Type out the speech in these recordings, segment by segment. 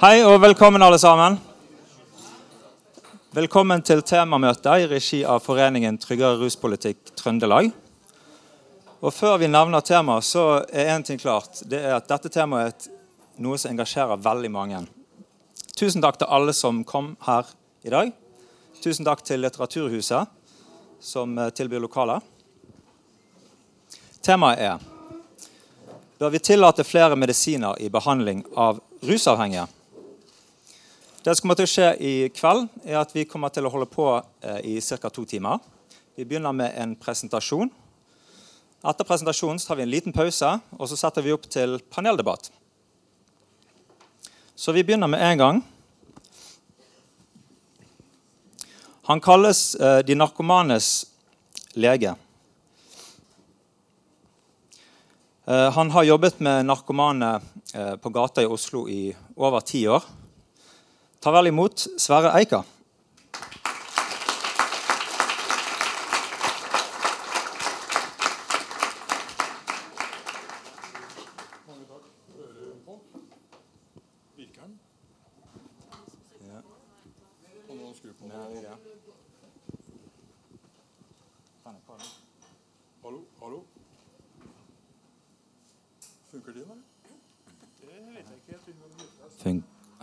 Hei og velkommen, alle sammen. Velkommen til temamøte i regi av Foreningen tryggere ruspolitikk Trøndelag. Og Før vi nevner temaet, så er én ting klart. Det er at Dette temaet er noe som engasjerer veldig mange. Tusen takk til alle som kom her i dag. Tusen takk til Litteraturhuset, som eh, tilbyr lokaler. Temaet er Bør vi tillate flere medisiner i behandling av rusavhengige? Det som kommer til å skje i kveld, er at vi kommer til å holde på eh, i ca. to timer. Vi begynner med en presentasjon. Etter presentasjonen tar vi en liten pause, og så setter vi opp til paneldebatt. Så vi begynner med en gang. Han kalles eh, de narkomanes lege. Eh, han har jobbet med narkomane på gata i Oslo i over ti år. Ta vel imot Sverre Eika.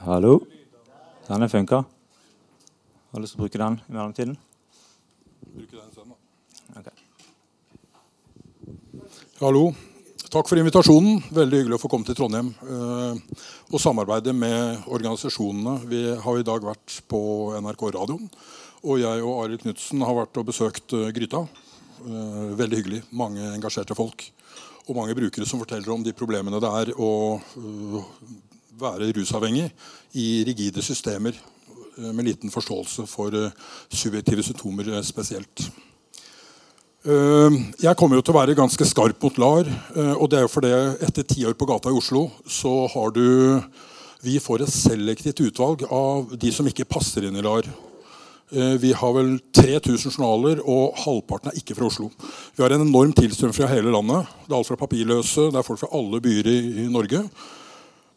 Hallo? Hallo? Funker det, eller? Fun Hallo? Denne funker. Har lyst til å bruke den i mellomtiden? Bruke den sen, da. Ok. Hallo. Takk for invitasjonen. Veldig hyggelig å få komme til Trondheim eh, og samarbeide med organisasjonene. Vi har i dag vært på NRK Radioen. Og jeg og Arild Knutsen har vært og besøkt eh, Gryta. Eh, veldig hyggelig. Mange engasjerte folk. Og mange brukere som forteller om de problemene det er å eh, være rusavhengig i rigide systemer eh, med liten forståelse for eh, subjektive symptomer eh, spesielt. Jeg kommer jo til å være ganske skarp mot LAR. Og det er jo fordi etter ti år på gata i Oslo så har du Vi får et selektivt utvalg av de som ikke passer inn i LAR. Vi har vel 3000 journaler, og halvparten er ikke fra Oslo. Vi har en enorm tilstrøm fra hele landet. Det er alt fra papirløse, det er folk fra alle byer i Norge.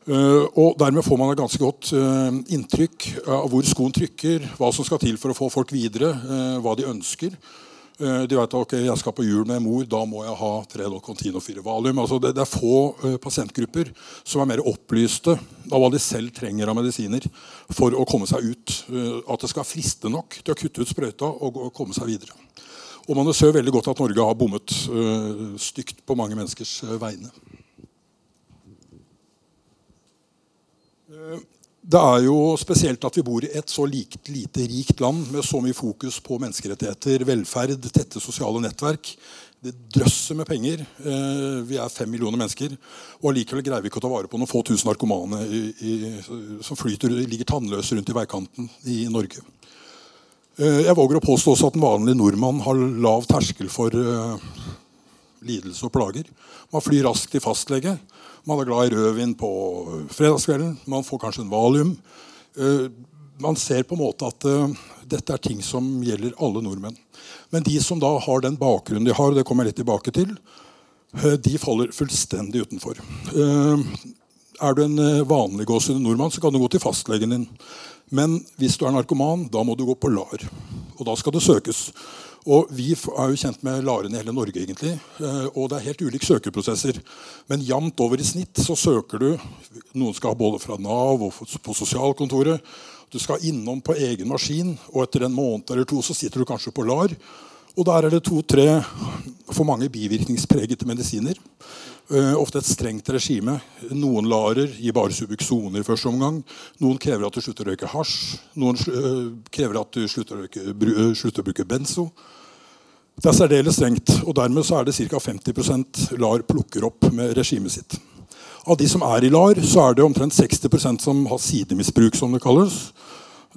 Eh, og Dermed får man et ganske godt eh, inntrykk av hvor skoen trykker, hva som skal til for å få folk videre, eh, hva de ønsker. De vet ok, jeg skal på jul med mor, da må jeg ha tre Contin og fire Valium. Altså det, det er få pasientgrupper som er mer opplyste av hva de selv trenger av medisiner for å komme seg ut. At det skal friste nok til å kutte ut sprøyta og, og komme seg videre. Og man ser veldig godt at Norge har bommet stygt på mange menneskers vegne. Det er jo spesielt at vi bor i et så likt, lite rikt land med så mye fokus på menneskerettigheter, velferd, tette sosiale nettverk. Det drøsser med penger. Eh, Vi er fem millioner mennesker. Og allikevel greier vi ikke å ta vare på noen få tusen narkomane i, i, som flyter, ligger tannløse rundt i veikanten i Norge. Eh, Jeg våger å påstå også at en vanlig nordmann har lav terskel for eh, lidelse og plager. Man flyr raskt til fastlege. Man er glad i rødvin på fredagskvelden. Man får kanskje en valium. Eh, Man ser på en måte at eh, dette er ting som gjelder alle nordmenn. Men de som da har den bakgrunnen de har, og det kommer jeg litt tilbake til, eh, de faller fullstendig utenfor. Er du en eh, vanlig gåsehud nordmann, så kan du gå til fastlegen din. Men hvis du er narkoman, da må du gå på LAR. Og da skal det søkes. Og Vi er jo kjent med LAR-ene i hele Norge, egentlig. eh, Og det er helt ulike søkeprosesser. Men jevnt over i snitt så søker du Noen skal ha både fra Nav og på sosialkontoret. Du skal innom på egen maskin, og etter en måned eller to så sitter du kanskje på LAR. Og der er det to-tre for mange bivirkningspregete medisiner. Eh, ofte et strengt regime. Noen larer gir bare Subuxone i første omgang. Noen krever at du slutter å røyke hasj. Noen eh, krever at du slutter å, røyke, eh, slutter å bruke benzo. Det er særdeles strengt, og dermed er det ca. 50% LAR plukker opp med regimet sitt. Av de som er i LAR, så er det omtrent 60% som har sidemisbruk, som det kalles.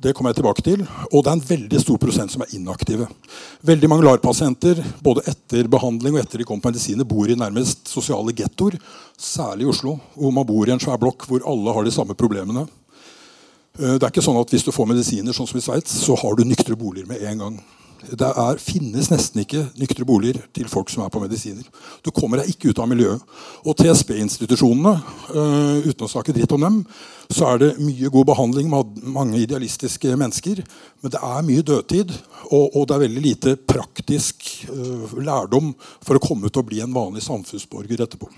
Det kommer jeg tilbake til. Og det er en veldig stor prosent som er inaktive. Veldig mange LAR-pasienter både etter behandling og etter de kom på medisiner, bor i nærmest sosiale gettoer. Særlig i Oslo, hvor man bor i en svær blokk hvor alle har de samme problemene. Eh, Det er ikke sånn at Hvis du får medisiner sånn som i Sveits, så har du nyktre boliger med en gang. Det er, finnes nesten ikke nyktre boliger til folk som er på medisiner. Du kommer deg ikke ut av miljøet. Og TSB-institusjonene, uh, uten å snakke dritt om dem, så er det mye god behandling med mange idealistiske mennesker. Men det er mye dødtid, og, og det er veldig lite praktisk uh, lærdom for å komme ut og bli en vanlig samfunnsborger etterpå.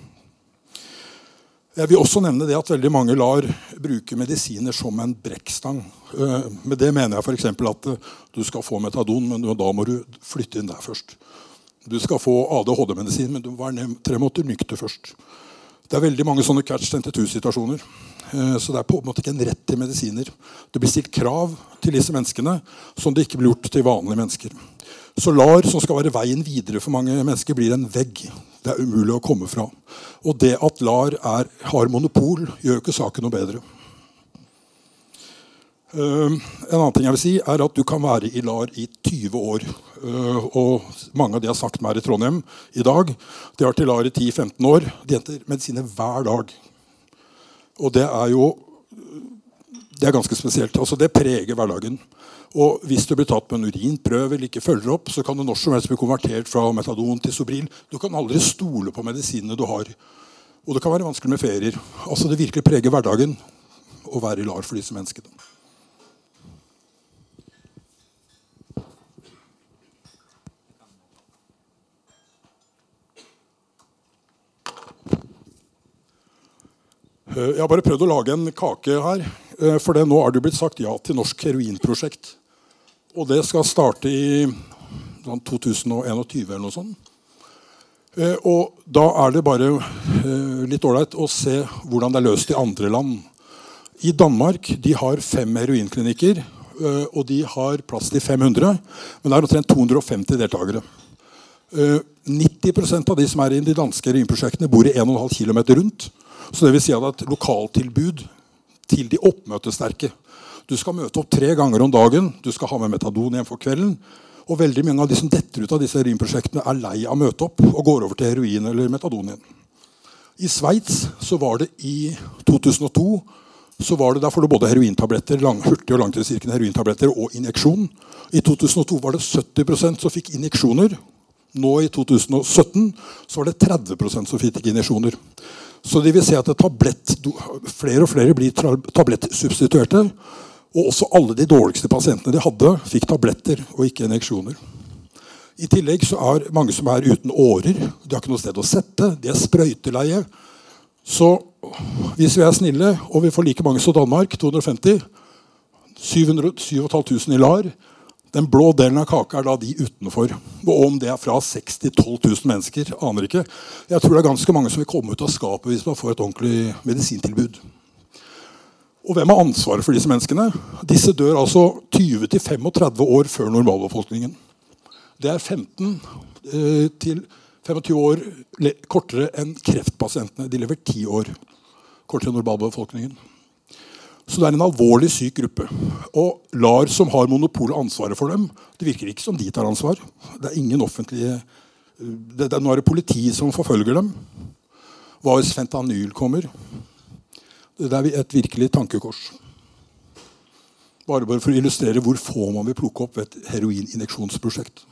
Jeg vil også nevne det at veldig mange lar bruke medisiner som en brekkstang. Eh, med det mener jeg f.eks. at eh, du skal få metadon, men da må du flytte inn der først. Du skal få ADHD-medisin, men du må være tre måneder nykter først. Det er veldig mange sånne catch 22-situasjoner. Eh, så det er på en måte ikke en rett til medisiner. Det blir stilt krav til disse menneskene som det ikke blir gjort til vanlige mennesker. Så LAR, som skal være veien videre for mange mennesker, blir en vegg. Det er umulig å komme fra. Og det at LAR er, har monopol, gjør ikke saken noe bedre. Uh, en annen ting jeg vil si er at Du kan være i LAR i 20 år. Uh, og Mange av de har sagt med her i Trondheim i dag. De har vært i LAR i 10-15 år. De henter medisiner hver dag. Og det er jo det er ganske spesielt. Altså, det preger hverdagen. Og hvis du blir tatt med en urinprøve eller ikke følger opp, så kan du når som helst bli konvertert fra metadon til Sobril. Du kan aldri stole på medisinene du har. Og det kan være vanskelig med ferier. Altså Det virkelig preger hverdagen å være i LAR for disse menneskene. Eh, jeg har bare prøvd å lage en kake her. Eh, for det nå har det blitt sagt ja til Norsk heroinprosjekt. Og det skal starte i 2021 sånn eller noe sånt. Eh, og da er det bare eh, litt ålreit å se hvordan det er løst i andre land. I Danmark de har fem heroinklinikker, eh, og de har plass til 500. Men det er omtrent 250 deltakere. 90% av de som er i de danske heroinprosjektene, bor i 1,5 km rundt. Så det vil si at det er et lokaltilbud til de oppmøtesterke. Du skal møte opp tre ganger om dagen. Du skal ha med metadon hjem for kvelden. Og veldig mange av de som detter ut av disse heroinprosjektene, er lei av å møte opp og går over til heroin eller metadon igjen. I Sveits så var det i 2002 så var det, Der får du både herointabletter, lang, hurtig- og langtidsvirkende herointabletter og injeksjon. I 2002 var det 70% som fikk injeksjoner. Nå i 2017 så var det 30% som fikk injeksjoner. Så de vil si at tablett, flere og flere blir tablettsubstituerte. Og også alle de dårligste pasientene de hadde, fikk tabletter og ikke injeksjoner. I tillegg så er mange som er uten årer. De har ikke noe sted å sette. De er sprøyteleie. Så hvis vi er snille, og vi får like mange som Danmark, 250 7500 i LAR Den blå delen av kaka er da de utenfor. Og om det er fra 6 til 12 000 mennesker, aner ikke. Jeg tror det er ganske mange som vil komme ut av skapet hvis man får et ordentlig medisintilbud. Og hvem har ansvaret for disse menneskene? Disse dør altså 20-35 år før normalbefolkningen. Det er 15 eh, til 25 år kortere enn kreftpasientene. De lever 10 år kortere enn normalbefolkningen. Så det er en alvorlig syk gruppe. Og LAR, som har monopol ansvaret for dem, det virker ikke som de tar ansvar. Det er ingen offentlige det, det, Nå er det politiet som forfølger dem. Hva hvis fentanyl kommer? Det er et virkelig tankekors. Bare, for å illustrere hvor få man vil plukke opp ved et heroininjeksjonsprosjekt.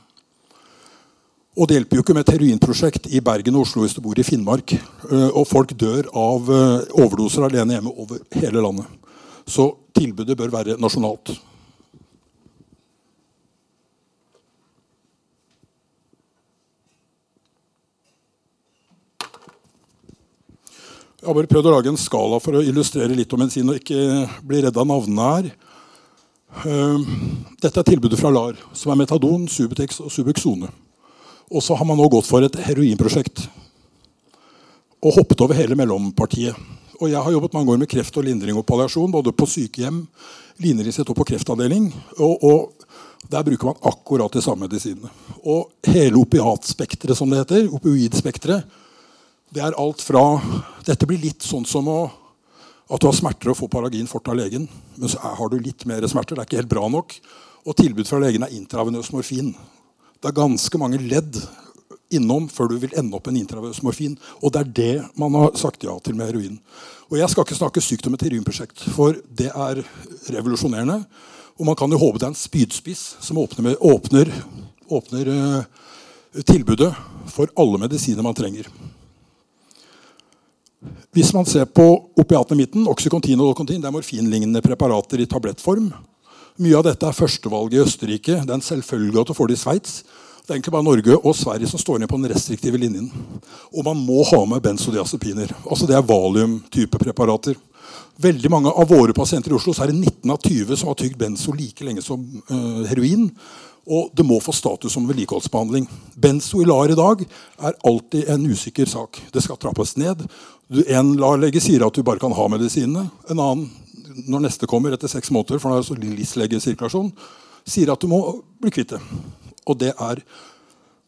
Og det hjelper jo ikke med et heroinprosjekt i Bergen og Oslo hvis du bor i Finnmark. Eh, og folk dør av eh, overdoser alene hjemme over hele landet. Så tilbudet bør være nasjonalt. Jeg har bare prøvd å lage en skala for å illustrere litt om medisin og ikke bli redd av navnene her. Ehm, dette er tilbudet fra LAR, som er Metadon, Subutex og Subuxone. Og så har man nå gått for et heroinprosjekt og hoppet over hele mellompartiet. Og Jeg har jobbet mange år med kreft og lindring og palliasjon, både på sykehjem, Linerisett og på kreftavdeling. Og, og, Der bruker man akkurat de samme medisinene. Og hele opiatspekteret, som det heter, opioidspekteret, det er alt fra Dette blir litt sånn som å, at du har smerter og får Paragin fort av legen. Men så har du litt mer smerter. Det er ikke helt bra nok. Og tilbud fra legen er intravenøs morfin. Det er ganske mange ledd innom før du vil ende opp en intravenøs morfin. Og det er det man har sagt ja til med heroin. Og Jeg skal ikke snakke stygt om et heroinprosjekt, for det er revolusjonerende. Og man kan jo håpe det er en spydspiss som åpner, med, åpner, åpner uh, tilbudet for alle medisiner man trenger. Hvis man ser på opiatene i midten, Oxycontin og Dolcontin, det er morfinlignende preparater i tablettform. Mye av dette er førstevalget i Østerrike. Det er en selvfølge at du får det i Sveits. Det er egentlig bare Norge og Sverige som står ned på den restriktive linjen. Og man må ha med benzodiazepiner. Altså Det er valium-type preparater. Veldig mange av våre pasienter i Oslo så er det 19 av 20 som har tygd benzo like lenge som uh, heroin. Og det må få status som vedlikeholdsbehandling. Benzo i LAR i dag er alltid en usikker sak. Det skal trappes ned. En LAR-lege sier at du bare kan ha medisinene. En annen, når neste kommer etter seks måneder, for nå er det så LIS-legesirkulasjon, sier at du må bli kvitt det. Og det er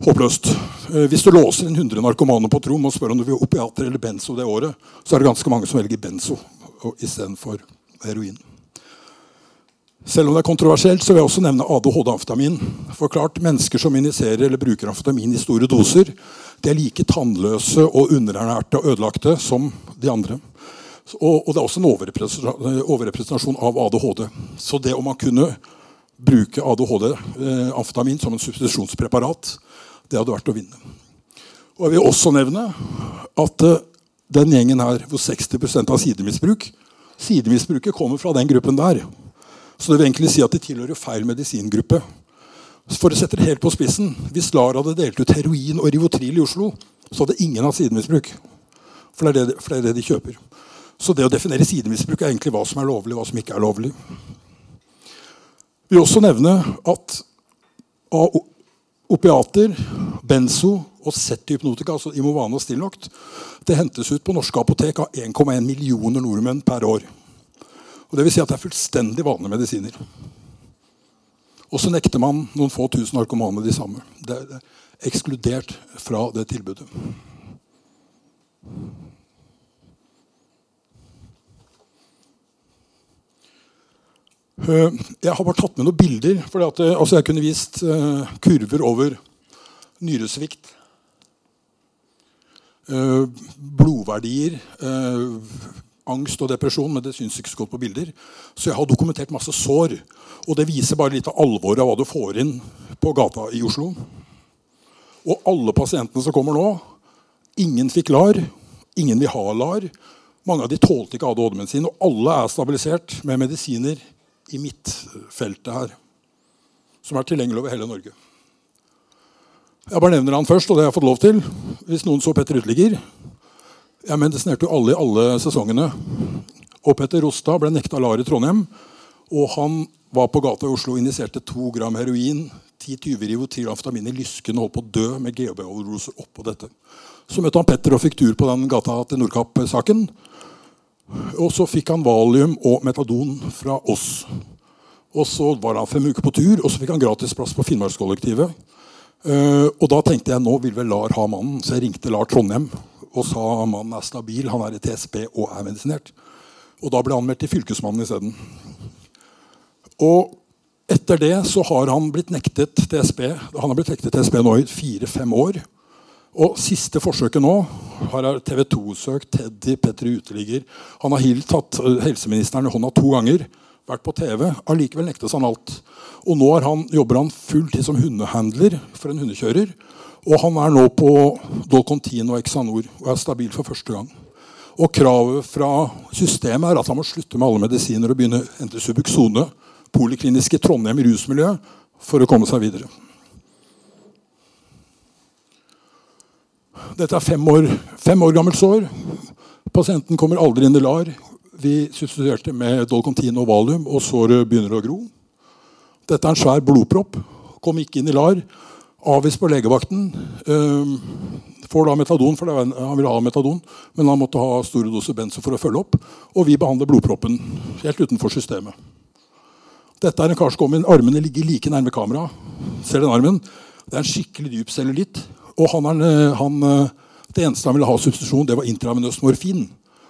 håpløst. Eh, hvis du låser en 100 narkomane på et rom og spør om du vil opiater eller benzo det året, så er det ganske mange som velger benzo istedenfor heroin. Selv om det er kontroversielt, så vil jeg også nevne ADHD-amfetamin. Forklart, Mennesker som injiserer eller bruker amfetamin i store doser, de er like tannløse og underernærte og ødelagte som de andre. Og, og det er også en overrepresentasjon, av ADHD. Så det om man kunne bruke ADHD-amfetamin eh, som en substitusjonspreparat, det hadde vært å vinne. Og Jeg vil også nevne at eh, den gjengen her hvor 60% av sidemisbruk Sidemisbruket kommer fra den gruppen der. Så det vil egentlig si at de tilhører feil medisingruppe. For å sette det helt på spissen, Hvis LAR hadde delt ut heroin og Rivotril i Oslo, så hadde ingen hatt sidemisbruk. For det, det, for det er det de kjøper. Så det å definere sidemisbruk er egentlig hva som er lovlig, hva som ikke er lovlig. Vi vil også nevne at av opiater, benzo og Z-hypnotika, altså Imovane og Stilnoct, det hentes ut på norske apotek av 1,1 millioner nordmenn per år. Og det vil si at det er fullstendig vanlige medisiner. Og så nekter man noen få tusen narkomane de samme. Det er ekskludert fra det tilbudet. Eh, jeg har bare tatt med noen bilder. For eh, altså jeg kunne vist uh, kurver over nyresvikt. Blodverdier. Angst og depresjon, men det syns ikke så godt på bilder. Så jeg har dokumentert masse sår. Og det viser bare litt av alvoret av hva du får inn på gata i Oslo. Og alle pasientene som kommer nå Ingen fikk LAR. Ingen vil ha LAR. Mange av de tålte ikke ADHD-medisin. Og alle er stabilisert med medisiner i midtfeltet her. Som er tilgjengelig over hele Norge. Jeg bare nevner han først, og det har jeg fått lov til. Hvis noen så Petter Uteligger, jeg medisinerte jo alle i alle sesongene. Og Petter Rostad ble nekta LAR i Trondheim. Og han var på gata i Oslo og injiserte to gram heroin, ti 10-20 Rivotril amfetamin i lysken og holdt på å dø med GHB-overdoser oppå dette. Så møtte han Petter og fikk tur på den gata til Nordkapp-saken. Og så fikk han valium og metadon fra oss. Og så var han fem uker på tur, og så fikk han gratisplass på Finnmarkskollektivet. Uh, og da tenkte jeg nå vil vel LAR ha mannen, så jeg ringte LAR Trondheim og sa mannen er stabil, han er i TSB og er medisinert. Og da ble han meldt til Fylkesmannen isteden. Og etter det så har han blitt nektet TSB. Han har blitt nektet TSB nå i fire-fem år. Og siste forsøket nå har TV 2 søkt. Teddy Petter Uteligger. Han har tatt eh, helseministeren i hånda to ganger. Vært på TV. Allikevel nektes han alt. Og nå han, jobber han fulltid som hundehandler for en hundekjører. Og han er nå på Dolcontin og Exanor og er stabil for første gang. Og kravet fra systemet er at han må slutte med alle medisiner og begynne å hente Subuxone, poliklinisk i Trondheim i rusmiljøet, for å komme seg videre. Dette er fem år, fem år gammelt sår. Pasienten kommer aldri inn i LAR. Vi substituerte med Dolcontin og Valium, og såret begynner å gro. Dette er en svær blodpropp. Kom ikke inn i LAR. Avvist på legevakten. Uh, får da metadon, for han ville ha metadon, men han måtte ha store doser benzo for å følge opp. Og vi behandler blodproppen helt utenfor systemet. Dette er en kar som armene ligger like nærme kamera. Ser den armen? Det er en skikkelig dyp cellulitt. Og han han, det eneste han ville ha substitusjon, det var intravenøs morfin.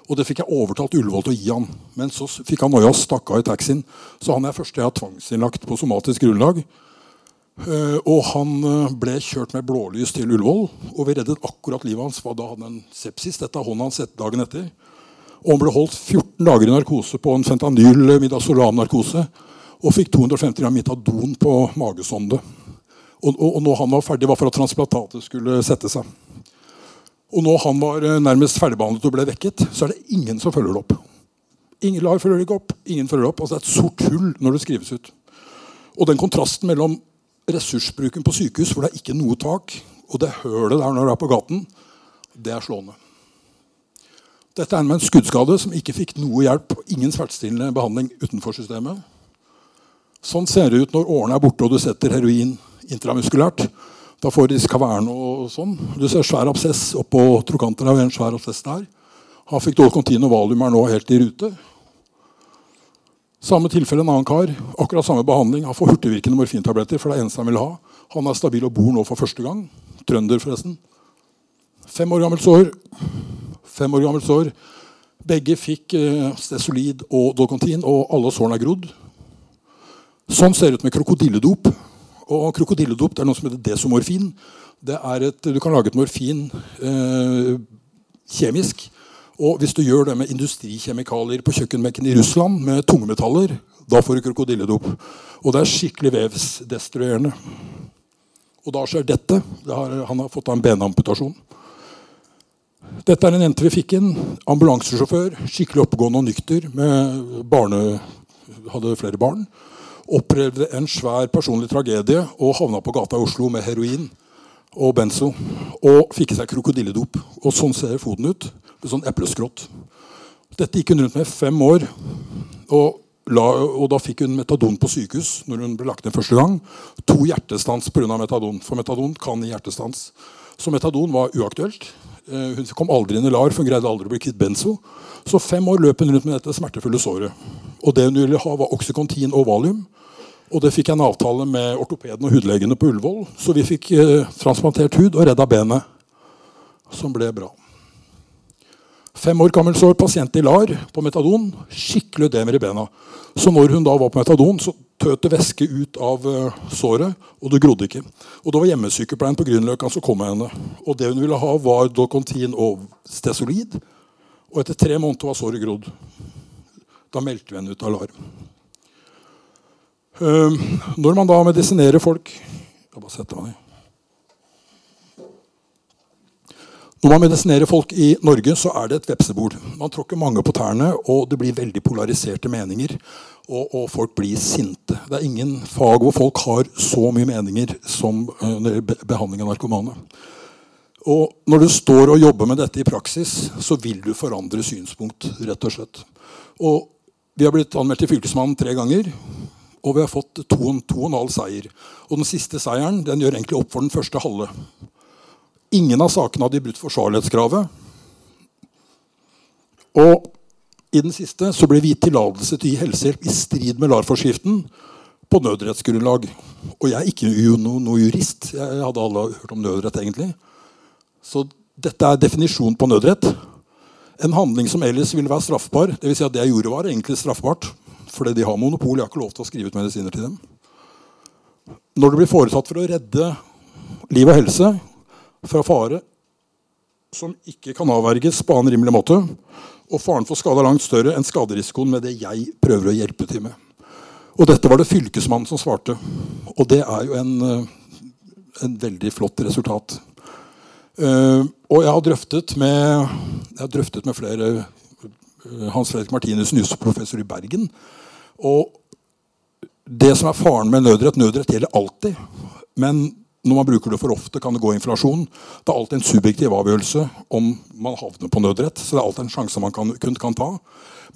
Og det fikk jeg overtalt Ullevål til å gi han. Men så fikk han noia og stakk av i taxien. Så han er første jeg har tvangsinnlagt på somatisk grunnlag. Uh, og han uh, ble kjørt med blålys til Ullevål, og vi reddet akkurat livet hans. for Da hadde han sepsis. Dette har hånden hans dagen etter. Og han ble holdt 14 dager i narkose på en fentanyl-midazolam-narkose. og fikk 250 gram mitadon på magesonde. Og, og, og når han var ferdig, var for at transplantatet skulle sette seg. Og når han var eh, nærmest ferdigbehandlet og ble vekket, så er det ingen som følger det opp. Ingen lar følger det ikke opp. Ingen følger det opp. Altså Det er et sort hull når det skrives ut. Og den kontrasten mellom ressursbruken på sykehus, hvor det er ikke noe tak, og det hølet der når du er på gaten, det er slående. Dette er med en skuddskade som ikke fikk noe hjelp. Ingen smertestillende behandling utenfor systemet. Sånn ser det ut når årene er borte og du setter heroin intramuskulært. Da får de skaverne og sånn. Du ser svær absess oppå trokanter. en svær absess der. Han fikk dolkontin og Valium er nå helt i rute. Samme tilfelle en annen kar. Akkurat samme behandling. Han får hurtigvirkende morfintabletter. for det eneste Han vil ha. Han er stabil og bor nå for første gang. Trønder, forresten. Fem år gammelt sår. Fem år gammelt sår. Begge fikk eh, Stesolid og Dolcontin, og alle sårene er grodd. Sånn ser det ut med krokodilledop. Og krokodilledop det er noe som heter desomorfin. Det er et, du kan lage et morfin eh, kjemisk. Og hvis du gjør det med industrikjemikalier på kjøkkenbenken i Russland, med tungmetaller, da får du krokodilledop. Og det er skikkelig vevsdestruerende. Og da skjer dette. Det har, han har fått av en benamputasjon. Dette er en jente vi fikk inn. Ambulansesjåfør. Skikkelig oppegående og nykter. Med barne, hadde flere barn opplevde en svær personlig tragedie og havna på gata i Oslo med heroin og benzo. Og fikk i seg krokodilledop. Og sånn ser foten ut. Sånn epleskrått. Dette gikk hun rundt med fem år. Og, la, og, da fikk hun metadon på sykehus når hun ble lagt ned første gang. To hjertestans pga. metadon. For metadon kan gi hjertestans. Så metadon var uaktuelt. Eh, hun kom aldri inn i LAR, for hun greide aldri å bli kvitt benzo. Så fem år løp hun rundt med dette smertefulle såret. Og det hun ville ha, var oksykontin og Valium. Og det fikk jeg en avtale med ortopeden og hudlegene på Ullevål. Så vi fikk eh, transplantert hud og redda benet, som ble bra. Fem år gammel sår pasient i LAR på metadon. Skikkelig ødemer i bena. Så når hun da var på metadon, så tøt det væske ut av uh, såret, og det grodde ikke. Og Det var hjemmesykepleien på Grünerløkka som kom med henne. Og Det hun ville ha, var Docontin og Stesolid. Og etter tre måneder var såret grodd. Da meldte vi henne ut av LAR. Uh, når man da medisinerer folk Jeg bare setter meg ned. Når man medisinerer folk i Norge, så er det et vepsebol. Man tråkker mange på tærne, og det blir veldig polariserte meninger. Og, og, folk blir sinte. Det er ingen fag hvor folk har så mye meninger som under behandling av narkomane. Og når du står og jobber med dette i praksis, så vil du forandre synspunkt. rett og slett. Og vi har blitt anmeldt til Fylkesmannen tre ganger. Og vi har fått to og en halv seier. Og den siste seieren den gjør egentlig opp for den første halve. Ingen av sakene hadde brutt forsvarlighetskravet. Og i den siste så ble vi gitt tillatelse til å gi helsehjelp i strid med LAR-forskriften på nødrettsgrunnlag. Og jeg er ikke noe, noe jurist. Jeg hadde alle hørt om nødrett, egentlig. Så dette er definisjonen på nødrett. En handling som ellers ville være straffbar. Det, vil si at det jeg gjorde, var egentlig straffbart. Fordi de har monopol. Jeg har ikke lov til å skrive ut medisiner til dem. Når det blir foretatt for å redde liv og helse fra fare som ikke kan avverges på annen rimelig måte, og faren for skade er langt større enn skaderisikoen med det jeg prøver å hjelpe til med. Og dette var det fylkesmannen som svarte. Og det er jo en, eh, en veldig flott resultat. Uh, og jeg har drøftet med, har drøftet med flere uh, Hans Fredrik Martinussen, jusprofessor i Bergen. Og det som er faren med nødrett Nødrett gjelder alltid. Men når man bruker det for ofte, kan det gå inflasjon. Det er alltid en subjektiv avgjørelse om man havner på nødrett. Så det er alltid en sjanse man kan, kun kan ta.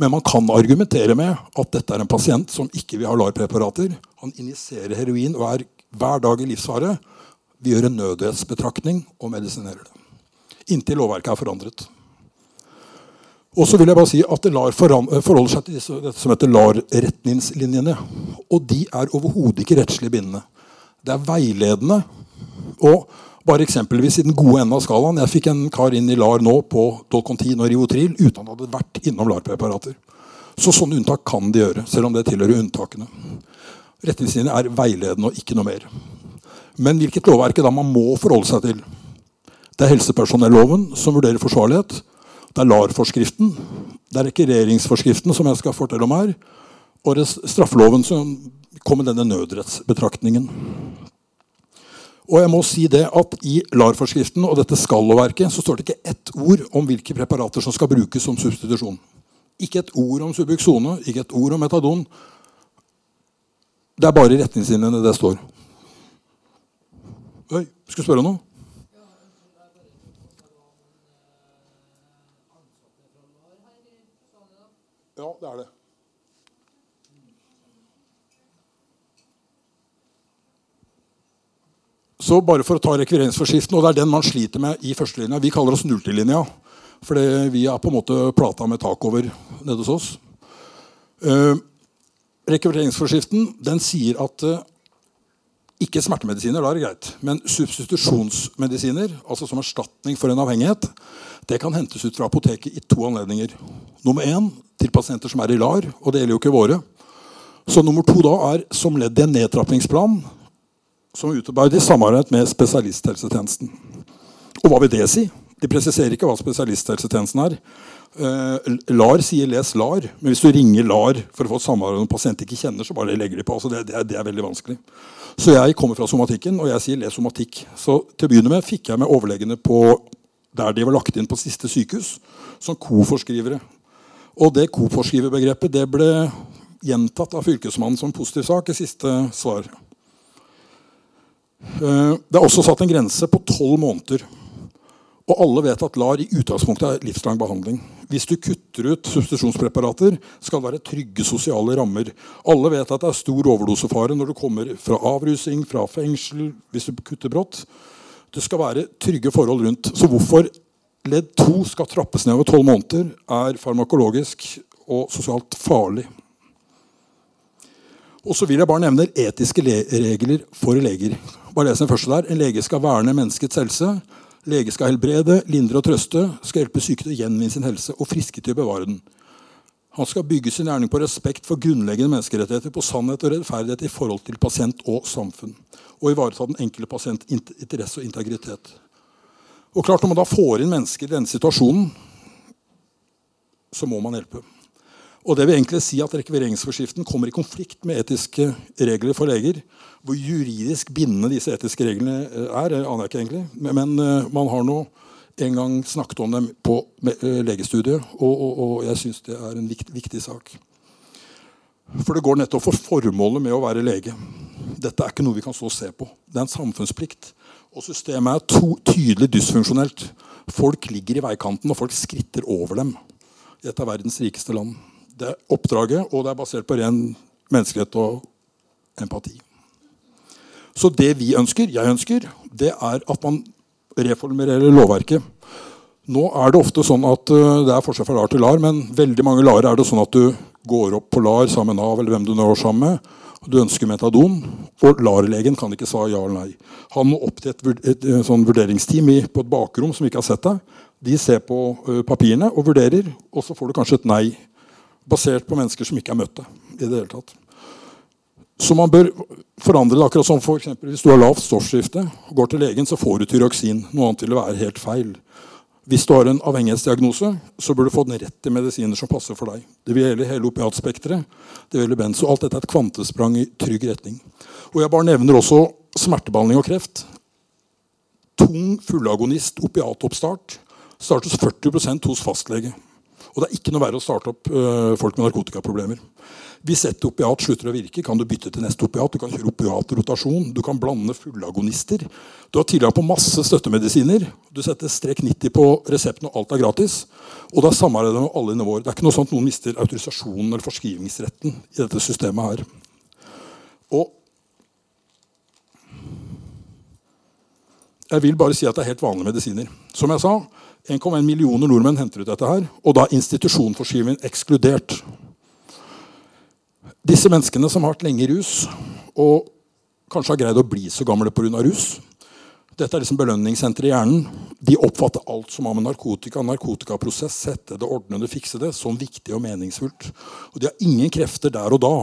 Men man kan argumentere med at dette er en pasient som ikke vil ha LAR-preparater. Han injiserer heroin og er hver dag i livsfare. Vi gjør en nødhetsbetraktning og medisinerer det. Inntil lovverket er forandret. Og så vil jeg bare si at LAR forholder seg til disse, dette som heter LAR-retningslinjene. Og de er overhodet ikke rettslig bindende. Det er veiledende. Og bare eksempelvis i den gode enden av skalaen. Jeg fikk en kar inn i LAR nå på Dolcontin og Rivotril uten at han hadde vært innom LAR-preparater. Så sånne unntak kan de gjøre, selv om det tilhører unntakene. Retningslinjene er veiledende og ikke noe mer. Men hvilket lovverk er det man må forholde seg til? Det er helsepersonelloven som vurderer forsvarlighet. Det er LAR-forskriften. Det er rekvireringsforskriften, som jeg skal fortelle om her. Og straffeloven som kom med denne nødrettsbetraktningen. Og jeg må si det at I LAR-forskriften og dette skal-lovverket så står det ikke ett ord om hvilke preparater som skal brukes som substitusjon. Ikke et ord om Subuxone, ikke et ord om metadon. Det er bare i retningslinjene det står. Oi, skal du spørre noe? Ja, det er det. Så bare for å ta rekvireringsforskriften, og det er den man sliter med i førstelinja. Vi kaller oss nulltillinja, for vi er på en måte plata med tak over nede hos oss. Uh, rekvireringsforskriften den sier at uh, ikke smertemedisiner, da er det greit. Men substitusjonsmedisiner, altså som erstatning for en avhengighet, det kan hentes ut fra apoteket i to anledninger. Nummer én til pasienter som er i LAR, og det gjelder jo ikke våre. Så nummer to da er som ledd i en nedtrappingsplan som utarbeides i samarbeid med spesialisthelsetjenesten. Og hva vil det si? De presiserer ikke hva spesialisthelsetjenesten er. Uh, LAR sier 'les LAR', men hvis du ringer LAR for å få et samarbeid med en pasient ikke kjenner, så bare legger de på. Altså det, det, er, det, er, veldig vanskelig. Så jeg kommer fra somatikken, og jeg sier 'les somatikk'. Så til å begynne med fikk jeg med overlegene på der de var lagt inn på siste sykehus, som koforskrivere. Og det koforskriverbegrepet det ble gjentatt av Fylkesmannen som positiv sak i siste svar. Eh, det er også satt en grense på tolv måneder. Og alle vet at LAR i utgangspunktet er livslang behandling. Hvis du kutter ut substitusjonspreparater, skal det være trygge sosiale rammer. Alle vet at det er stor overdosefare når du kommer fra avrusing, fra fengsel, hvis du kutter brått. Det skal være trygge forhold rundt. Så hvorfor ledd 2 skal trappes ned over tolv måneder, er farmakologisk og sosialt farlig. Og så vil jeg bare nevne etiske regler for leger. Bare les den første der. En lege skal verne menneskets helse. Lege skal helbrede, lindre og trøste. Skal hjelpe syke til å gjenvinne sin helse og friske til å bevare den. Han skal bygge sin gjerning på respekt for grunnleggende menneskerettigheter, på sannhet og rettferdighet i forhold til pasient og samfunn. Og ivareta den enkelte pasient interesse og integritet. Og klart Når man da får inn mennesker i denne situasjonen, så må man hjelpe. Og det vil egentlig si at Rekvireringsforskriften kommer i konflikt med etiske regler for leger. Hvor juridisk bindende disse etiske reglene eh, er, aner jeg ikke egentlig. Men uh, man har nå en gang snakket om dem på uh, legestudiet, og, og, og jeg syns det er en viktig, viktig, sak. For det går nettopp for formålet med å være lege. Dette er ikke noe vi kan stå og se på. Det er en samfunnsplikt. Og systemet er to, tydelig dysfunksjonelt. Folk ligger i veikanten, og folk skritter over dem i et av verdens rikeste land. Det er oppdraget, og det er basert på ren menneskelighet og empati. Så det vi ønsker, jeg ønsker, det er at man reformerer lovverket. Nå er det ofte sånn at uh, det er forskjell fra LAR til LAR, men veldig mange LAR er det sånn at du går opp på LAR sammen med Nav eller hvem du nå er sammen med. Du ønsker metadon, og LAR-legen kan ikke svare ja eller nei. Han må opp til et, et, et, et sånn vurderingsteam i, på et bakrom som ikke har sett deg. De ser på ø, papirene og vurderer, og så får du kanskje et nei basert på mennesker som ikke er møtte. i det hele tatt. Så man bør forandre det akkurat som for eksempel, Hvis du har lavt stoffskifte og går til legen, så får du tyroksin. Noe annet vil være helt feil. Hvis du har en avhengighetsdiagnose, så bør du få den rett til medisiner som passer for deg. Det vil gjelde hele opiatspekteret. Det gjelder benzo. Alt dette er et kvantesprang i trygg retning. Og Jeg bare nevner også smertebehandling og kreft. Tung fullagonist opiatoppstart startes 40% hos fastlege. Og det er ikke noe verre å starte opp uh, folk med narkotikaproblemer. Hvis et opiat slutter å virke, kan du bytte til neste opiat. Du kan kjøre opiatrotasjon. Du kan blande fullagonister. Du har tilgang på masse støttemedisiner. Du setter strek 90 på resepten, og alt er gratis. Og det er samarbeid med alle nivåer. Det er ikke noe sånt noen mister autorisasjonen eller forskrivingsretten i dette systemet her. Og jeg vil bare si at det er helt vanlige medisiner. Som jeg sa, 1,1 millioner nordmenn henter ut dette her, og da institusjonsforskrivningen ekskludert. Disse menneskene som har vært lenge i rus, og kanskje har greid å bli så gamle pga. rus Dette er liksom belønningssenteret i hjernen. De oppfatter alt som har med narkotika, narkotikaprosess, sette det, ordne det, fikse det, som viktig og meningsfullt. Og De har ingen krefter der og da.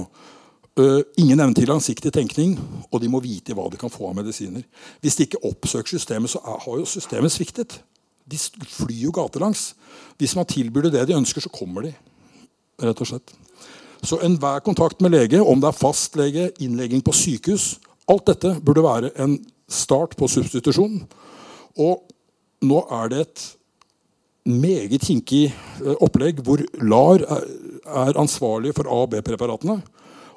Uh, ingen evne til langsiktig tenkning, og de må vite hva de kan få av medisiner. Hvis de ikke oppsøker systemet, så er, har jo systemet sviktet. De flyr jo gatelangs. Hvis man tilbyr det de ønsker, så kommer de. rett og slett. Så enhver kontakt med lege, om det er fastlege, innlegging på sykehus, alt dette burde være en start på substitusjon. Og nå er det et meget kinkig eh, opplegg hvor LAR er ansvarlig for A- og B-preparatene.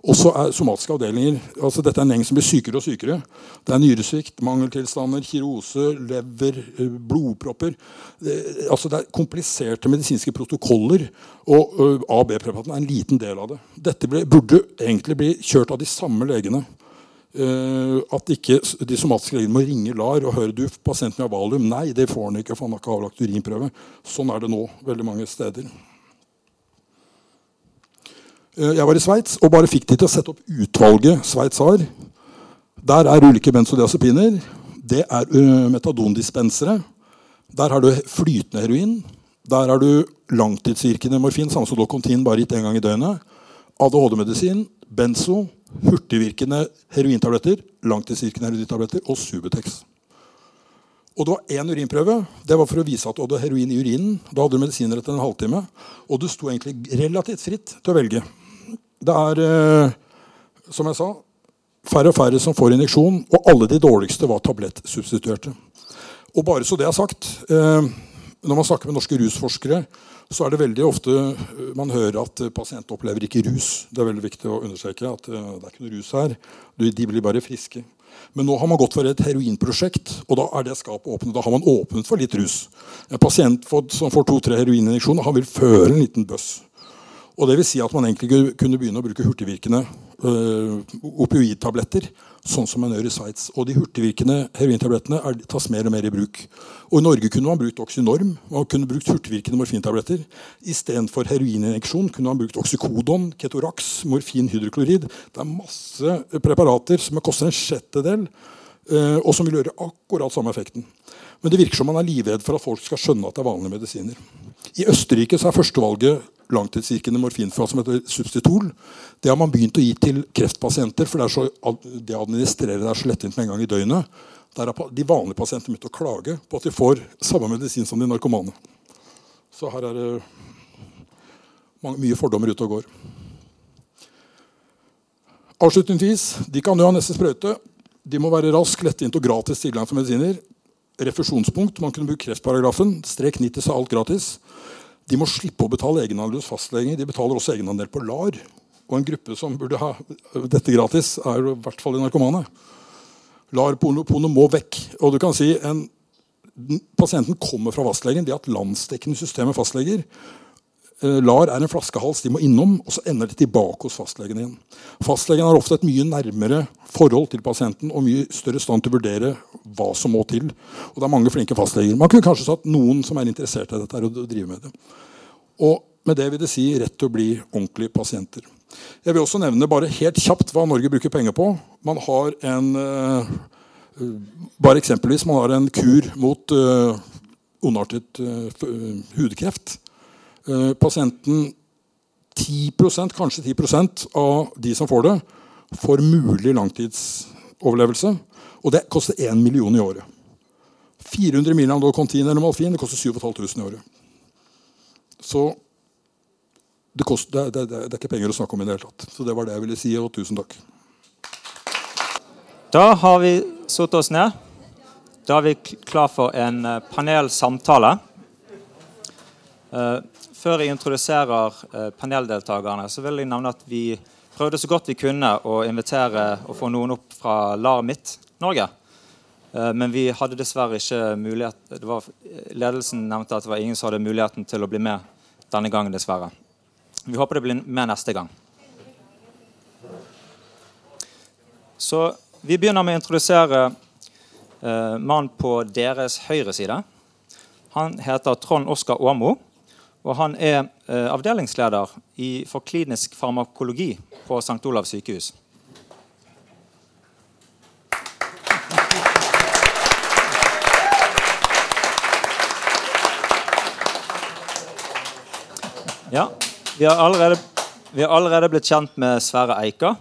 Og så er somatiske avdelinger altså Dette er en gjeng som blir sykere og sykere. Det er nyresvikt, mangeltilstander, kirose, lever, eh, blodpropper. Det, altså det er kompliserte medisinske protokoller. Og uh, A- og B-preparatene er en liten del av det. Dette ble, burde egentlig bli kjørt av de samme legene. Uh, at ikke de somatiske legene må ringe LAR og høre du, pasienten har valium. Nei, det får han ikke, for han har ikke avlagt urinprøve. Sånn er det nå veldig mange steder. Uh, jeg var i Sveits og bare fikk de til å sette opp utvalget Sveits har. Der er ulike benzodiazepiner. Det er uh, metadondispensere. Der har du flytende heroin. Der har du langtidsvirkende morfin, samme som Locontin, bare gitt én gang i døgnet. ADHD-medisin, benzo, hurtigvirkende herointabletter, langtidsvirkende herointabletter og Subutex. Og det var én urinprøve. Det var for å vise at du hadde heroin i urinen. Da hadde du medisiner etter en halvtime. Og du sto egentlig relativt fritt til å velge. Det er, eh, som jeg sa, færre og færre som får injeksjon, og alle de dårligste var tablettsubstituerte. Og bare så det er sagt, eh, når man snakker med norske rusforskere, så er det veldig ofte eh, man hører at pasienter opplever ikke rus. Det er veldig viktig å understreke at det er ikke noe rus her. De blir bare friske. Men nå har man gått for et heroinprosjekt, og da er det skapet åpnet. Da har man åpnet for litt rus. En pasient som får to-tre heroininjeksjoner, han vil føre en liten bøss. Og det vil si at man egentlig kunne begynne å bruke hurtigvirkende øh, opioidtabletter, sånn som man gjør i Sveits. Og de hurtigvirkende herointablettene er, tas mer og mer i bruk. Og I Norge kunne man brukt Oxynorm. Man kunne brukt hurtigvirkende morfintabletter. Istedenfor heroininjeksjon kunne man brukt oksykodon, Ketorax, morfin, hydroklorid. Det er masse preparater som koster en sjettedel, og som vil gjøre akkurat samme effekten. Men det virker som man er livredd for at folk skal skjønne at det er vanlige medisiner. I Østerrike så er førstevalget langtidsvirkende morfinfat som heter substitul. Det har man begynt å gi til kreftpasienter, for det, så, det administrerer er så lettvint med en gang i døgnet. Der har de vanlige pasientene begynt å klage på at de får samme medisin som de narkomane. Så her er det mye fordommer ute og går. Avslutningsvis de kan jo ha neste sprøyte. De må være rask, lettvint og gratis tilgang for medisiner. Refusjonspunkt. Man kunne bruke kreftparagrafen. Strek 90 så er alt gratis. De må slippe å betale egenandel hos fastleger. De betaler også egenandel på LAR. Og en gruppe som burde ha dette gratis, er i hvert fall de narkomane. LAR-pono må vekk. Og du kan si en, Pasienten kommer fra fastlegen. De har et landsdekkende system fastleger. LAR er en flaskehals de må innom, og så ender de tilbake hos fastlegen igjen. Fastlegen har ofte et mye nærmere forhold til pasienten og mye større stand til å vurdere hva som må til. Og det er mange flinke fastleger. Man kunne kanskje satt noen som er interessert i dette, og drive med det. Og med det vil det si rett til å bli ordentlige pasienter. Jeg vil også nevne bare helt kjapt hva Norge bruker penger på. Man har en bare eksempelvis man har en kur mot uh, ondartet uh, hudkreft. Uh, pasienten 10 kanskje 10% av de som får det, får mulig langtidsoverlevelse. Og det koster 1 million i året. 400 mil av Contin eller Malfin det koster 7500 i året. Så det, koster, det, det, det, er ikke penger å snakke om i det hele tatt. Så det var det jeg ville si, og tusen takk. Da har vi satt oss ned. Da er vi klar for en panelsamtale. Før jeg introduserer paneldeltakerne, så vil jeg nevne at vi prøvde så godt vi kunne å invitere og få noen opp fra LAR Midt-Norge. Men vi hadde dessverre ikke mulighet var, Ledelsen nevnte at det var ingen som hadde muligheten til å bli med denne gangen, dessverre. Vi håper det blir med neste gang. Så vi begynner med å introdusere eh, mannen på deres høyre side. Han heter Trond Oskar Åmo. Og han er eh, avdelingsleder i, for klinisk farmakologi på St. Olavs sykehus. Ja, vi har, allerede, vi har allerede blitt kjent med Sverre Eika.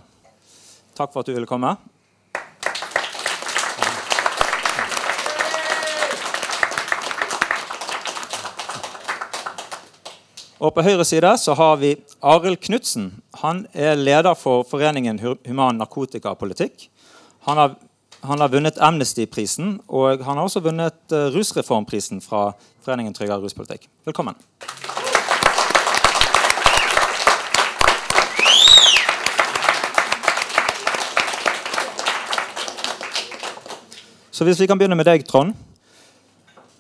Takk for at du ville komme. Og På høyre side så har vi Arild Knutsen. Han er leder for Foreningen Human Narkotikapolitikk. Han har, han har vunnet Amnesty-prisen, og han har også vunnet uh, Rusreformprisen fra Foreningen Tryggere ruspolitikk. Velkommen. Så hvis vi kan begynne med deg, Trond.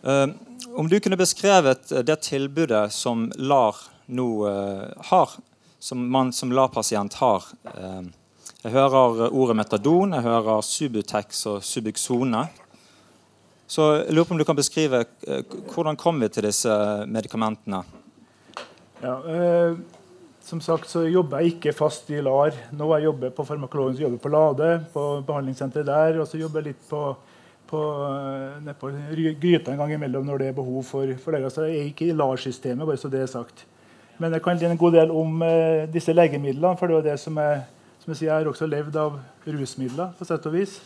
Uh, om du kunne beskrevet det tilbudet som LAR nå uh, har, som man som LAR-pasient har. Uh, jeg hører ordet metadon, jeg hører Subutex og Subuxone. Så jeg lurer på om du kan beskrive hvordan kom vi til disse medikamentene? Ja, som sagt så jobber jeg ikke fast i LAR. Nå jeg jobber på farmakologen, så jobber på Lade, på behandlingssenteret der. Og så jobber jeg litt på på, eh, på gryta en gang imellom når det er behov for, for det. Altså, jeg er ikke i LAR-systemet, bare så det er sagt. Men jeg kan en god del om eh, disse legemidlene. For det er det som jeg, som jeg sier, jeg har også levd av rusmidler på sett og vis.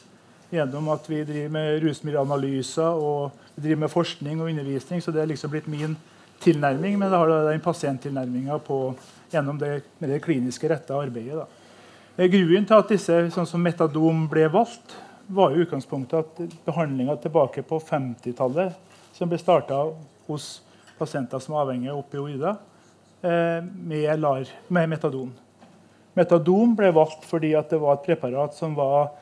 Gjennom at vi driver med rusmiddelanalyser og vi driver med forskning og undervisning. Så det er liksom blitt min tilnærming. Men det har den pasienttilnærminga gjennom det, det kliniske retta arbeidet. Da. Grunnen til at disse sånn som metadom ble valgt, var i utgangspunktet at behandlinga tilbake på 50-tallet, som ble starta hos pasienter som er avhengig av opioider, eh, med, LAR, med metadon. Metadon ble valgt fordi det var et preparat som var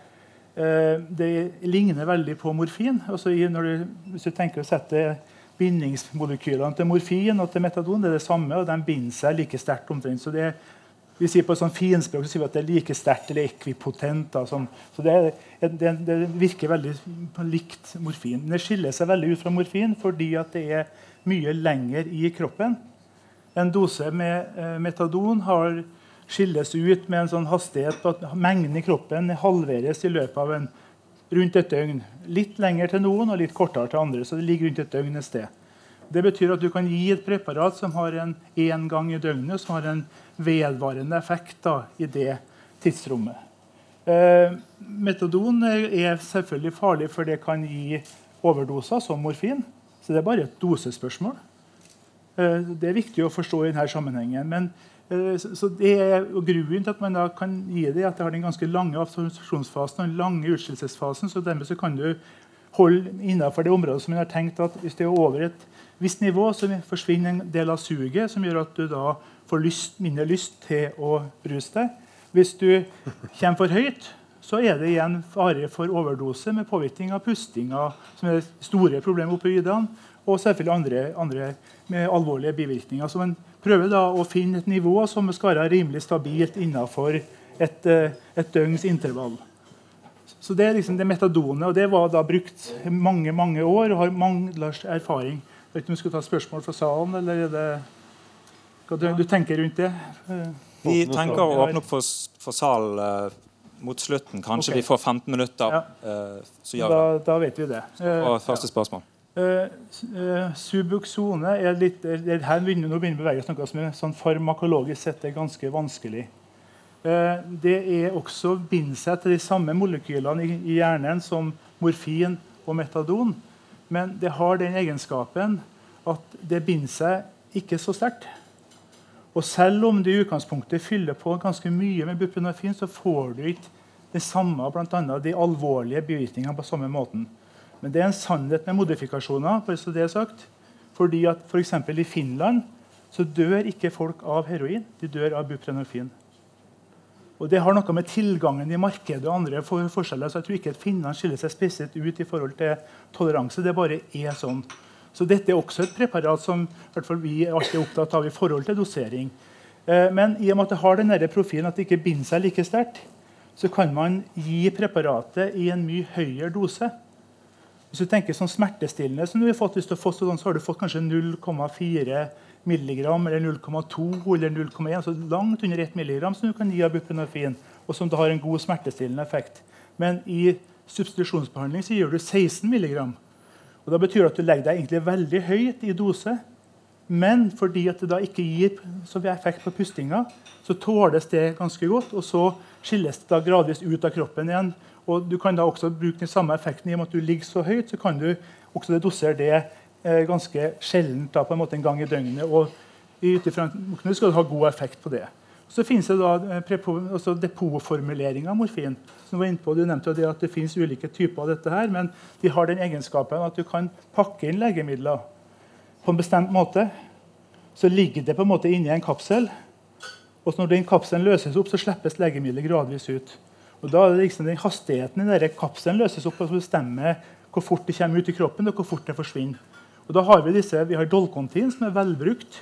eh, Det ligner veldig på morfin. Altså du, hvis du tenker å sette bindingsmolekylene til morfin og til metadon, det er det samme, og de binder seg like sterkt omtrent. Så det vi sier på sånn finspråk så sier vi at det er like sterkt eller ekvipotent. Sånn. Så det, det, det, virker veldig likt morfin. Det skiller seg veldig ut fra morfin fordi det er mye lenger i kroppen. En dose med eh, metadon har, skilles ut med en sånn hastighet på at mengden i kroppen halveres i løpet av en, rundt et døgn. Litt lenger til noen og litt kortere til andre. Så det ligger rundt et døgn et sted. Det betyr at du kan gi et preparat som har en én gang i døgnet, som har en vedvarende effekt da, i det tidsrommet. Eh, metadon er selvfølgelig farlig, for det kan gi overdoser, som morfin. Så det er bare et dosespørsmål. Eh, det er viktig å forstå i denne sammenhengen. Men, eh, så det er Grunnen til at man da kan gi det, at det har den ganske lange absorpsjonsfasen og den lange utskillelsesfasen. så dermed så kan du holde innenfor det området som man har tenkt at hvis det er over et visst nivå, så forsvinner en del av suget, som gjør at du da får lyst, mindre lyst til å ruse deg. Hvis du kommer for høyt, så er det igjen fare for overdose med påvirkning av pustinga, som er det store problemet oppe i Ydene, og selvfølgelig andre, andre, med alvorlige bivirkninger. Så man prøver da å finne et nivå som skal være rimelig stabilt innenfor et, eh, et døgns intervall. Så Det er liksom det metadonet, og det var da brukt mange mange år og har mangler erfaring. Jeg vet ikke om vi skal ta spørsmål fra salen, eller er det hva du, du tenker rundt det? Vi tenker å åpne opp for, for salen uh, mot slutten. Kanskje okay. vi får 15 minutter. Ja. Uh, så gjør da, da, vet vi det. Uh, og første spørsmål. Uh, Subuksone er litt, er, her begynner, nå begynner bevegelsen noe som er sånn farmakologisk sett er ganske vanskelig. det er også binder seg til de samme molekylene i, i hjernen som morfin og metadon. Men det har den egenskapen at det binder seg ikke så sterkt. Og selv om det i utgangspunktet fyller på ganske mye med buprenorfin, så får du ikke det samme, bl.a. de alvorlige bivirkningene på samme måten. Men det er en sannhet med modifikasjoner. for så det er sagt. Fordi at F.eks. i Finland så dør ikke folk av heroin, de dør av buprenorfin. Og Det har noe med tilgangen i markedet og andre for forskjeller så jeg tror ikke at Finnene skiller seg spesielt ut i forhold til toleranse. Det bare er sånn. Så dette er også et preparat som vi vi er opptatt av i forhold til dosering. Eh, men i og med at det har den profilen at det ikke binder seg like sterkt, så kan man gi preparatet i en mye høyere dose. Hvis du tenker sånn smertestillende som du har fått, hvis du har fått sånn, så har du fått kanskje 0,4 milligram eller 0,2 eller 0,1, så langt under 1 milligram som du kan gi av buprenorfin, og som har en god smertestillende effekt. Men i substitusjonsbehandling så gir du 16 milligram. Og Da betyr det at du legger deg egentlig veldig høyt i dose. Men fordi at det da ikke gir så effekt på pustinga, så tåles det ganske godt. Og så skilles det da gradvis ut av kroppen igjen. Og Du kan da også bruke den samme effekten i og med at du ligger så høyt. så kan du også dosere det ganske sjeldent, da, på en måte en gang i døgnet. Og ut ifra en skal du ha god effekt på det. Så finnes det da altså depotformulering av morfin. som var innpå. du nevnte det at det finnes ulike typer av dette, her, men de har den egenskapen at du kan pakke inn legemidler på en bestemt måte. Så ligger det på en måte inni en kapsel. Og når den kapselen løses opp, så slippes legemiddelet gradvis ut. Og da er det liksom den Hastigheten i kapselen løses opp som bestemmer hvor fort det kommer ut i kroppen og hvor fort det forsvinner. Og da har Vi disse, vi har Dolkontin, som er velbrukt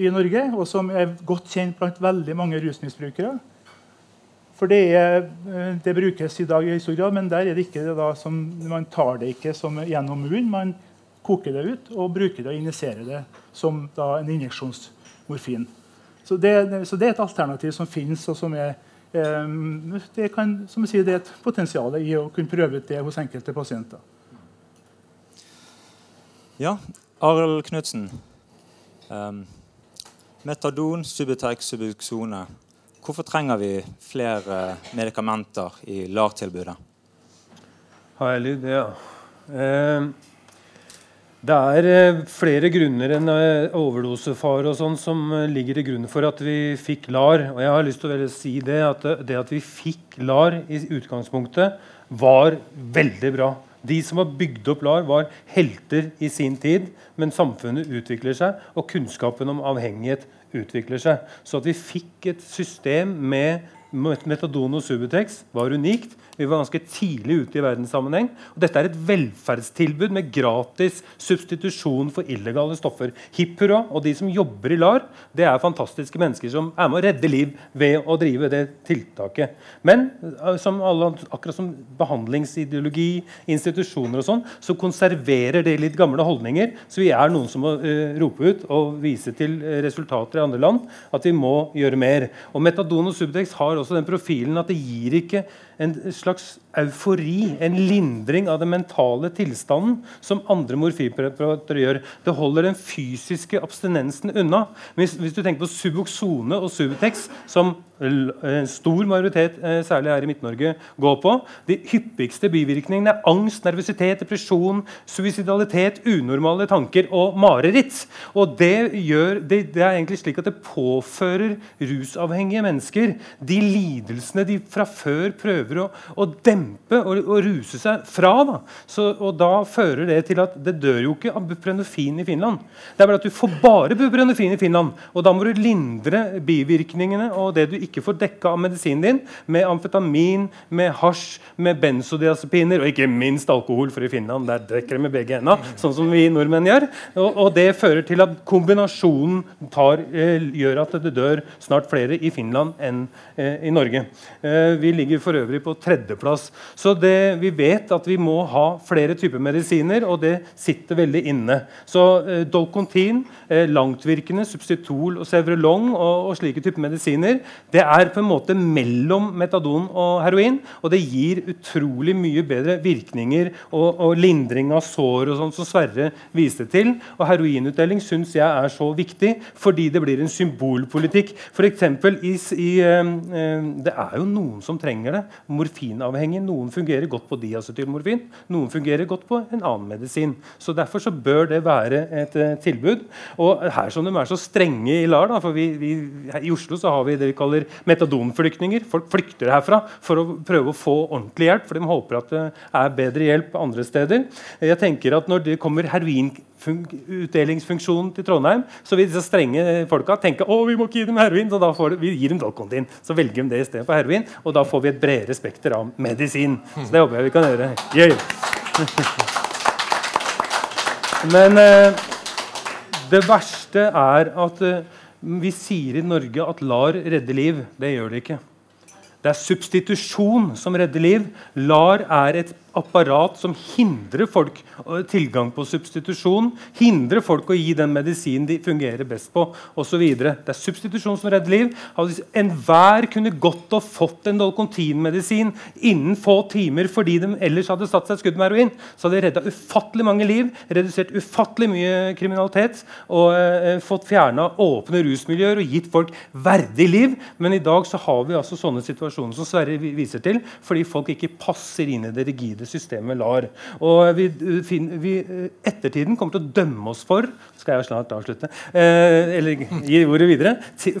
i Norge, og som er godt kjent blant veldig mange rusmisbrukere. For det, er, eh, det, brukes i dag i stor grad, men der er det ikke det da, som, man tar det ikke som gjennom munnen. Man koker det ut og bruker det og injiserer det som en injeksjonsmorfin. Så det, så det, er et alternativ som finnes, og som er, um, det, kan, som sier, det er et potensial i å kunne prøve ut det hos enkelte pasienter. Ja, Arild Knutsen. Um, Metadon, Subutex, Subuxone. Hvorfor trenger vi flere medikamenter i LAR-tilbudet? Har jeg lyd? Ja. Um, det er eh, flere grunner enn eh, overdosefare og sånn som eh, ligger i grunnen for at vi fikk LAR. Og jeg har lyst til å si det at det at vi fikk LAR i utgangspunktet, var veldig bra. De som har bygd opp LAR, var helter i sin tid, men samfunnet utvikler seg, og kunnskapen om avhengighet utvikler seg. Så at vi fikk et system med metadon og Subutex, var unikt. Vi var ganske tidlig ute i verdenssammenheng. Og dette er et velferdstilbud med gratis substitusjon for illegale stoffer. Hipp hurra. Og de som jobber i LAR, det er fantastiske mennesker som er med å redde liv ved å drive det tiltaket. Men eh, som alle, akkurat som behandlingsideologi, institusjoner og sånn, så konserverer det litt gamle holdninger. Så vi er noen som må uh, rope ut og vise til resultater i andre land at vi må gjøre mer. Og Metadon og Subdex har også den profilen at det gir ikke en slags eufori, en lindring av den mentale tilstanden som andre morfinpreparater gjør. Det holder den fysiske abstinensen unna. Hvis, hvis du tenker på Suboxone og Subutex, som en stor majoritet eh, særlig her i Midt-Norge går på De hyppigste bivirkningene er angst, nervøsitet, depresjon, suicidalitet, unormale tanker og mareritt. Og det, gjør, det, det er egentlig slik at det påfører rusavhengige mennesker de lidelsene de fra før prøver å, å dempe dempe og, og, ruse seg fra. Da. Så, og da fører det til at det dør jo ikke av buprenofin i Finland. Det er bare at Du får bare buprenofin i Finland, og da må du lindre bivirkningene og det du ikke får dekka av medisinen din, med amfetamin, med hasj, med benzodiazepiner og ikke minst alkohol. For i Finland der drikker de med begge hendene, sånn som vi nordmenn gjør. Og, og det fører til at kombinasjonen tar, eh, gjør at det dør snart flere i Finland enn eh, i Norge. Eh, vi ligger for øvrig på tredjeplass så det, vi vet at vi må ha flere typer medisiner, og det sitter veldig inne. Så eh, Dolcontin, eh, langtvirkende, substitul og Sevrelong og, og, slike typer medisiner det er på en måte mellom metadon og heroin, og det gir utrolig mye bedre virkninger og, og lindring av sår og sånn som Sverre viste til. Og heroinutdeling syns jeg er så viktig fordi det blir en symbolpolitikk. For eksempel, i, i, eh, eh det er jo noen som trenger det. Morfinavhengige noen fungerer godt på diacetylmorfin, noen fungerer godt på en annen medisin. Så Derfor så bør det være et uh, tilbud. Og her som de er så strenge i LAR, da, for vi, vi, I Oslo så har vi det vi kaller metadonflyktninger. Folk flykter herfra for å prøve å få ordentlig hjelp, for de håper at det er bedre hjelp andre steder. Jeg tenker at Når det kommer heroin utdelingsfunksjonen til Trondheim, så vil disse strenge folka tenke å, vi må ikke gi dem heroin, så da får de, vi gir dem Dolcondin. Så velger de det i stedet for heroin, og da får vi et bredere spekter av medisin. Så det håper jeg vi kan gjøre. Yeah. Men eh, det verste er at eh, vi sier i Norge at LAR redder liv. Det gjør det ikke. Det er substitusjon som redder liv. LAR er et apparat som hindrer folk tilgang på substitusjon, hindrer folk å gi den medisinen de fungerer best på osv. Det er substitusjon som redder liv. Enhver kunne gått og fått en Dolcontin-medisin innen få timer fordi de ellers hadde satt seg skudd med heroin. Så hadde de redda ufattelig mange liv, redusert ufattelig mye kriminalitet og eh, fått fjerna åpne rusmiljøer og gitt folk verdig liv. Men i dag så har vi altså sånne situasjoner som Sverre viser til, fordi folk ikke passer inn i det rigide systemet LAR. Og vi, vi, Ettertiden kommer til å dømme oss for skal jeg snart avslutte, eh, eller gi ordet videre,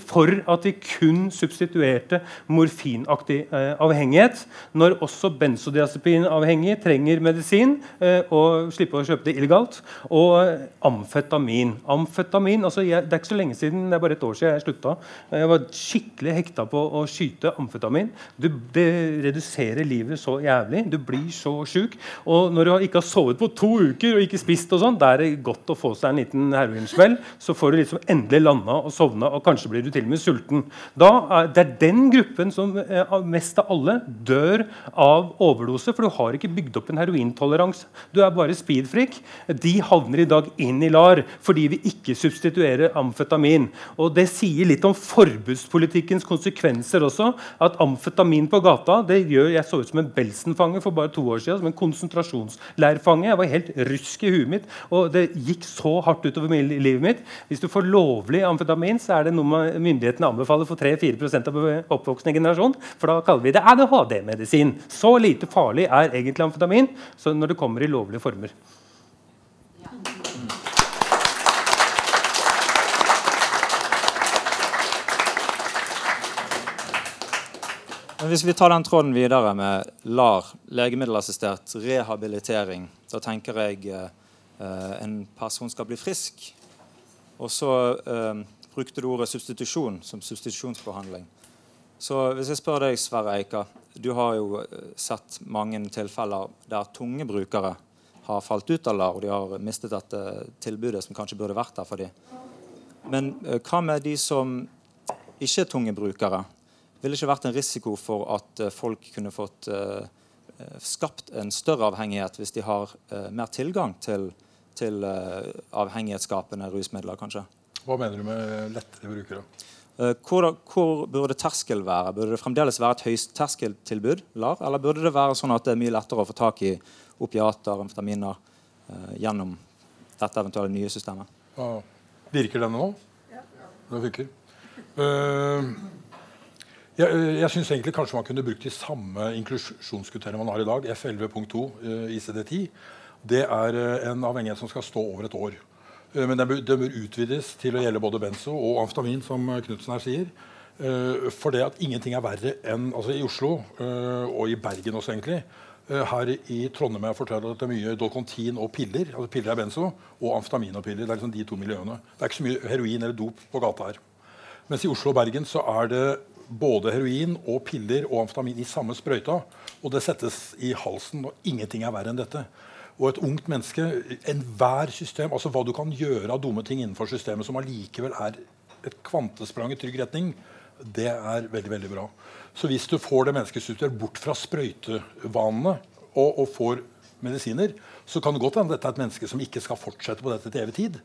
for at vi kun substituerte morfinaktig eh, avhengighet, når også benzodiazepinavhengige trenger medisin eh, og slipper å kjøpe det illegalt, og amfetamin. amfetamin altså jeg, Det er ikke så lenge siden, det er bare et år siden jeg slutta. Jeg var skikkelig hekta på å skyte amfetamin. Du, det reduserer livet så jævlig. Du blir så sjuk. Og når du ikke har sovet på to uker og ikke spist, og sånn, da er det godt å få seg en liten heroinsmell, så får du liksom endelig landa og sovna, og kanskje blir du til og med sulten. Da er, det er den gruppen som eh, mest av alle dør av overdose, for du har ikke bygd opp en herointoleranse. Du er bare speedfreak. De havner i dag inn i LAR fordi vi ikke substituerer amfetamin. Og Det sier litt om forbudspolitikkens konsekvenser også. At amfetamin på gata det gjør Jeg så ut som en Belsen-fange for bare to år siden. Som en konsentrasjonsleirfange. Jeg var helt rusk i huet mitt. Og det gikk så hardt utover livet mitt. Hvis du får lovlig amfetamin, så er det noe myndighetene anbefaler for 3-4% av oppvoksende generasjon. For da kaller vi det ADHD-medisin. Så lite farlig er egentlig amfetamin når det kommer i lovlige former. Hvis vi tar den tråden videre med LAR, legemiddelassistert rehabilitering, da tenker jeg eh, en person skal bli frisk. Og så eh, brukte du ordet substitusjon som substitusjonsbehandling. Så hvis jeg spør deg, Sverre Eika, du har jo eh, sett mange tilfeller der tunge brukere har falt ut av LAR, og de har mistet dette tilbudet som kanskje burde vært der for dem. Men eh, hva med de som ikke er tunge brukere? Ville det ikke vært en risiko for at eh, folk kunne fått eh, skapt en større avhengighet hvis de har eh, mer tilgang til til uh, avhengighetsskapende rusmidler, kanskje. Hva mener du med lettere brukere? Uh, hvor, hvor, burde terskel være? Burde det fremdeles være et høyterskeltilbud? LAR, eller burde det være sånn at det er mye lettere å få tak i opiater, amfetaminer, uh, gjennom dette eventuelle nye systemet? Ja. Virker denne nå? Ja. Det virker. Uh, jeg, jeg syns egentlig kanskje man kunne brukt de samme inklusjonskriteriene man har i dag, F11.2, ICD-10 det er eh, en avhengighet som skal stå over et år. Eh, men den bør, utvides til å gjelde både benzo og amfetamin, som Knutsen her sier. Eh, for det at ingenting er verre enn altså i Oslo, og i Bergen også, egentlig. Her i Trondheim jeg at det er mye Dolcontin og piller. altså Piller er benzo, og amfetamin og piller. Det er liksom de to miljøene. Det er ikke så mye heroin eller dop på gata her. Mens i Oslo og Bergen så er det både heroin og piller og amfetamin i samme sprøyta. Og det settes i halsen, og ingenting er verre enn dette og et ungt menneske Enhver system, altså hva du kan gjøre av dumme ting innenfor systemet som allikevel er et kvantesprang i trygg retning, det er veldig veldig bra. Så hvis du får det mennesket bort fra sprøytevanene og, og, får medisiner, så kan det godt hende dette er et menneske som ikke skal fortsette på dette til evig tid.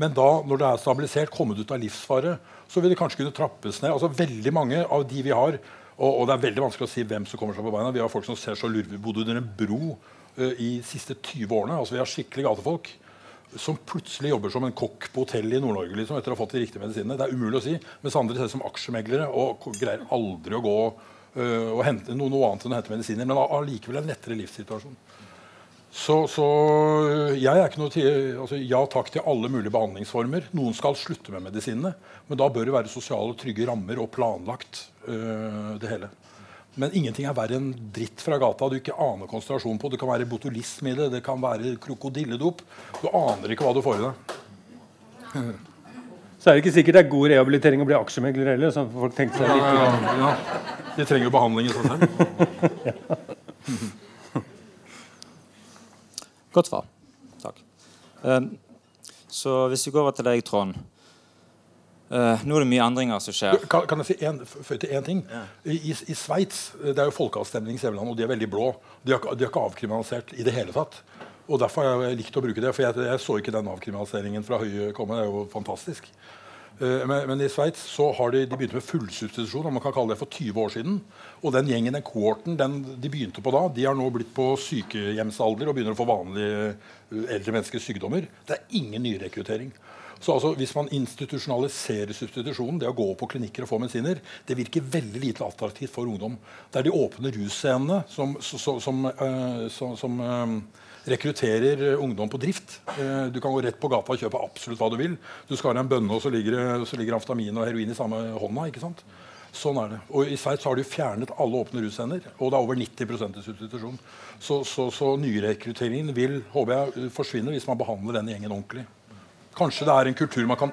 Men da, når det er stabilisert, kommet ut av livsfare, så vil det kanskje kunne trappes ned. Altså Veldig mange av de vi har, og, og det er veldig vanskelig å si hvem som kommer seg på beina. Vi har folk som ser så lurvige bodde under en bro i de siste 20 årene. Altså, vi har skikkelig gatefolk som plutselig jobber som en kokk på hotell i Nord-Norge liksom, etter å ha fått de riktige medisinene. Det er umulig å si. Mens andre ser som aksjemeglere og greier aldri å gå uh, og hente noe, noe, annet enn å hente medisiner. Men allikevel en lettere livssituasjon. Så, så jeg er ikke noe til, altså, ja takk til alle mulige behandlingsformer. Noen skal slutte med medisinene, men da bør det være sosiale, trygge rammer og planlagt uh, det hele. Men ingenting er verre enn dritt fra gata du ikke aner konsentrasjonen på. Det kan være botulisme i det, det kan være krokodilledop. Du aner ikke hva du får i deg. Så er det ikke sikkert det er god rehabilitering å bli aksjemegler heller. Så folk tenker seg litt ja, ja, ja. De trenger jo behandling i seg selv. Godt svar. Takk. Um, så hvis vi går over til deg, Trond. Uh, nå er det mye endringer som skjer. Kan, kan jeg si en, til én ting? Ja. I, i Sveits det er jo folkeavstemning i og de er veldig blå. De har, de har, ikke avkriminalisert i det hele tatt. Og Derfor har jeg likt å bruke det. For jeg, jeg så ikke den avkriminaliseringen fra Høie komme. Det er jo fantastisk. Uh, men, men, i Sveits har de, de begynt med fullsubstitusjon, om man kan kalle det for 20 år siden. Og den gjengen, den kohorten den de begynte på da, de har nå blitt på sykehjemsalder og begynner å få vanlige eldre menneskers sykdommer. Det er ingen nyrekruttering. Så altså, Hvis man institusjonaliserer substitusjonen, det å gå på klinikker og få medisiner, det virker veldig lite attraktivt for ungdom. Det er de åpne russcenene som, som, som, uh, som uh, rekrutterer ungdom på drift. Uh, du kan gå rett på gata og kjøpe absolutt hva du vil. Du skal ha en bønne, og så ligger, så ligger amfetamin og heroin i samme hånda. ikke sant? Sånn er det. Og I Sveits har de fjernet alle åpne russcener, og det er over 90 i substitusjon. Så, så, så nyrekrutteringen vil håper jeg, forsvinne hvis man behandler denne gjengen ordentlig. Kanskje det er en kultur man kan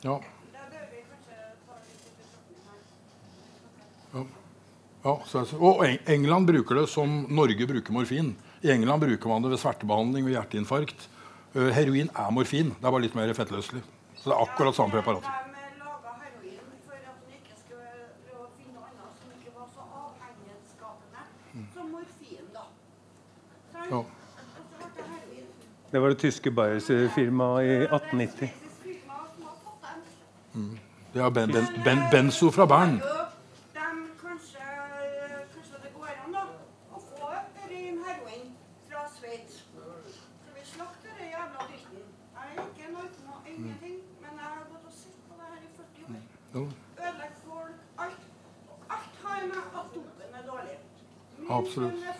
Ja. Ja. ja og England bruker det som Norge bruker morfin. I England bruker man det ved svertebehandling og hjerteinfarkt. Uh, heroin er morfin. Det er bare litt mer fettløselig. Så det er akkurat samme preparat. Ja. Det var det tyske Bayers-firmaet i 1890. Mm. Det er ben, ben, ben, Benzo fra Bern. Absolutt.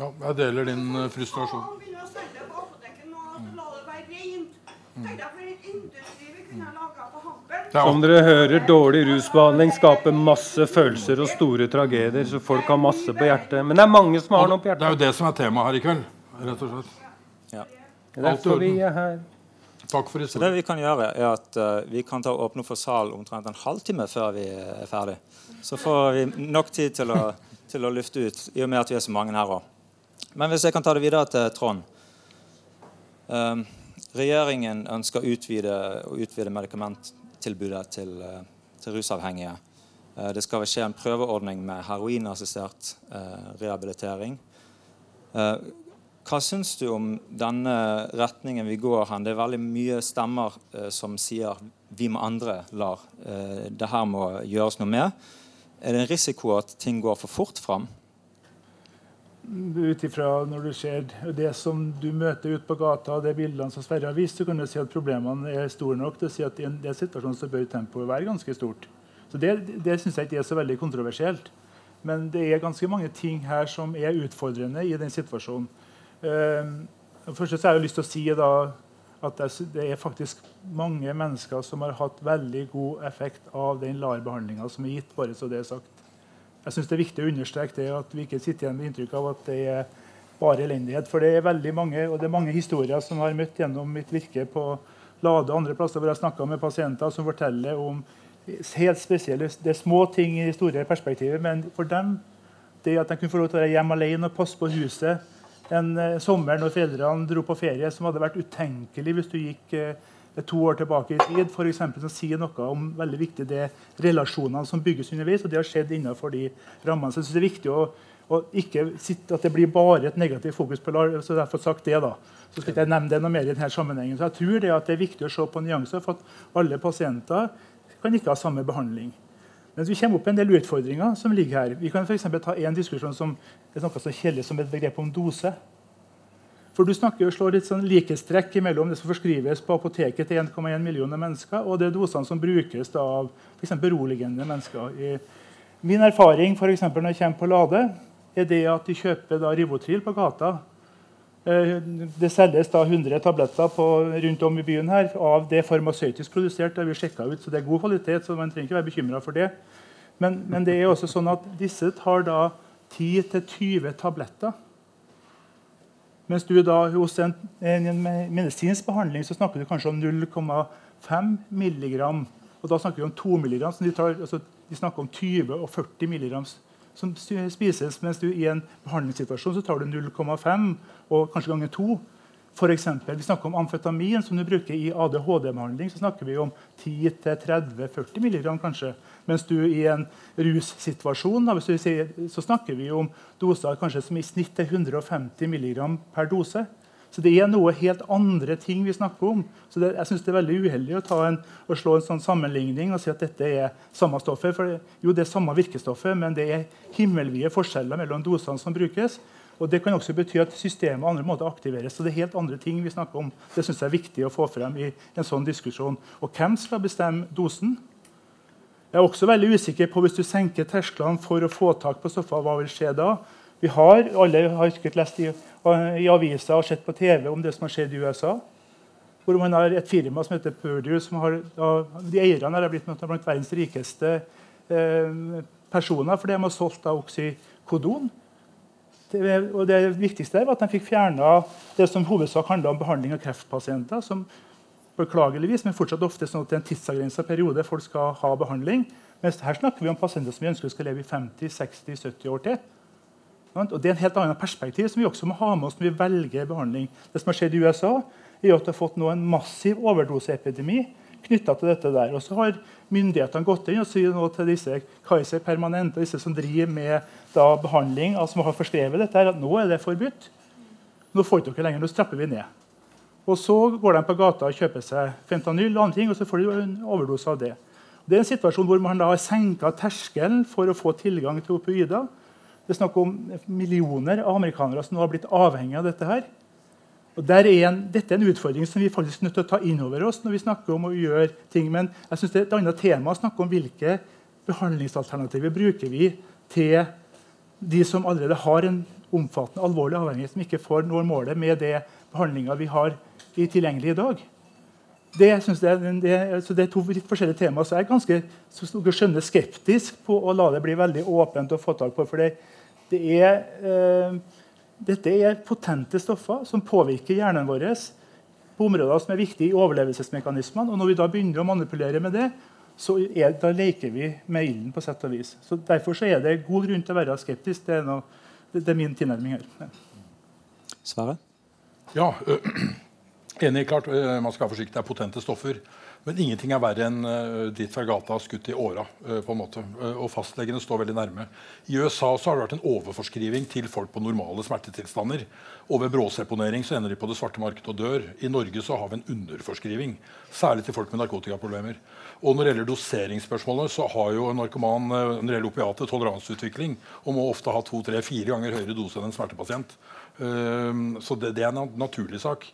Ja, jeg deler din uh, frustrasjon. Mm. Som dere hører, dårlig rusbehandling skaper masse følelser og store tragedier. Så folk har masse på hjertet. Men det er mange som har noe på hjertet. Det er jo det som er temaet her i kveld. rett og slett. Ja. Det er derfor vi er her. Takk for Så det vi kan gjøre, er at uh, vi kan ta åpne for sal omtrent en halvtime før vi er ferdig. Så får vi nok tid til å, til å lufte ut, i og med at vi er så mange her òg. Men hvis jeg kan ta det videre til Trond. Um, regjeringen ønsker å utvide, utvide medikamenttilbudet til, eh, til rusavhengige. Eh, det skal skje en prøveordning med heroinassistert eh, rehabilitering. Hva syns du om denne retningen vi går hen? Det er veldig mye stemmer som sier vi må andre lar. det her må gjøres noe med. Er det en risiko at ting går for fort fram? Ut ifra når du ser det som du møter ute på gata, de bildene som Sverre har vist, så kan du si at problemene er store nok til å si at i en del situasjoner så bør tempoet være ganske stort. Så Det, det syns jeg ikke er så veldig kontroversielt. Men det er ganske mange ting her som er utfordrende i den situasjonen. Uh, først så har jeg lyst til å si da, at det er faktisk mange mennesker som har hatt veldig god effekt av den LAR-behandlinga som er gitt. bare så det er sagt. Jeg synes Det er viktig å understreke det, at vi ikke sitter igjen med inntrykk av at det er bare elendighet. For det er veldig mange og det er mange historier som har møtt gjennom mitt virke på Lade og andre plasser hvor jeg har snakka med pasienter som forteller om helt spesielle Det er små ting i det store perspektivet, men for dem det at de kunne få lov til å være hjemme alene og passe på huset en uh, sommer når foreldrene dro på ferie, som hadde vært utenkelig hvis du gikk uh, to år tilbake i tid, for eksempel, som sier noe om veldig viktig det relasjonene som bygges underveis. og Det har skjedd innenfor de rammene. Så jeg synes det er viktig å, å ikke sitte, at det blir bare et negativt fokus på LAR. så derfor sagt det da. Så skal ikke jeg nevne det noe mer i denne sammenhengen. Så jeg tror det, det er viktig å se på nyanser, for at alle pasienter kan ikke ha samme behandling. Men vi kommer opp med en del utfordringer som ligger her. Vi kan for ta en diskusjon som er noe så kjedelig som et begrep om dose. For Du snakker og slår litt sånn likestrekk mellom det som forskrives på apoteket til 1,1 millioner mennesker, og det dosene som brukes da av f.eks. beroligende mennesker. I, Min erfaring for når jeg kommer på Lade, er det at de kjøper da Rivotril på gata. Eh, det selges da 100 tabletter på, rundt om i byen her av det farmasøytisk produsert. Det vi ut, så det er god kvalitet, så man trenger ikke være bekymra for det. Men, men, det er også sånn at disse tar da 10-20 tabletter. Mens du da hos en, en, medisinsk behandling så snakker du kanskje om 0,5 mg. Og da snakker vi om 2 mg. De, tar, altså, de, snakker om 20 og 40 mg som spises, mens du i en behandlingssituasjon så tar du 0,5 og kanskje ganger 2. For eksempel, vi snakker om amfetamin som du bruker i ADHD-behandling. så snakker vi om 10-30-40 mg kanskje. Mens du i en russituasjon da, sier, så snakker vi om doser kanskje som i snitt er 150 mg per dose. Så det er noe helt andre ting vi snakker om. Så det, jeg synes det er veldig uheldig å, en, å, slå en sånn sammenligning og si at dette er samme stoffet. For jo, det er samme virkestoffet, men det er himmelvide forskjeller mellom dosene som brukes. Og Det kan også bety at systemet andre måter aktiveres. Så det er helt andre ting vi snakker om. Det synes jeg er viktig å få frem i en sånn diskusjon. Og hvem skal bestemme dosen? Jeg er også veldig usikker på hvis du senker tersklene for å få tak på stoffer, hva vil skje da? Vi har, Alle har sikkert lest i, i aviser og sett på TV om det som har skjedd i USA. Hvor man har et firma som heter Purdue, som har, de eierne har blitt blant verdens rikeste eh, personer for de har solgt oksykodon. Og det viktigste var at de fikk fjerna det som hovedsak handla om behandling av kreftpasienter. som beklageligvis, men fortsatt ofte sånn at det er en tidsavgrensa periode folk skal ha behandling. Mens her snakker vi om pasienter som vi ønsker skal leve i 50-60-70 år til. Og Det er en helt annen perspektiv som vi også må ha med oss når vi velger behandling. Det som har skjedd i USA, er at det har fått nå en massiv overdoseepidemi knytta til dette. der. Og så har myndighetene gått inn og sier nå til disse Kaiser Permanente, disse som driver med da, behandling, altså som har forskrevet dette, at nå er det forbudt. Nå får dere lenger, nå strapper vi ned. Og Så går de på gata og kjøper seg fentanyl, og andre ting, og så får de en overdose av det. Det er en situasjon hvor man da har senka terskelen for å få tilgang til opioider. Det er snakk om millioner av amerikanere som nå har blitt avhengig av dette. her. Og er en, dette er en utfordring som vi faktisk er nødt til å ta inn over oss når vi snakker om å gjøre ting. Men jeg synes det er et annet tema å snakke om hvilke behandlingsalternativer bruker vi til de som allerede har en omfattende alvorlig avhengighet, som ikke får når målet med det behandlinga vi har i tilgjengelig i dag. Det, det, det, det, er to litt forskjellige temaer. Så jeg er ganske så skjønner, skeptisk på å la det bli veldig åpent å få tak på. for det, er, eh, Dette er potente stoffer som påvirker hjernen vår på områder som er viktige i overlevelsesmekanismene. Og når vi da begynner å manipulere med det, så er, da leker vi med ilden på sett og vis. Så Derfor så er det god grunn til å være skeptisk. Det er, noe, det er min tilnærming her. Ja. Sverre? Ja, enig. klart Man skal være forsiktig. Det er potente stoffer. Men ingenting er verre enn øh, ditt fra gata skutt i åra. Øh, på en måte. Uh, og fastlegene står veldig nærme. I USA så har det vært en overforskriving til folk på normale smertetilstander. Og ved bråseponering så ender de på det svarte markedet og dør. I Norge så har vi en underforskriving. Særlig til folk med narkotikaproblemer. Og når det gjelder doseringsspørsmålet, så har jo en narkoman når det gjelder opiater, toleranseutvikling og må ofte ha to, tre, fire ganger høyere dose enn en smertepasient. så det, det er en naturlig sak.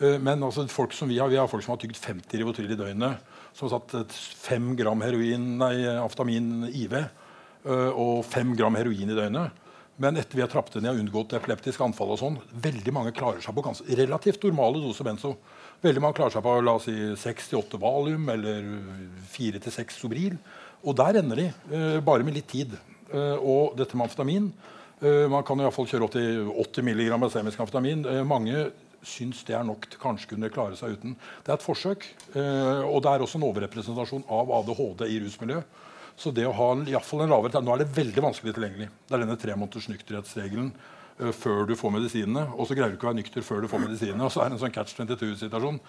Eh, men altså, folk som vi har, vi har folk som har tygd 50 Rivotril i døgnet. Som har satt 5 gram heroin, nei, aftamin IV eh, og 5 gram heroin i døgnet. Men etter vi har trappet ned og unngått epileptiske anfall, og sånn, veldig mange klarer seg på ganske relativt normale doser benzo. Veldig mange klarer seg på la oss si, 6-8 valium eller 4-6 Sobril. Og der ender de, eh, bare med litt tid. og dette med amfetamin Man kan i hvert fall kjøre opp til 80 mg semisk amfetamin. mange syns det er nok til kanskje kunne klare seg uten. Det er et forsøk. Eh, og det er også en overrepresentasjon av ADHD i rusmiljøet. Så det å ha en, i fall en lavere Nå er det veldig vanskelig tilgjengelig. Det er denne tre måneders nykterhetsregelen uh, før du får medisinene. Og så greier du ikke å være nykter før du får medisinene. Og så er det en sånn catch 22-situasjon.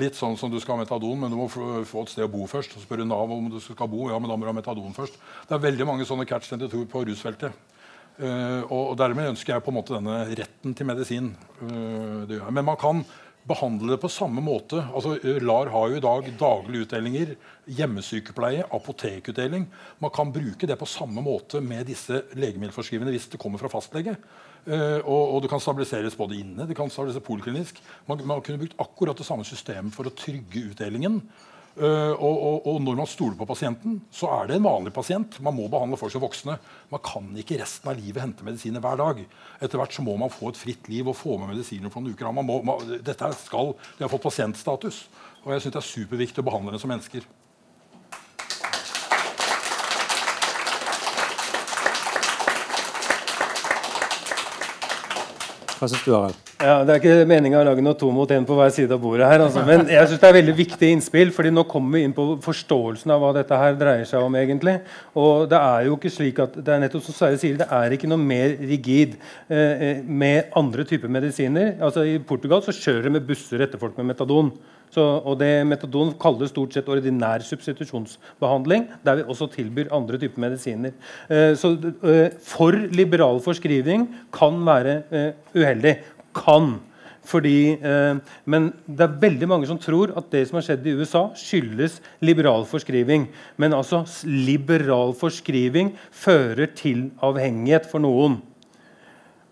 Litt sånn som du skal ha metadon, men du må få et sted å bo først. Så spør du Nav om du skal bo. Ja, men da må du ha metadon først. Det er veldig mange sånne catch 22 på rusfeltet. Uh, og Dermed ønsker jeg på en måte denne retten til medisin. Uh, Men man kan behandle det på samme måte. Altså, uh, LAR har jo i dag daglige utdelinger, hjemmesykepleie, apotekutdeling. Man kan bruke det på samme måte med disse legemiddelforskrivene hvis det kommer fra fastlege. Og, og, det kan stabiliseres både inne det kan stabiliseres poliklinisk. Man, man kunne brukt akkurat det samme systemet for å trygge utdelingen. Uh, og, og, og, når man stoler på pasienten, så er det en vanlig pasient. Man må behandle folk som voksne. Man kan ikke resten av livet hente medisiner hver dag. Etter hvert så må man få et fritt liv og få med medisiner for noen uker. Man må, man, dette skal, De har fått pasientstatus. Og jeg syns det er superviktig å behandle dem som mennesker. Hva syns du, Harald? Ja, Det er ikke meninga å lage noe to mot én på hver side av bordet. her, altså. Men jeg synes det er veldig viktig innspill, fordi nå kommer vi inn på forståelsen av hva dette her dreier seg om. egentlig. Og det er jo ikke slik at, det er nettopp som Sverre sier, det er ikke noe mer rigid eh, eh med andre typer medisiner. Altså I Portugal så kjører de med busser etter folk med metadon. Så, og det Metadon kalles stort sett ordinær substitusjonsbehandling, der vi også tilbyr andre typer medisiner. Eh, så eh, For liberal forskrivning kan være eh, uheldig. Kan. Fordi, eh, men det er veldig mange som tror at det som har skjedd i USA, skyldes liberal forskriving. Men altså, liberal forskriving fører til avhengighet for noen.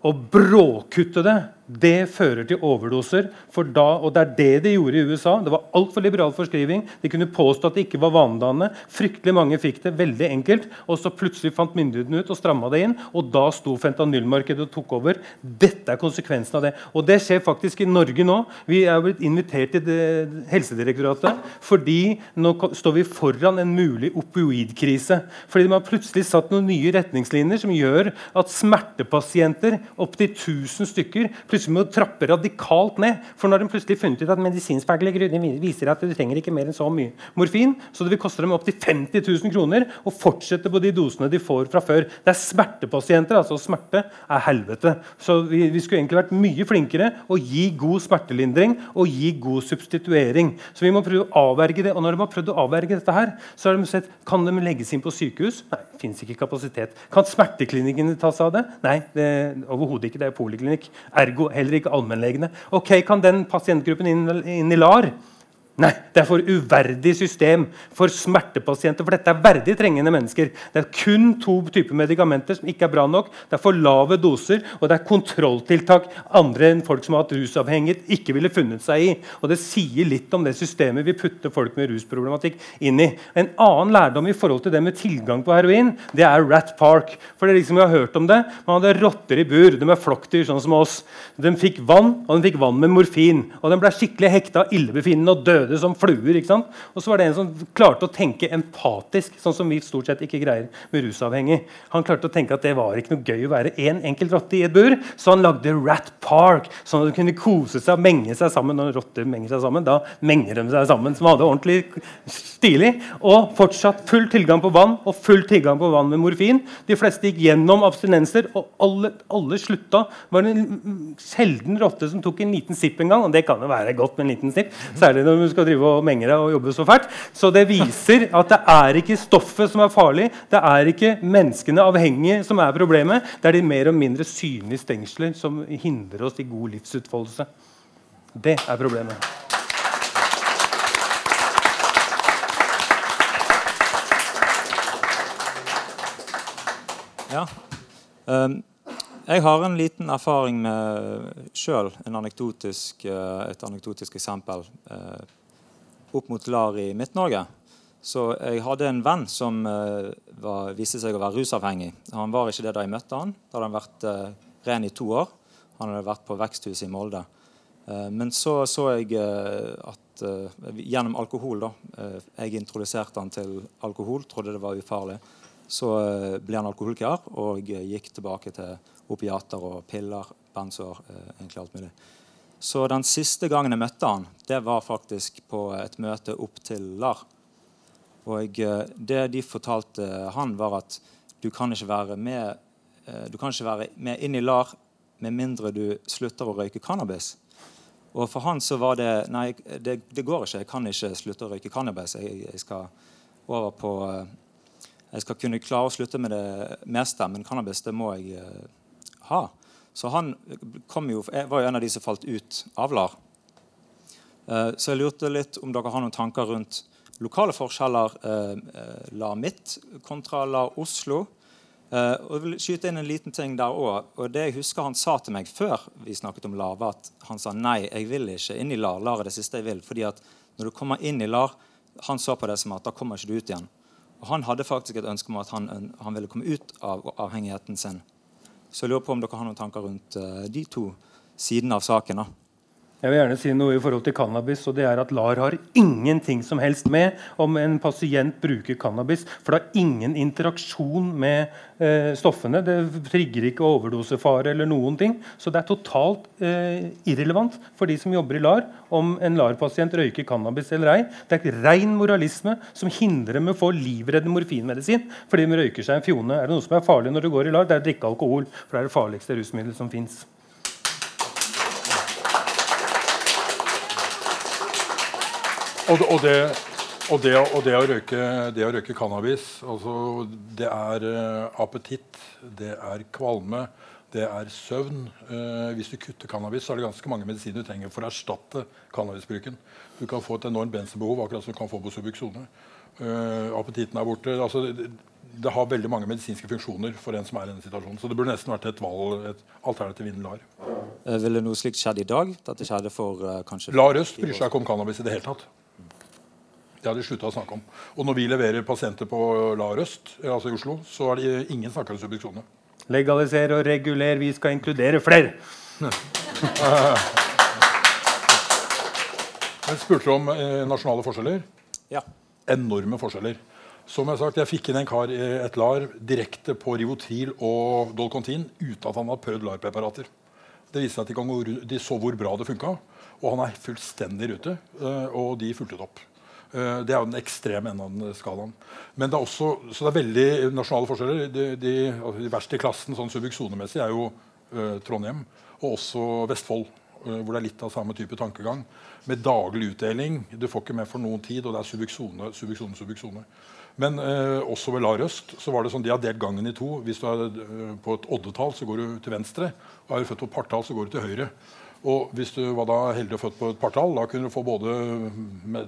Å bråkutte det det fører til overdoser. Da, og Det er det de gjorde i USA. Det var altfor liberal forskriving. De kunne påstå at det ikke var vanedannende. Fryktelig mange fikk det veldig enkelt. Og så plutselig fant myndighetene ut og stramma det inn. Og da sto fentanylmarkedet og tok over. Dette er konsekvensen av det. Og det skjer faktisk i Norge nå. Vi er blitt invitert til Helsedirektoratet fordi nå står vi foran en mulig opioidkrise. Fordi de har plutselig satt noen nye retningslinjer som gjør at smertepasienter, opptil 1000 stykker, plutselig må trappe radikalt ned. For når de plutselig funnet ut at medisinskfaglige grunner viser at du trenger ikke mer enn så mye morfin, så det vil koste dem opptil 50 000 kroner å fortsette på de dosene de får fra før. Det er smertepasienter. altså Smerte er helvete. Så vi, vi skulle egentlig vært mye flinkere å gi god smertelindring og gi god substituering. Så vi må prøve å avverge det. Og når de har prøvd å avverge dette her, så har de sett kan de legges inn på sykehus. Nei, fins ikke kapasitet. Kan smerteklinikkene ta seg av det? Nei, det, overhodet ikke. Det er poliklinikk. Ergo heller ikke allmennlegene. Ok, Kan den pasientgruppen inn, inn i LAR? Nei, det er for uverdig system for smertepasienter. For dette er verdig trengende mennesker. Det er kun to typer medikamenter som ikke er bra nok. Det er for lave doser, og det er kontrolltiltak andre enn folk som har hatt rusavhengighet, ikke ville funnet seg i. Og Det sier litt om det systemet vi putter folk med rusproblematikk inn i. En annen lærdom i forhold til det med tilgang på heroin, det er Rat Park. For det er liksom vi har hørt om det. Man hadde rotter i bur. De er flokkdyr, sånn som oss. De fikk vann, og de fikk vann med morfin. Og de ble skikkelig hekta, illebefinnende og døde døde som fluer. ikke sant? Og så var det en som klarte å tenke empatisk, sånn som vi stort sett ikke greier med rusavhengig. Han klarte å tenke at det var ikke noe gøy å være én en enkelt rotte i et bur, så han lagde Rat Park, sånn at de kunne kose seg og menge seg sammen. Når rotter menger seg sammen, da menger de seg sammen, som hadde ordentlig stilig. Og fortsatt full tilgang på vann og full tilgang på vann med morfin. De fleste gikk gjennom abstinenser, og alle, alle slutta. Det en sjelden rotte som tok en liten sipp en gang, og det kan jo være godt med en liten sipp. Særlig når du skal drive og menge deg og jobbe så fælt. Så det viser at det er ikke stoffet som er farlig, det er ikke menneskene avhengige som er problemet. Det er de mer og mindre synlige stengsler som hindrer oss i god livsutfoldelse. Det er problemet. Ja. Um, jeg har en liten erfaring med sjøl et anekdotisk eksempel. Uh, opp mot LAR i Midt-Norge. Så jeg hadde en venn som uh, var, viste seg å være rusavhengig. Han var ikke det da jeg møtte han. Da hadde han vært uh, ren i to år. Han hadde vært på veksthuset i Molde. Uh, men så så jeg at gjennom alkohol da, Jeg introduserte han til alkohol, trodde det var ufarlig. Så ble han alkoholiker og gikk tilbake til opiater og piller, benzoer, egentlig alt mulig. Så den siste gangen jeg møtte han, det var faktisk på et møte opp til LAR. Og eh, det de fortalte han, var at du kan ikke være med, eh, kan ikke være med inn i LAR med mindre du slutter å røyke cannabis. Og for han så var det Nei, det, det går ikke. Jeg kan ikke slutte å røyke cannabis. Jeg, jeg, skal over på eh, Jeg skal kunne klare å slutte med det meste, men cannabis det må jeg ha. Så han jo, var jo en av de som falt ut av LAR. Eh, så jeg lurte litt om dere har noen tanker rundt lokale forskjeller. Eh, eh, LAR midt kontra LAR Oslo. og jeg vil skyte inn en liten ting der også. Og det jeg husker han sa til meg før vi snakket om LAR, var at han sa nei, jeg vil ikke inn i LAR. LAR er det siste jeg vil. fordi at når du kommer inn i LAR, han så på det som at da kommer ikke du ut igjen. Og Han hadde faktisk et ønske om at han, han ville komme ut av avhengigheten sin. Så jeg lurer på om dere har noen tanker rundt uh, de to sidene av saken. Jeg vil gjerne si noe i forhold til cannabis. og det er at LAR har ingenting som helst med om en pasient bruker cannabis. For det har ingen interaksjon med eh, stoffene. Det trigger ikke overdosefare eller noen ting. Så det er totalt eh, irrelevant for de som jobber i LAR, om en LAR-pasient røyker cannabis eller ei. Det er ren moralisme som hindrer dem å få livreddende morfinmedisin fordi de røyker seg en fjone. Er det noe som er farlig når du går i LAR? Det er å drikke alkohol. For det er det farligste rusmiddelet som fins. Og, og, det, og, det, og det, å røyke, det, å røyke, cannabis altså, Det er uh, appetitt, det er kvalme, det er søvn. Uh, hvis du kutter cannabis, så er det ganske mange medisiner du trenger for å erstatte cannabisbruken. Du kan få et enormt bensinbehov, akkurat som du kan få på Subuxone. Uh, appetitten er borte. Altså, det, det, har veldig mange medisinske funksjoner for en som er i denne situasjonen. Så det burde nesten vært et valg, et alternativ innen LAR. Ville noe slikt skjedd i dag? Dette skjedde for kanskje LAR Øst bryr seg ikke om cannabis i det hele tatt. Det har de slutta å snakke om. Og når vi leverer pasienter på LAR Øst, altså i Oslo, så er det ingen snakker om subduksjoner. Legalisere og regulere. Vi skal inkludere flere. Jeg spurte om eh, nasjonale forskjeller? Ja. Enorme forskjeller. Som Jeg sagt, jeg fikk inn en kar i et LAR direkte på Rivotril og Dolcontin uten at han hadde prøvd LAR-preparater. Det viste seg at de, de så hvor bra det funka, og han er fullstendig i rute. Eh, og de fulgte det opp. Eh, det er jo den ekstreme enden av skalaen. Men det er også, så det er veldig nasjonale forskjeller. De, de, altså de verste i klassen sånn subuksonemessig er jo uh, Trondheim og også Vestfold. Uh, hvor det er litt av samme type tankegang. Med daglig utdeling. Du får ikke med for noen tid, og det er subuksone, subuksone, subuksone. Men uh, også ved LAR Øst så var det sånn, de har delt gangen i to. Hvis du er på et oddetall, så går du til venstre. Og er du født på partall, så går du til høyre. Og hvis du var da heldig og født på et partall, da kunne du få både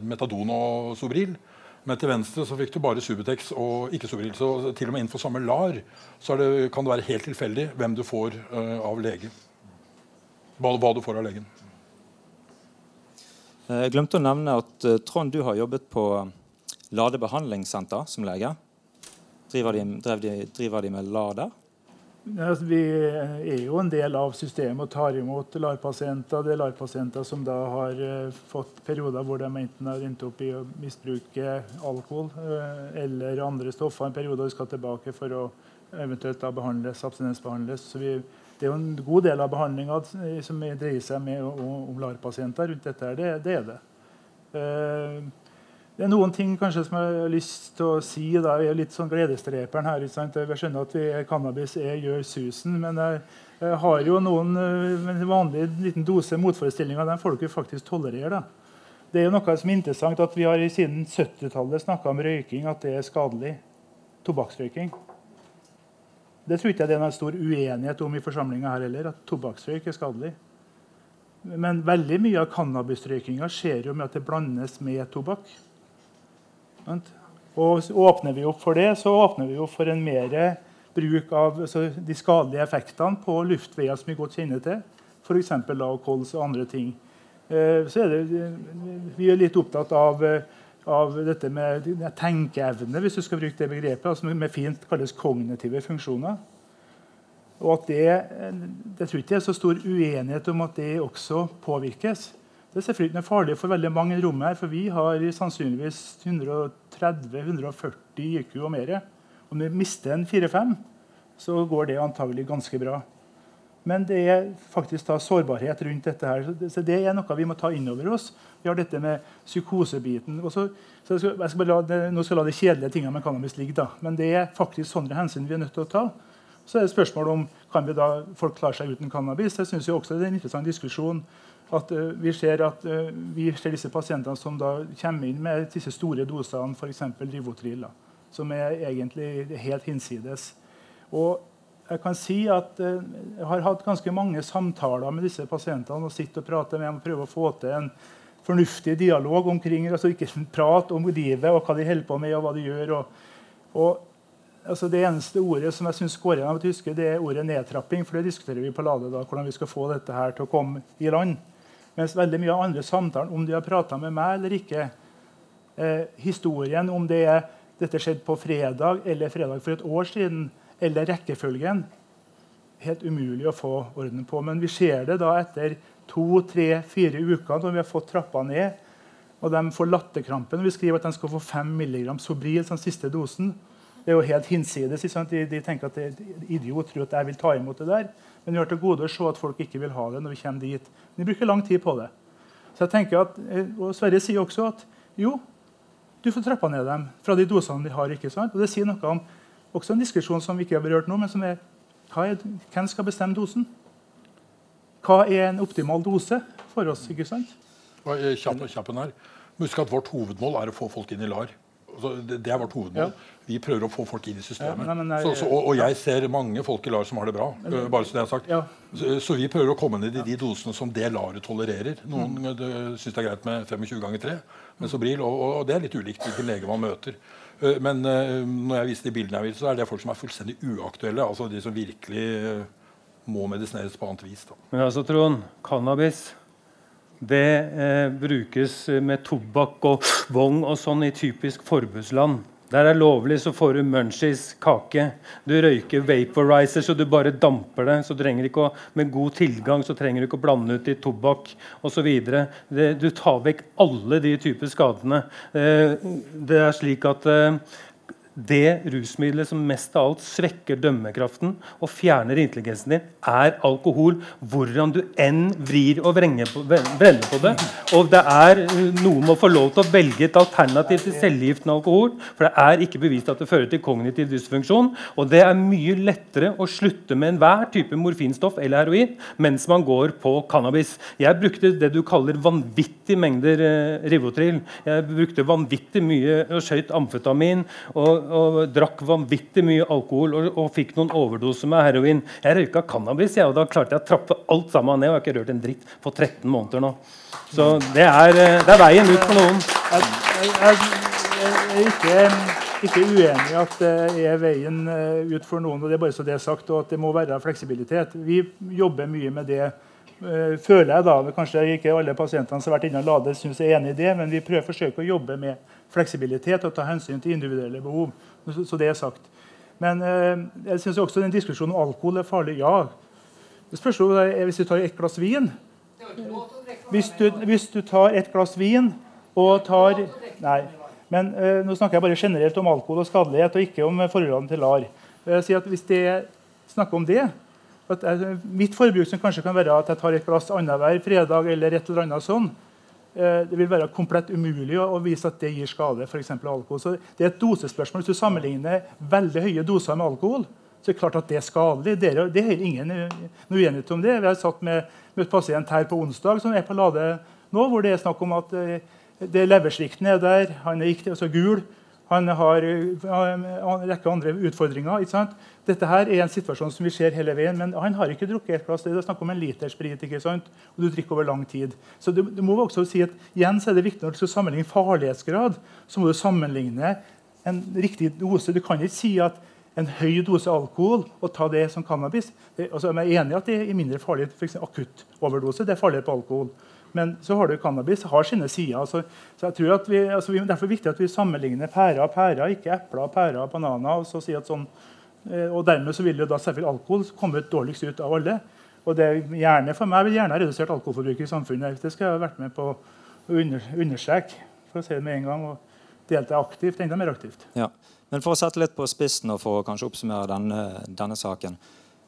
metadon og Sobril. Men til venstre så fikk du bare Subutex og ikke Sobril. Så til og med innenfor samme LAR så det, kan det være helt tilfeldig hvem du får uh, av lege. Hva, hva, du får av legen. Eh, jeg glemte å nevne at uh, Trond, du har jobbet på Lade behandlingssenter som lege. Driver de, de, driver de med LAR der? Altså, vi er jo en del av systemet og tar imot LAR-pasienter. Det er LAR-pasienter som da har uh, fått perioder hvor de enten har endt opp i å misbruke alkohol uh, eller andre stoffer en periode og skal tilbake for å eventuelt da behandles, abstinensbehandles. Så vi, det er jo en god del av behandlinga som dreier seg med, om LAR-pasienter rundt dette. Det, det er det. Det er noen ting kanskje som jeg har lyst til å si. Da. Jeg er litt sånn gledesdreperen her. Jeg skjønner at vi, cannabis er, gjør susen. Men jeg, jeg, har jo noen uh, vanlige liten dose motforestillinger. Den får dere faktisk tolerere. Da. Det er jo noe som er interessant at Vi har siden 70-tallet snakka om røyking, at det er skadelig. Tobakksrøyking. Det tror ikke jeg det er noen stor uenighet om i forsamlinga her heller. at tobakksrøyk er skadelig. Men veldig mye av cannabisrøykinga skjer jo med at det blandes med tobakk. Og åpner vi opp for det, så åpner vi opp for en mer bruk av altså, de skadelige effektene på luftveier som vi godt kjenner til, f.eks. kols og andre ting. Eh, er det, vi er litt opptatt av, av dette med tenkeevne, hvis du skal bruke det begrepet, altså med fint kalles kognitive funksjoner. Og at det, det tror ikke det er så stor uenighet om at det også påvirkes. Det er selvfølgelig farlig for veldig mange i rommet, her, for vi har sannsynligvis 130-140 IQ og mer. Om vi mister en 4-5, så går det antagelig ganske bra. Men det er faktisk da sårbarhet rundt dette. her, så Det er noe vi må ta inn over oss. Vi har dette med psykosebiten. Også, så jeg skal, jeg skal la det, nå skal jeg la de kjedelige tingene med cannabis ligge. da, Men det er faktisk sånne hensyn vi er nødt til å ta. Så er det spørsmål om kan vi da folk klare seg uten cannabis. Jeg synes også Det er en interessant diskusjon at uh, vi, ser at, uh, vi ser disse pasientene som da kommer inn med disse store dosene, f.eks. Rivotril, som er egentlig helt hinsides. Og jeg kan si at uh, jeg har hatt ganske mange samtaler med disse pasientene og sitter og prater med dem og prøver å få til en fornuftig dialog omkring altså ikke prat om livet og hva de holder på med og hva de gjør. Og, og altså Det eneste ordet som jeg synes går igjen av å huske, det er ordet nedtrapping. For det diskuterer vi på Lade, da, hvordan vi skal få dette her til å komme i land. Mens veldig mye av andre samtalen, om de har prata med meg eller ikke, Eh, historien, om det er dette skjedde på fredag eller fredag for et år siden, eller rekkefølgen, helt umulig å få orden på. Men vi ser det da etter to, tre, fire uker, når vi har fått trappa ned. Og de får latterkrampen. vi skriver at de skal få 5 mg Sobril som siste dosen. Det er jo helt hinsides. De, de, tenker at det er idiot tror at jeg vil ta imot det der. Men vi har til gode å se at folk ikke vil ha det når vi kommer dit. Vi bruker lang tid på det. Så jeg tenker at, eh, og Sverre sier også at jo, du får trappa ned dem fra de dosene de har. ikke sant? Og Det sier noe om også en diskusjon som vi ikke har berørt nå, men som er, er hvem skal bestemme dosen? Hva er en optimal dose for oss? ikke sant? Kjapp, kjappen her. Husk at Vårt hovedmål er å få folk inn i LAR. Det, er vårt hovedmål. Ja. Vi prøver å få folk inn i systemet. Ja, nei, nei, så, så, og, og, jeg ser mange folk i LAR som har det bra. Men, bare så det er sagt. Ja. Så, så, vi prøver å komme ned i de dosene som det LAR-et tolererer. Noen mm. syns det er greit med 25 ganger 3 med Sobril, og, og, det er litt ulikt hvilken lege man møter. Men når jeg viser de bildene jeg vil, så er det folk som er fullstendig uaktuelle. altså De som virkelig må medisineres på annet vis. Da. Men altså, Trond, cannabis det eh, brukes med tobakk og vogn og sånn i typisk forbudsland. Der er lovlig, så får du munchies, kake. Du røyker vaporizer, så du bare damper det. så trenger ikke å, Med god tilgang så trenger du ikke å blande ut i tobakk osv. Du tar vekk alle de typer skadene. Eh, det er slik at eh, det rusmiddelet som mest av alt svekker dømmekraften og fjerner intelligensen din, er alkohol. Hvordan du enn vrir og vrenger på, det. Og det er Noen må få lov til å velge et alternativ til cellegiftende alkohol. For det er ikke bevist at det fører til kognitiv dysfunksjon. Og det er mye lettere å slutte med enhver type morfinstoff eller heroin mens man går på cannabis. Jeg brukte det du kaller vanvittige mengder eh, Rivotril. Jeg brukte vanvittig mye og skjøt amfetamin. og og drakk vanvittig mye alkohol og, og fikk noen overdoser med heroin. Jeg røyka cannabis, jeg, og da klarte jeg å trappe alt sammen ned. og jeg har ikke rørt en dritt på 13 måneder nå. Så det er, eh, det er veien ut for noen. Jeg, jeg, jeg ikke, ikke, uenig i at det er veien eh, ut for noen. og det er bare så det er sagt, og at det må være fleksibilitet. Vi jobber mye med det Eh, føler jeg da, Kanskje ikke alle pasientene som har vært inne og ladet syns jeg er enig i det, men vi prøver å forsøke å jobbe med fleksibilitet og ta hensyn til individuelle behov. Så det er sagt. Men eh, jeg synes også den diskusjonen om alkohol er farlig. Ja. Det spørs jo hvis du tar et glass vin hvis du, hvis du tar et glass vin og tar Nei. Men eh, nå snakker jeg bare generelt om alkohol og skadelighet, og ikke om forholdene til LAR. Jeg sier at Hvis det snakker om det, jeg, mitt forbruk som kanskje kan være at jeg tar et glass annenhver fredag, eller et eller annet sånn, eh, det vil være komplett umulig å, vise at det gir skade. For alkohol. Så det er et dosespørsmål. Hvis du sammenligner veldig høye doser med alkohol, så er det klart at det er skadelig. Det er, det er ingen noe uenighet om det. Vi har satt med, med en pasient her på onsdag som er på Lade nå, hvor det er snakk om at eh, det er leversvikten er der, han er gikk, altså gul. Han har en rekke andre utfordringer. ikke sant? Dette her er en situasjon som vi ser hele veien, men han har ikke drukket et glass. Det er snakk om en liter sprit, ikke sant? og du drikker over lang tid. Så du, du, må også si at igjen så er det viktig Når du skal sammenligne farlighetsgrad, så må du sammenligne en riktig dose. Du kan ikke si at en høy dose alkohol og ta det som cannabis det, altså, Jeg er enig i at det er mindre farlig akutt overdose, Det er farligere på alkohol. Men så har du cannabis har sine sider. Så, så jeg tror at vi, altså, vi, Derfor er det viktig at vi sammenligner pærer og pærer, ikke epler, pærer og bananer. og så si at sånn, eh, og Dermed så vil jo da selvfølgelig alkohol komme ut dårligst ut av alle. Og det gjerne for meg vil gjerne ha redusert alkoholforbruket i samfunnet. Det skal jeg ha vært med på å under, understreke for å si det med en gang, og delta aktivt, enda mer aktivt. Ja. Men for å sette litt på spissen og for å kanskje oppsummere denne, denne saken.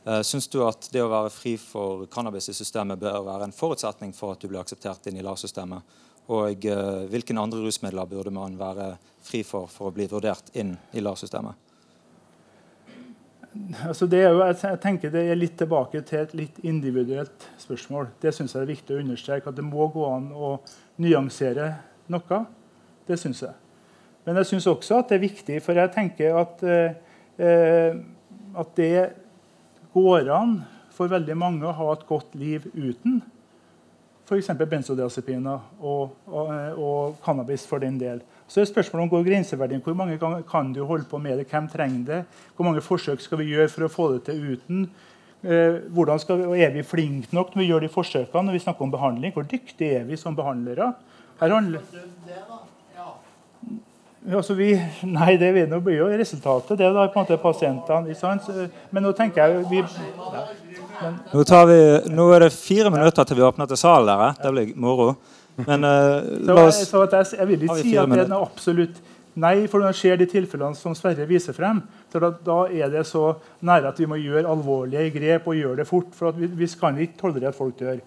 Uh, Syns du at det å være fri for cannabis i systemet bør være en forutsetning for at du blir akseptert inn i LAR-systemet? Og uh, hvilke andre rusmidler burde man være fri for for å bli vurdert inn i LAR-systemet? Altså jo, jeg tenker det er litt tilbake til et litt individuelt spørsmål. Det syns jeg er viktig å understreke. At det må gå an å nyansere noe. Det syns jeg. Men jeg syns også at det er viktig, for jeg tenker at, eh, at det går an for veldig mange å ha et godt liv uten f.eks. benzodiazepiner og, og, og, cannabis for den del. Så er spørsmålet om går grenseverdien. Hvor mange ganger kan du holde på med det? Hvem trenger det? Hvor mange forsøk skal vi gjøre for å få det til uten? Eh, hvordan skal vi, og Er vi flinke nok når vi gjør de forsøkene når vi snakker om behandling? Hvor dyktige er vi som behandlere? Her handler... Altså vi, nei, det blir jo resultatet. Det er da på en måte pasientene. Men nå tenker jeg vi, ja, men, nå, vi, nå, er det fire minutter til vi åpner til salen. dere. Det blir moro. Men uh, la oss så jeg, jeg, vil ikke si at det er noe absolutt nei, for når det skjer de tilfellene som Sverre viser frem, så da, da, er det så nære at vi må gjøre alvorlige grep og gjøre det fort. For vi, vi kan ikke tolerere at folk dør.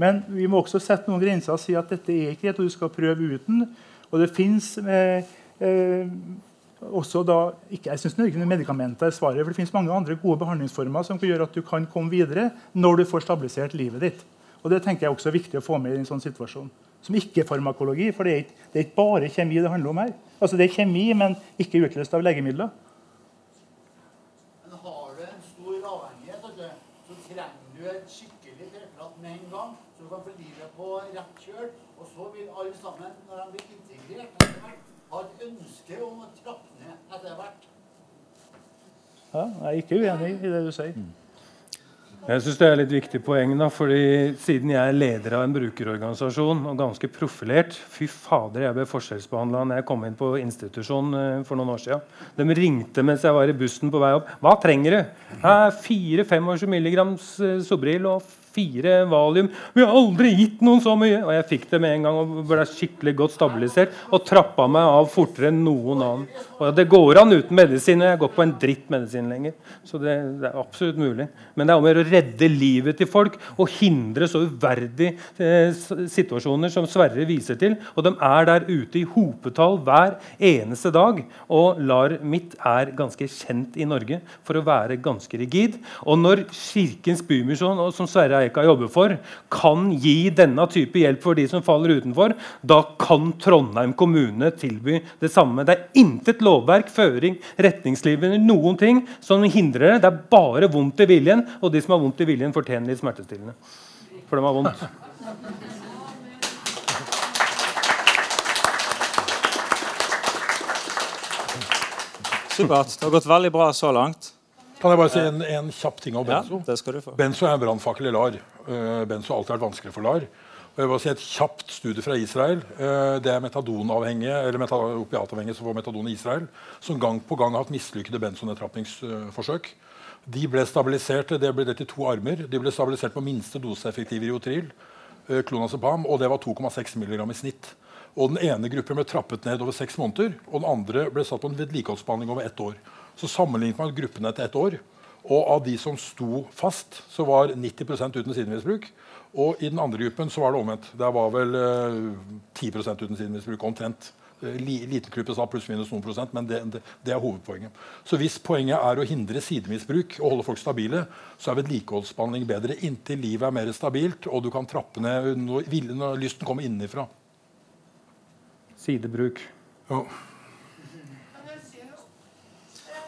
Men vi må også sette noen grenser og si at dette er ikke greit, og du skal prøve uten. Og det fins eh, eh, også da, ikke, jeg synes ikke Medikamenter er svaret, for det finnes mange andre gode behandlingsformer som kan gjøre at du kan komme videre når du får stabilisert livet ditt. Og Det tenker jeg også er viktig å få med i en sånn situasjon. Som ikke er farmakologi, for det er, ikke, det er ikke bare kjemi det handler om her. Altså Det er kjemi, men ikke utløst av legemidler. Men har du en stor avhengighet, så trenger du et skikkelig preparat med en gang, så du kan få livet på rett kjøl. Og så vil alle sammen, når de blir har ønske om å trappe ned etter hvert. Ja, jeg er ikke uenig i det du sier. Mm. Jeg synes Det er litt viktig poeng. da, fordi Siden jeg er leder av en brukerorganisasjon og ganske profilert Fy fader, jeg ble forskjellsbehandla da jeg kom inn på institusjon eh, for noen år siden. De ringte mens jeg var i bussen på vei opp. 'Hva trenger du?' 4-25 milligrams eh, Sobril og fire valium. Vi har aldri gitt noen så mye! Og jeg fikk det med en gang og ble skikkelig godt stabilisert. Og trappa meg av fortere enn noen annen. Og det går an uten medisin. Jeg går på en dritt medisin lenger. Så det, det, er absolutt mulig. Men det er om å redde livet til folk og hindre så uverdige eh, situasjoner som Sverre viser til. Og de er der ute i hopetall hver eneste dag. Og LAR mitt er ganske kjent i Norge for å være ganske rigid. Og når Kirkens Bymisjon, som Sverre Eika jobber for, kan gi denne type hjelp for de som faller utenfor, da kan Trondheim kommune tilby det samme. Det er intet lovverk, føring, retningslinjer, noen ting som hindrer det. Det er bare vondt i viljen, og de som har vondt i viljen, fortjener litt smertestillende. For de har vondt. Supert. Det har gått veldig bra så langt. Kan jeg bare si en, en kjapp ting om benzo? Ja, det skal du få. Benzo er en brannfakkel i LAR. Uh, benzo har alltid vært vanskelig for LAR. Og jeg vil bare si Et kjapt studie fra Israel. Uh, det er metadonavhengige eller opiatavhengige som får metadon i Israel, som gang på gang har hatt mislykkede benzonedtrappingsforsøk. De ble stabilisert det ble delt i to armer. De ble stabilisert på minste doseeffektiv Riotril, uh, klonazepam, og det var 2,6 mg i snitt. Og Den ene gruppen ble trappet ned over seks måneder, og den andre ble satt på en vedlikeholdsbehandling over ett år. Så sammenlignet man gruppene etter ett år. Og av de som sto fast, så var 90% uten sidemisbruk. Og i den andre gruppen så var det omvendt. Der var vel eh, 10 uten sidemisbruk. Omtrent. Eh, liten gruppe sa pluss-minus noen prosent, men det, det, det, er hovedpoenget. Så hvis poenget er å hindre sidemisbruk og holde folk stabile, så er vedlikeholdsbehandling bedre inntil livet er mer stabilt og du kan trappe ned når, når lysten kommer innenfra. Sidebruk. Ja.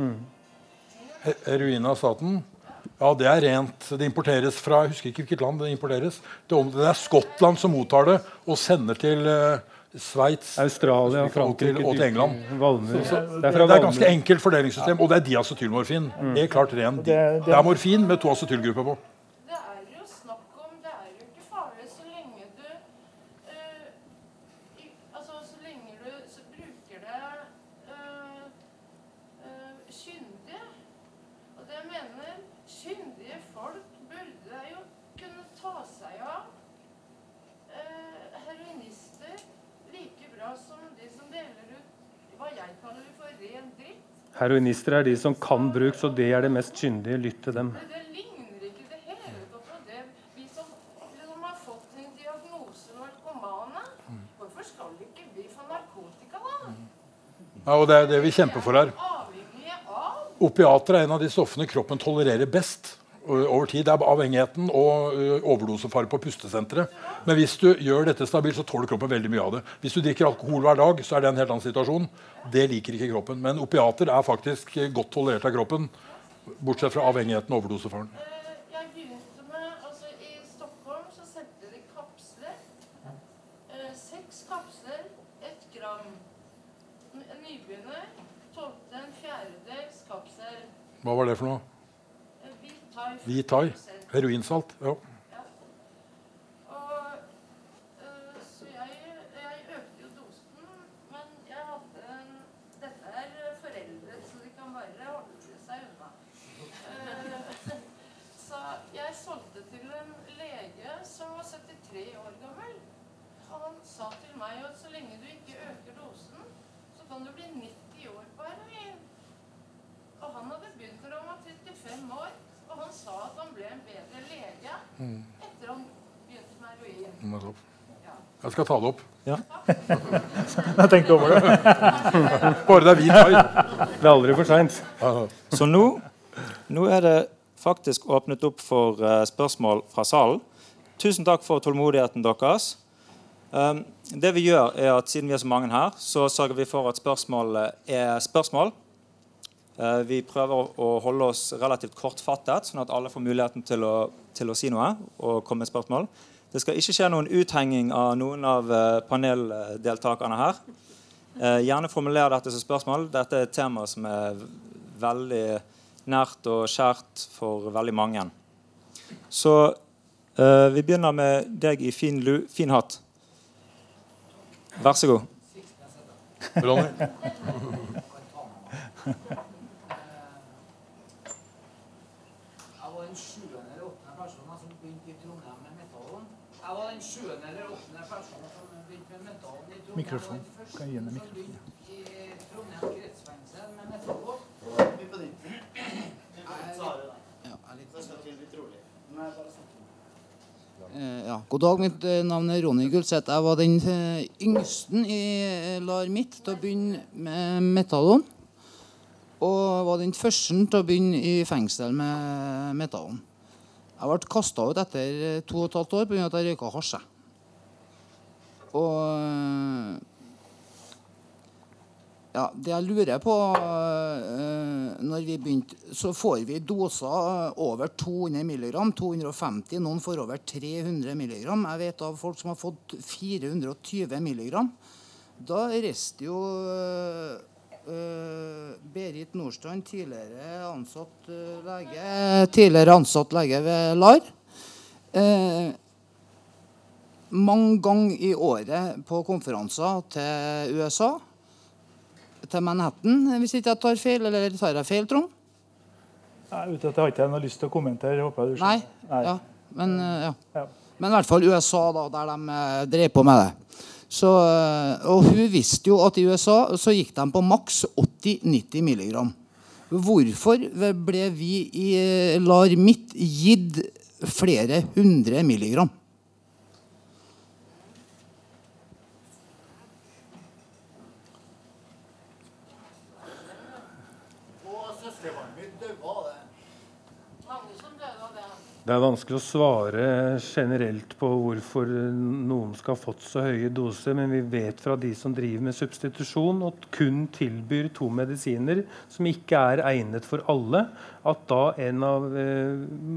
Mm. Heroin av staten? Ja, det er rent. Det importeres fra Jeg husker ikke hvilket land det importeres. Det, er Skottland som mottar det og sender til uh, Sveits, Australia, Frankrike og til England. Valmer. Så, det, er det er ganske enkelt fordelingssystem, og det er diacetylmorfin. Mm. Det er klart ren. Det, det er morfin med to acetylgrupper på. Heroinister er de som kan bruk, så det er det mest kyndige. Lytt til dem. Det ligner ikke det hele tatt på det. Vi som, som har fått en diagnose narkomane, hvorfor skal ikke vi få narkotika, da? Ja, og Det er det vi kjemper for her. Opiater er en av de stoffene kroppen tolererer best. Over tid. Det er avhengigheten og ø, overdosefare på pustesenteret. Men hvis du gjør dette stabilt, så tåler kroppen veldig mye av det. Hvis du drikker alkohol hver dag, så er det en helt annen situasjon. Det liker ikke kroppen. Men opiater er faktisk godt tolerert av kroppen. Bortsett fra avhengigheten og overdosefaren. Eh, Jeg begynte med Altså, i Stockholm så solgte de kapsler. Eh, Seks kapsler, ett gram. N- En nybegynner tålte en fjerdedels kapsel. Hva var det for noe? Hvit thai. Heroinsalt. Ja. Og, eh, så jeg, jeg økte jo dosen, men jeg hadde en Dette er foreldre, så de kan bare holde seg unna. Eh, så jeg solgte til en lege som var 73 år gammel. Og han sa til meg at så lenge du ikke øker dosen, så kan du bli 90 år på heroin. Og han hadde begynt da han var 35 år, og han sa at han ble en bedre lege etter han begynte med heroin. nettopp. Jeg skal ta det opp. Jeg tenkte over det. Bare det er hvit hai. Det er aldri for seint. Så nå, nå er det faktisk åpnet opp for eh, spørsmål fra salen. Tusen takk for tålmodigheten deres. Um, det vi gjør er at Siden vi er så mange her, så sørger vi for at spørsmålet er spørsmål. Eh, vi prøver å holde oss relativt kortfattet, sånn at alle får muligheten til å, til å si noe og komme med spørsmål. Det skal ikke skje noen uthenging av noen av eh, paneldeltakerne her. Eh, gjerne formuler dette som spørsmål. Dette er et tema som er veldig nært og kjært for veldig mange. Så uh, vi begynner med deg i fin, lu, fin hatt. Vær så god. Ronny. Jeg var den sjuende eller åttende personen som begynte i Trondheim med metallen. Jeg var den sjuende eller åttende personen som begynte med metallen i Trondheim. Mikrofon. Kan gi henne mikrofon? Eh, Ja. God dag, mitt eh, navn er Ronny Gulseth. Jeg var den yngste yngsten i eh, LAR mitt til å begynne med metallon. Og var den første til å begynne i fengsel med metallon. Jeg ble kasta ut etter eh, to og et halvt år pga. at jeg røyka hasj. Og eh, ja, det jeg lurer på eh, når vi begynte, Så får vi doser over 200 mg, 250, noen får over 300 mg. Jeg vet av folk som har fått 420 mg. Da reiste jo eh, Berit Nordstrand, tidligere ansatt lege, tidligere ansatt lege ved LAR. Mange ganger i året på konferanser til USA til Manhattan, hvis ikke jeg tar feil. Eller tar jeg feil, Trond? Nei, vet at Jeg har ikke noe lyst til å kommentere. håper jeg du Nei. skjønner. Ja, men, ja. Ja. men i hvert fall USA, da, der de eh, drev på med det. Så, eh, og hun visste jo at i USA så gikk de på maks 80-90 milligram. Hvorfor ble vi i eh, LAR midt gitt flere hundre milligram? Og søskenbarnet mitt døde av det. Mange som døde av det. Er vanskelig å svare generelt på hvorfor noen skal ha fått så høye doser, men vi vet fra de som driver med substitusjon og kun tilbyr to medisiner som ikke er egnet for alle, at da en av eh,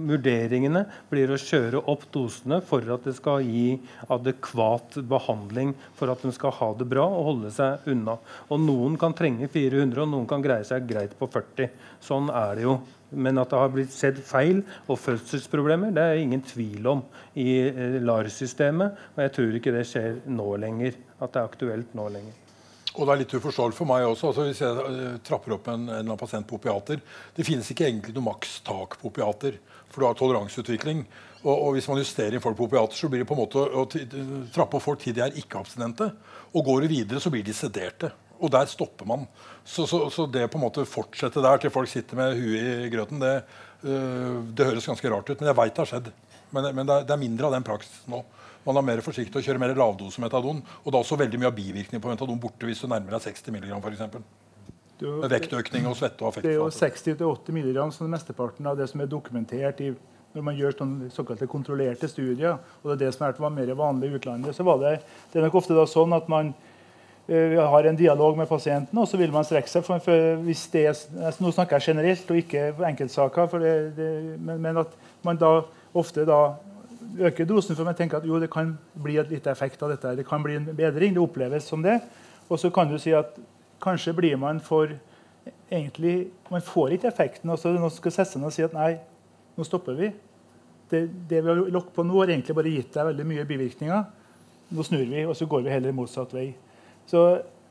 vurderingene blir å kjøre opp dosene for at det skal gi adekvat behandling for at de skal ha det bra og holde seg unna. Og noen kan trenge 400, og noen kan greie seg greit på 40. Sånn er det jo. Men at det har blitt sett feil og fødselsproblemer, det er ingen tvil om i eh, LAR-systemet. Og jeg tror ikke det skjer nå lenger. At det er aktuelt nå lenger. Og det er litt uforståelig for meg også. altså Hvis jeg eh, trapper opp en, en pasient på opiater Det finnes ikke egentlig noe makstak på opiater, for du har toleranseutvikling. Og, og hvis man justerer folk på opiater, så blir det på en måte å, t- trappe opp folk til de er ikke-abstinente. Og går du videre, så blir de sederte. Og der stopper man. Så, så, så det på en måte fortsette der til folk sitter med huet i grøten, det, øh, det høres ganske rart ut. Men jeg veit det har skjedd. Men, men det, er, det er mindre av den praksisen nå. Man er mer forsiktig og kjører mer lavdose metadon. Og det er også veldig mye av bivirkningen på metadon borte hvis du nærmer deg 60 mg. For eksempel. Med vektøkning og svette og Det er jo 60-80 mg som er mesteparten av det som er dokumentert i, når man gjør sånne såkalte kontrollerte studier. og det er det som er, mer vanlig i utlandet. så var det, det er nok ofte sånn at man eh, har en dialog med pasienten, og så vil man strekke seg. For, for hvis det altså, nå snakker jeg generelt og ikke enkeltsaker, det, det, men, men at man da ofte da øker dosen for man tenker at jo, det kan bli et lite effekt av dette. Det kan bli en bedring. Det oppleves som det. Og så kan du si at kanskje blir man for egentlig, Man får ikke effekten. og så skal sette seg ned og si at nei, nå stopper vi. Det, det vi har lagt på nå, har egentlig bare gitt deg veldig mye bivirkninger. Nå snur vi, og så går vi heller motsatt vei. Så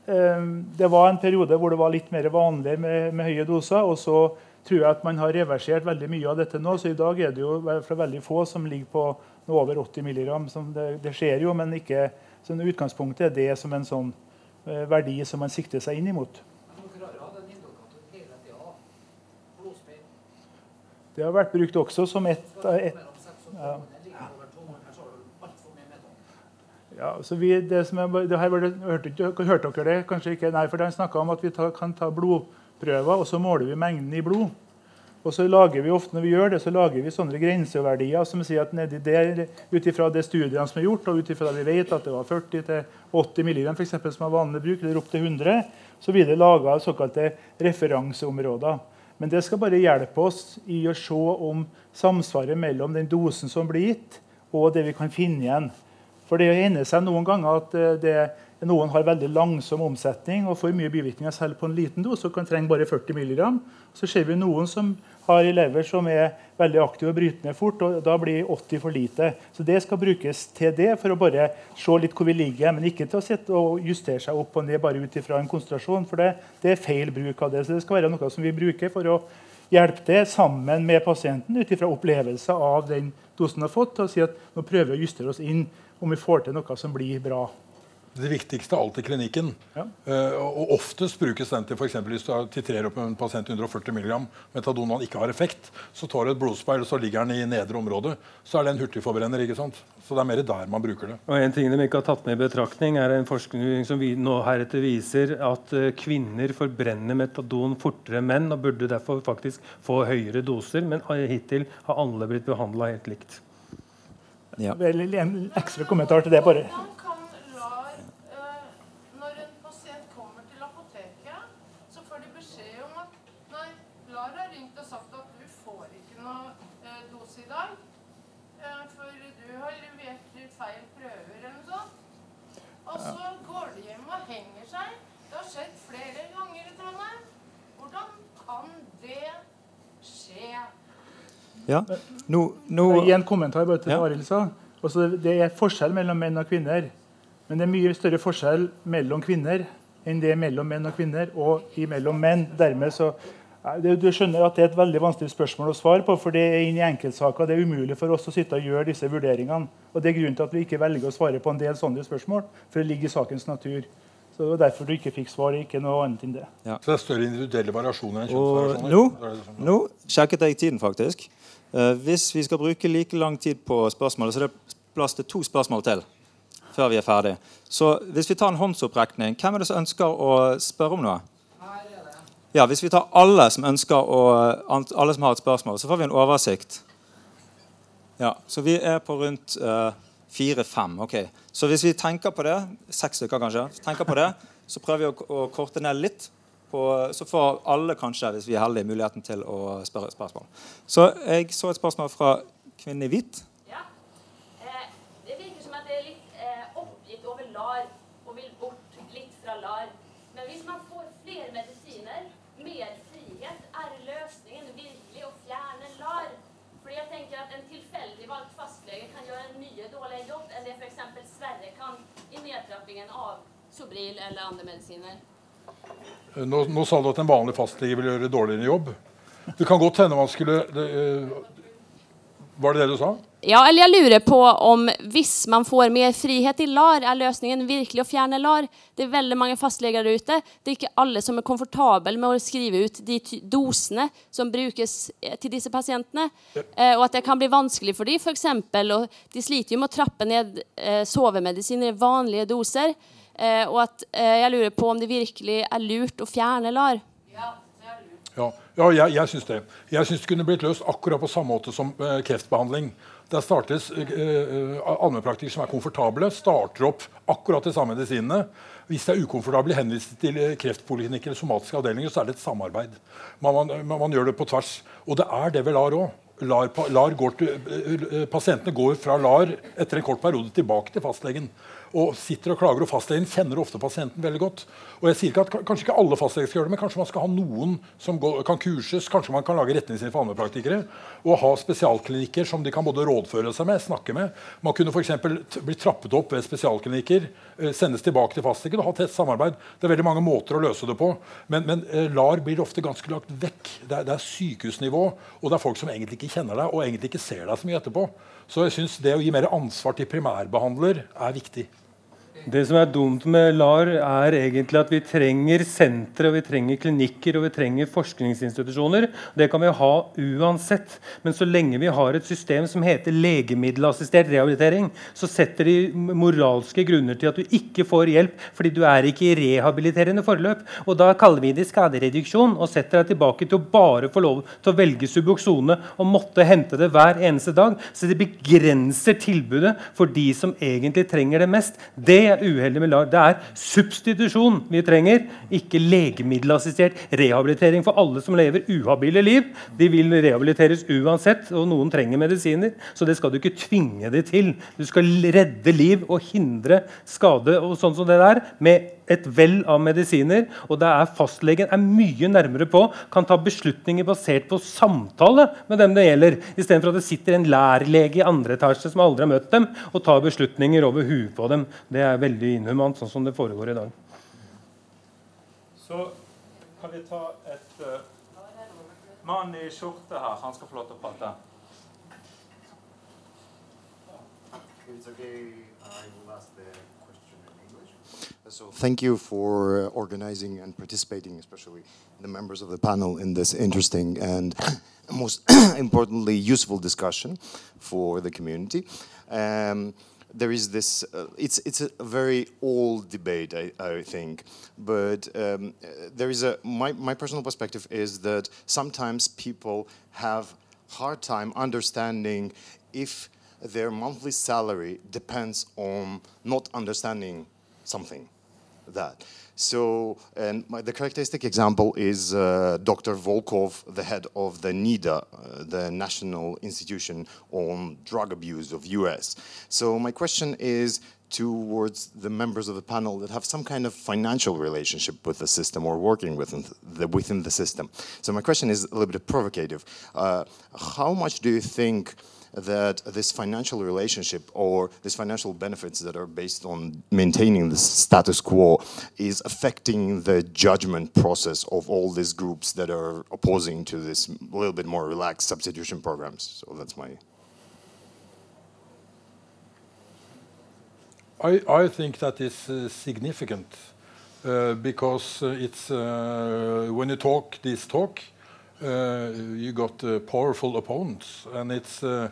eh, Det var en periode hvor det var litt mer vanlig med, med høye doser. og så tror jeg at man har reversert veldig mye av dette nå. Så i dag er det jo for veldig få som ligger på over 80 mg. Det, det skjer jo, men ikke så utgangspunktet er det som en sånn eh, verdi som man sikter seg inn imot. Det har vært brukt også som et, et ja. Ja, så vi, det som er, det her var det, hørte, hørte dere det? Kanskje ikke? Nei, for Han snakka om at vi ta, kan ta blodprøver, og så måler vi mengden i blod. Og så lager vi ofte når vi gjør det, så lager vi sånne grenseverdier som sier at nedi der, ut ifra studiene som er gjort, og ut ifra det vi vet at det var 40-80 mg for eksempel, som er vanlig bruk, eller opp til 100, så blir det laga såkalte referanseområder. Men det skal bare hjelpe oss i å se om samsvaret mellom den dosen som blir gitt, og det vi kan finne igjen. For det hender seg noen ganger at eh, det, noen har veldig langsom omsetning og får mye bivirkninger selv på en liten dose og kan trenge bare 40 mg. Så ser vi noen som har lever som er veldig aktive og bryter ned fort, og da blir 80 for lite. Så det skal brukes til det, for å bare se litt hvor vi ligger, men ikke til å sitte og justere seg opp og ned bare ut ifra en konsentrasjon, for det, det er feil bruk av det. Så det skal være noe som vi bruker for å hjelpe til sammen med pasienten ut ifra opplevelse av den dosen har fått, og si at nå prøver vi å justere oss inn om vi får til noe som blir bra. Det viktigste er alltid klinikken. Ja. Eh, og Oftest brukes den til for eksempel hvis du titrerer opp en pasient 140 mg metadon og han ikke har effekt. Så tar du et blodspeil og så ligger den i nedre område. Så er det en hurtigforbrenner. ikke sant? Så det er mer der man bruker det. Og En ting de ikke har tatt med i betraktning, er en forskning som vi nå heretter viser at eh, kvinner forbrenner metadon fortere enn menn og burde derfor faktisk få høyere doser, men hittil har alle blitt behandla helt likt. Ja. Vel, En ekstra kommentar til det. bare. Eh, Når en pasient kommer til apoteket, så får de beskjed om at nei, LAR har ringt og sagt at du får ikke noe i dag. for du har levert feil prøver eller noe sånt. Og så går de hjem og henger seg. Det har skjedd flere ganger i Hvordan kan det skje? Ja. No, Jeg gir en kommentar bare til Ja. Arild sa. Også det er forskjell mellom menn og kvinner. Men det er mye større forskjell mellom kvinner enn det er mellom menn og kvinner og imellom menn. Dermed så Du skjønner at det er et veldig vanskelig spørsmål å svare på. for Det er inn i enkeltsaker. Det er umulig for oss å sitte og gjøre disse vurderingene. Og Det er grunnen til at vi ikke velger å svare på en del sånne spørsmål. For det ligger i sakens natur. Så Det var derfor du ikke fikk svar. Ikke noe annet enn det. Så det er større individuelle variasjoner enn Og kjønnsvariasjoner. nå, som- nå sjekket jeg tiden, faktisk. Eh, hvis vi skal bruke like lang tid på spørsmålet, så er det plass til to spørsmål til før vi er ferdig. Så hvis vi tar en håndsopprekning, hvem er det som ønsker å spørre om noe? Ja, Hvis vi tar alle som å, alle som har et spørsmål, så får vi en oversikt. Ja, Så vi er på rundt eh, fire-fem. ok. Så hvis vi tenker på det, seks stykker kanskje, tenker på det, så prøver vi å, å korte ned litt. På, så får alle kanskje, hvis vi er heldige, muligheten til å spørre spørsmål. Så jeg så et spørsmål fra kvinne i hvit. Ja. Eh, det virker som at det er litt eh, oppgitt over LAR og vil bort litt fra LAR. Men hvis man får flere medisiner, mer frihet, er løsningen virkelig å fjerne LAR? Fordi jeg tenker at en tilfeldig valgt fastlege kan gjøre en mye dårligere jobb enn det f.eks. Sverre kan i nedtrappingen av Sobril eller andre medisiner. Eh, Nå, nå sa du at en vanlig fastlege vil gjøre dårligere jobb. Det kan godt hende man skulle det, eh, Var det det du sa? Ja, eller jeg lurer på om hvis man får mer frihet i LAR, er løsningen virkelig å fjerne LAR? Det er veldig mange fastleger der ute. Det er ikke alle som er komfortable med å skrive ut de dosene som brukes eh, til disse pasientene. Eh, og at det kan bli vanskelig for dem, f.eks. De sliter jo med å trappe ned eh, sovemedisiner i vanlige doser. Eh, og at eh, jeg lurer på om det virkelig er lurt å fjerne LAR. Ja, ja jeg, jeg syns det. Jeg syns det kunne blitt løst akkurat på samme måte som eh, kreftbehandling. Der startes eh, allmennpraktikere som er komfortable, starter opp akkurat de samme medisinene. Hvis det er ukomfortable henvist til kreftpoliklinikker eller somatiske avdelinger, så er det et samarbeid. Man, man, man, gjør det på tvers. Og det er det ved LAR òg. LAR, LAR til, pasientene går fra LAR etter en kort periode tilbake til fastlegen og sitter og klager, og fastlegen kjenner ofte pasienten veldig godt. Og jeg sier ikke at Kanskje ikke alle fastleger skal gjøre det, men kanskje man skal ha noen som går, kan kurses. Kanskje man kan lage retningslinjer for allmennpraktikere og ha spesialklinikker som de kan både rådføre seg med, snakke med. Man kunne f.eks. bli trappet opp ved spesialklinikker, eh, sendes tilbake til fastlegen og ha tett samarbeid. Det er veldig mange måter å løse det på, men, men eh, LAR blir ofte ganske lagt vekk. Det er, det er sykehusnivå, og det er folk som egentlig ikke kjenner deg og egentlig ikke ser deg så mye etterpå. Så jeg synes det å gi mer ansvar til primærbehandler er viktig. Det som er dumt med LAR, er egentlig at vi trenger sentre, vi trenger klinikker og vi trenger forskningsinstitusjoner. Det kan vi ha uansett. Men så lenge vi har et system som heter legemiddelassistert rehabilitering, så setter de moralske grunner til at du ikke får hjelp fordi du er ikke i rehabiliterende forløp. Og da kaller vi det skadereduksjon og setter deg tilbake til å bare få lov til å velge Subuxone og måtte hente det hver eneste dag. Så det begrenser tilbudet for de som egentlig trenger det mest. Det er uheldig med LAR. Det er substitusjon vi trenger, ikke legemiddelassistert rehabilitering for alle som lever uhabile liv. De vil rehabiliteres uansett, og noen trenger medisiner. Så det skal du ikke tvinge dem til. Du skal redde liv og hindre skade og sånn som det der med et vell av medisiner. Og det er fastlegen er mye nærmere på, kan ta beslutninger basert på samtale med dem det gjelder, istedenfor at det sitter en lærlege i andre etasje som aldri har møtt dem, og tar beslutninger over huet på dem. Det er veldig inhumant, sånn som det foregår i dag. Så kan vi ta et uh, mann i skjorte her. Han skal få lov til å prate. It's okay. I will ask the so thank you for organizing and participating, especially the members of the panel, in this interesting and most importantly useful discussion for the community. Um, there is this uh, it's it's a very old debate I, I think but um, there is a my, my personal perspective is that sometimes people have hard time understanding if their monthly salary depends on not understanding something that. So, and my, the characteristic example is uh, Dr. Volkov, the head of the NIDA, uh, the National Institution on Drug Abuse of US. So my question is towards the members of the panel that have some kind of financial relationship with the system or working within the, within the system. So my question is a little bit provocative. Uh, how much do you think that this financial relationship or these financial benefits that are based on maintaining the status quo is affecting the judgment process of all these groups that are opposing to this little bit more relaxed substitution programs. So that's my. I, I think that is uh, significant uh, because uh, it's uh, when you talk this talk, you got uh, powerful opponents, and it's uh,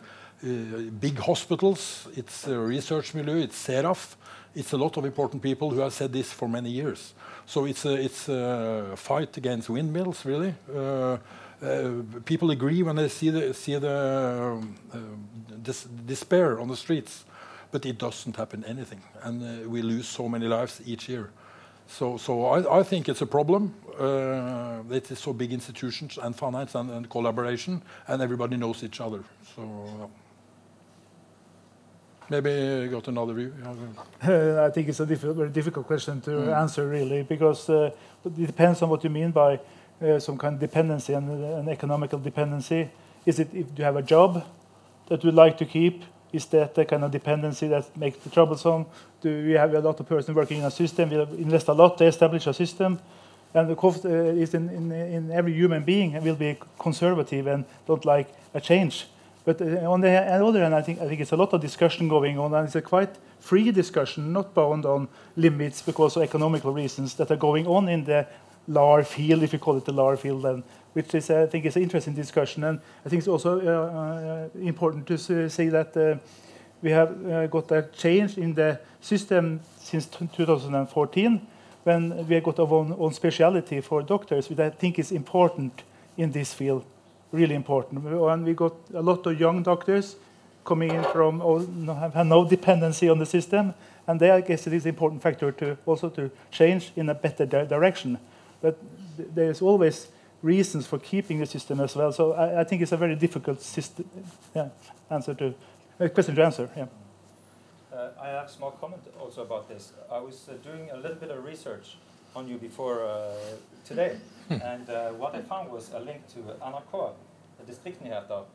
big hospitals, it's research milieu, it's Seraf, it's a lot of important people who have said this for many years. So it's a, it's a fight against windmills, really. Uh, uh, people agree when they see the, see the uh, dis despair on the streets, but it doesn't happen anything, and we lose so many lives each year. So, I, think it's a problem. Uh, it is so big institutions and finance and, collaboration, and everybody knows each other. So uh, maybe you got another view. Uh, I think it's a very difficult question to mm. answer, really, because uh, it depends on what you mean by uh, some kind of dependency and an economical dependency. Is it if you have a job that you would like to keep? Is that the kind of dependency that makes it troublesome? Do we have a lot of person working in a system? We invest a lot to establish a system. And the cost uh, is in, in, in, every human being will be conservative and don't like a change. But uh, on the other hand, I think, I think it's a lot of discussion going on, and it's a quite free discussion, not bound on limits because of economical reasons that are going on in the LAR field, if you call it the LAR field, then, which is, I think, is an interesting discussion. And I think it's also uh, uh, important to say that uh, we have got a change in the system since 2014 when we have got our own, own speciality for doctors, which I think is important in this field. Really important. And we got a lot of young doctors coming in from all, no, have, have no dependency on the system, and there I guess it is an important factor to also to change in a better di direction. But there's always reasons for keeping the system as well. So I, I think it's a very difficult system, yeah, answer to uh, question to answer. Yeah. Uh, I have a small comment also about this. I was uh, doing a little bit of research on you before uh, today, and uh, what I found was a link to NRK, the distriktsnyheter,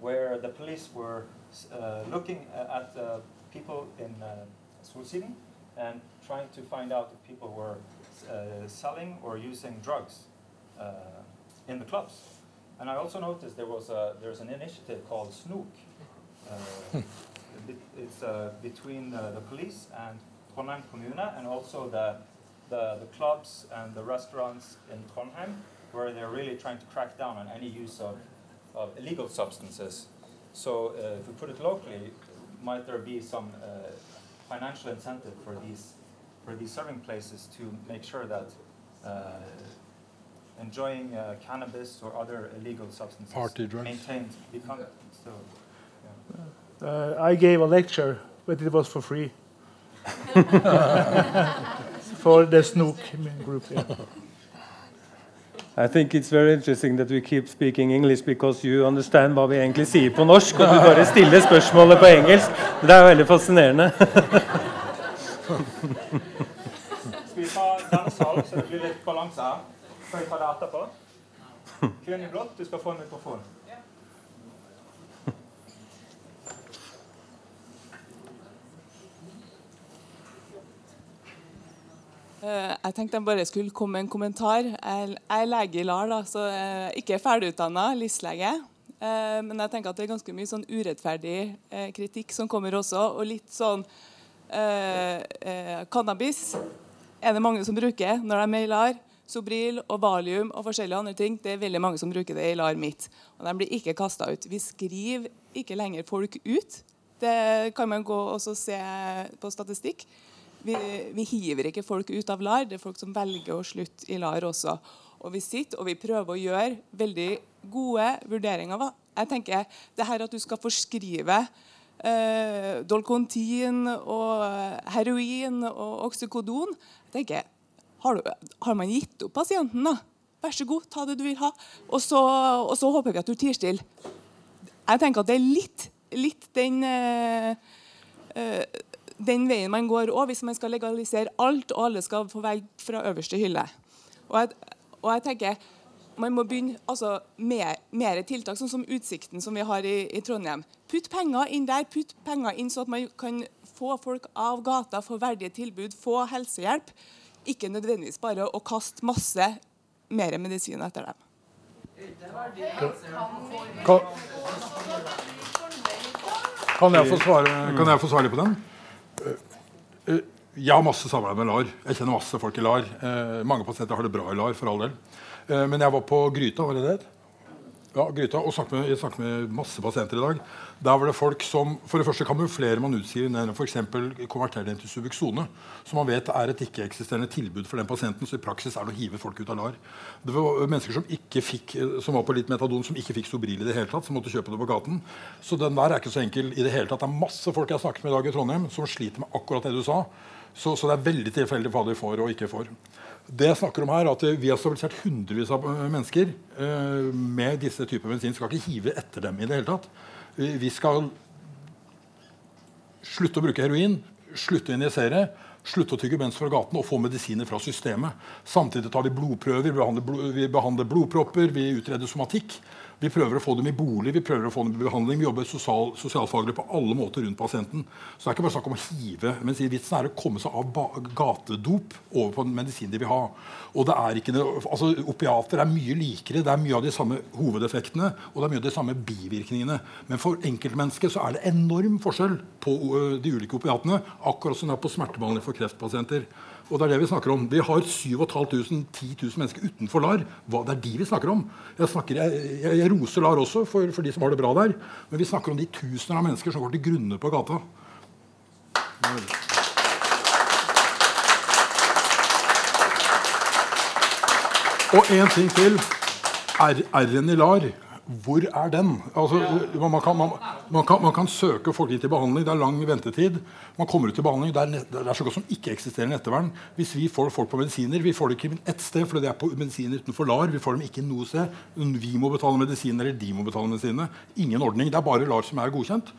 where the police were uh, looking at uh, people in uh, Solsiden and trying to find out if people were uh, selling or using drugs uh, in the clubs. And I also noticed there was a, there's an initiative called Snook. Uh, it's uh, between uh, the police and Trondheim kommune and also the, the, the clubs and the restaurants in Trondheim where they're really trying to crack down on any use of, of illegal substances. So uh, if we put it locally, might there be some uh, financial incentive for these, for these serving places to make sure that uh, enjoying uh, cannabis or other illegal substances Party drugs. maintained become so Uh, I gave a lecture, but it was for free. for the Snook group. Yeah. I think it's very interesting that we keep speaking English because you understand hva vi egentlig sier på norsk, og du bare stiller spørsmålet på engelsk. Det er veldig fascinerende. Skal vi ta denne salen, så det blir litt balanse her? Skal vi ta det etterpå? Kvinnen i blått, du skal få en mikrofon. Eh, Jeg tenkte jeg bare skulle komme med en kommentar. Jeg er lege i LAR, da, så jeg er ikke ferdigutdanna LIS-lege. Eh, Men jeg tenker at det er ganske mye sånn urettferdig eh, kritikk som kommer også. Og litt sånn eh, eh, Cannabis er det mange som bruker når de er i LAR. Sobril og Valium og forskjellige andre ting. Det er veldig mange som bruker det i LAR mitt. Og de blir ikke kasta ut. Vi skriver ikke lenger folk ut. Det kan man gå og se på statistikk. Vi, vi hiver ikke folk ut av LAR. Det er folk som velger å slutte i LAR også. Og vi sitter og vi prøver å gjøre veldig gode vurderinger. Jeg tenker det her at du skal forskrive eh, Dolcontin og heroin og oksykodon jeg tenker, har, du, har man gitt opp pasienten, da? Vær så god, ta det du vil ha. Og så, og så håper vi at du tier stille. Jeg tenker at det er litt, litt den øh, den veien man går òg, hvis man skal legalisere alt, og alle skal få velge fra øverste hylle. Og jeg, og jeg tenker man må begynne altså, med mer tiltak, sånn som Utsikten som vi har i, i Trondheim. Putt penger inn der, putt penger inn så at man kan få folk av gata, få verdige tilbud, få helsehjelp. Ikke nødvendigvis bare å kaste masse mer medisin etter dem. Kan, jeg få svare, kan jeg få svare på den? Eh, eh, Jeg har masse samarbeid med LAR. Jeg kjenner masse folk i LAR. Eh, mange pasienter har det bra i LAR, for all del. Men jeg var på Gryta, var det det? Ja, Gryta, og snakket med, snakket med masse pasienter i dag. Der var det folk som for det første kamuflerer man utskriving enn f.eks. konverterer den til Subuxone, som man vet er et ikke-eksisterende tilbud for den pasienten. Så i praksis er det å hive folk ut av LAR. Det var mennesker som, fikk, som var på litt metadon, som ikke fikk Sobril i det hele tatt, som måtte kjøpe det på gaten. Så den der er ikke så enkel i det hele tatt. Det er masse folk jeg har snakket med i dag i Trondheim som sliter med akkurat det du sa. Så, så det er veldig tilfeldig hva de får og ikke får. Det jeg snakker om her, er at Vi har stabilisert hundrevis av mennesker eh, med disse typer medisin. Skal ikke hive etter dem i det hele tatt. Vi, skal slutte å bruke heroin, slutte å injisere, slutte å tygge mens fra gaten og få medisiner fra systemet. Samtidig tar vi blodprøver, vi behandler blodpropper, vi utreder somatikk. Vi prøver å få dem i bolig, vi prøver å få dem i behandling. Vi jobber sosial, sosialfaglig på alle måter rundt pasienten. Så det er ikke bare snakk om å hive. Men vitsen er å komme seg av gatedop over på en medisin de vil ha. Og det er ikke noe, altså Opiater er mye likere. Det er mye av de samme hovedeffektene og det er mye av de samme bivirkningene. Men for enkeltmennesket så er det enorm forskjell på de ulike opiatene. Akkurat som det er på smertebehandling for kreftpasienter. Og det er det Vi snakker om. Vi har 7500-10 000 mennesker utenfor LAR. Hva, det er de vi snakker om. Jeg, snakker, jeg, jeg, jeg roser LAR også for, for de som har det bra der. Men vi snakker om de tusener av mennesker som går til grunne på gata. Og en ting til. R-en i LAR, hvor er den? Altså, man, kan, man, man, kan, man, kan, søke folk inn til behandling. Det er lang ventetid. Man kommer ut til behandling, Det er, det er så godt som ikke eksisterende ettervern. Hvis vi får folk på medisiner Vi får det ikke ett sted, for det er på medisiner utenfor LAR. Vi får dem ikke noe sted. Vi må betale medisiner, eller de må betale medisinene. Ingen ordning. Det er bare LAR som er godkjent.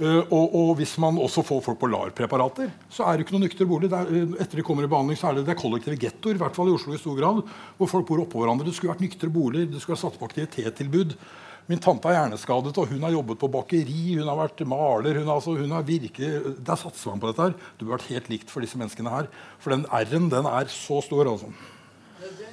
Uh, og, og, hvis man også får folk på LAR-preparater, så er det ikke noe nykter bolig. Er, uh, etter de kommer i behandling, så er det, det er kollektive gettoer, i hvert fall i Oslo i stor grad, hvor folk bor oppå hverandre. Det skulle vært nyktre boliger, det skulle vært satt på aktivitetstilbud. Min tante er hjerneskadet, og hun har jobbet på bakeri, hun har vært maler. Hun, altså, hun har virkelig, Det er satser man på dette her. Det burde vært helt likt for disse menneskene her. For den R-en den er så stor. altså.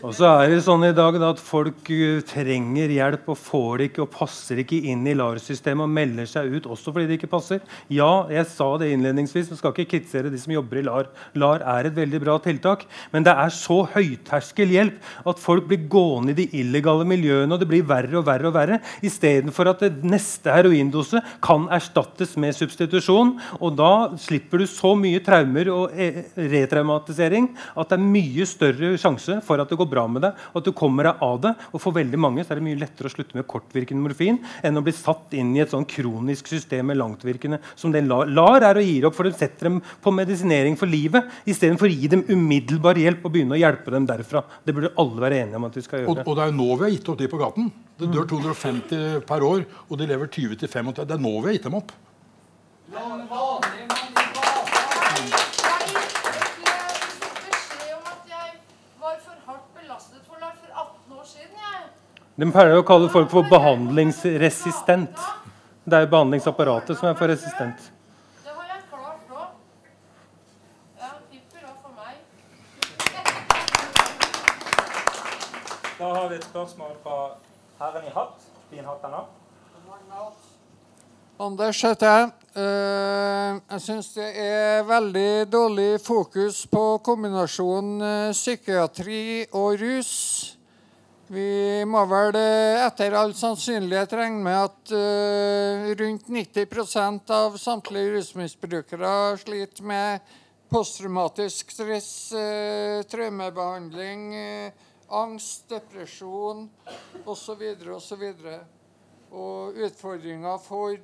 Og så er det sånn i dag da, at folk uh, trenger hjelp og får det ikke og passer ikke inn i LAR-systemet og melder seg ut også fordi det ikke passer. Ja, jeg sa det innledningsvis, vi skal ikke kritisere de som jobber i LAR. LAR er et veldig bra tiltak, men det er så høyterskel hjelp at folk blir gående i de illegale miljøene, og det blir verre og verre og verre, istedenfor at neste heroindose kan erstattes med substitusjon. Og da slipper du så mye traumer og e retraumatisering at det er mye større sjanse for at det går går bra med deg, og at du kommer deg av det. Og For veldig mange så er det mye lettere å slutte med kortvirkende morfin enn å bli satt inn i et sånn kronisk system med langtvirkende som det LAR, LAR er å gi opp, for de setter dem på medisinering for livet istedenfor å gi dem umiddelbar hjelp og begynne å hjelpe dem derfra. Det burde alle være enige om at vi skal gjøre. Og, og det er nå vi har gitt opp de på gaten. Det dør 250 per år, og de lever 20-25. Det er nå vi har gitt dem opp. De pleier å kalle folk for behandlingsresistent. Det er jo behandlingsapparatet som er for resistent. Da har vi et spørsmål fra herren i hatt. Fin hatt ennå. Anders heter jeg. Eh, jeg syns det er veldig dårlig fokus på kombinasjonen eh, psykiatri og rus. Vi må vel eh, etter all sannsynlighet regne med at uh, rundt 90% av samtlige rusmisbrukere sliter med posttraumatisk stress, uh, traumebehandling, uh, angst, depresjon osv. osv. Og og utfordringer for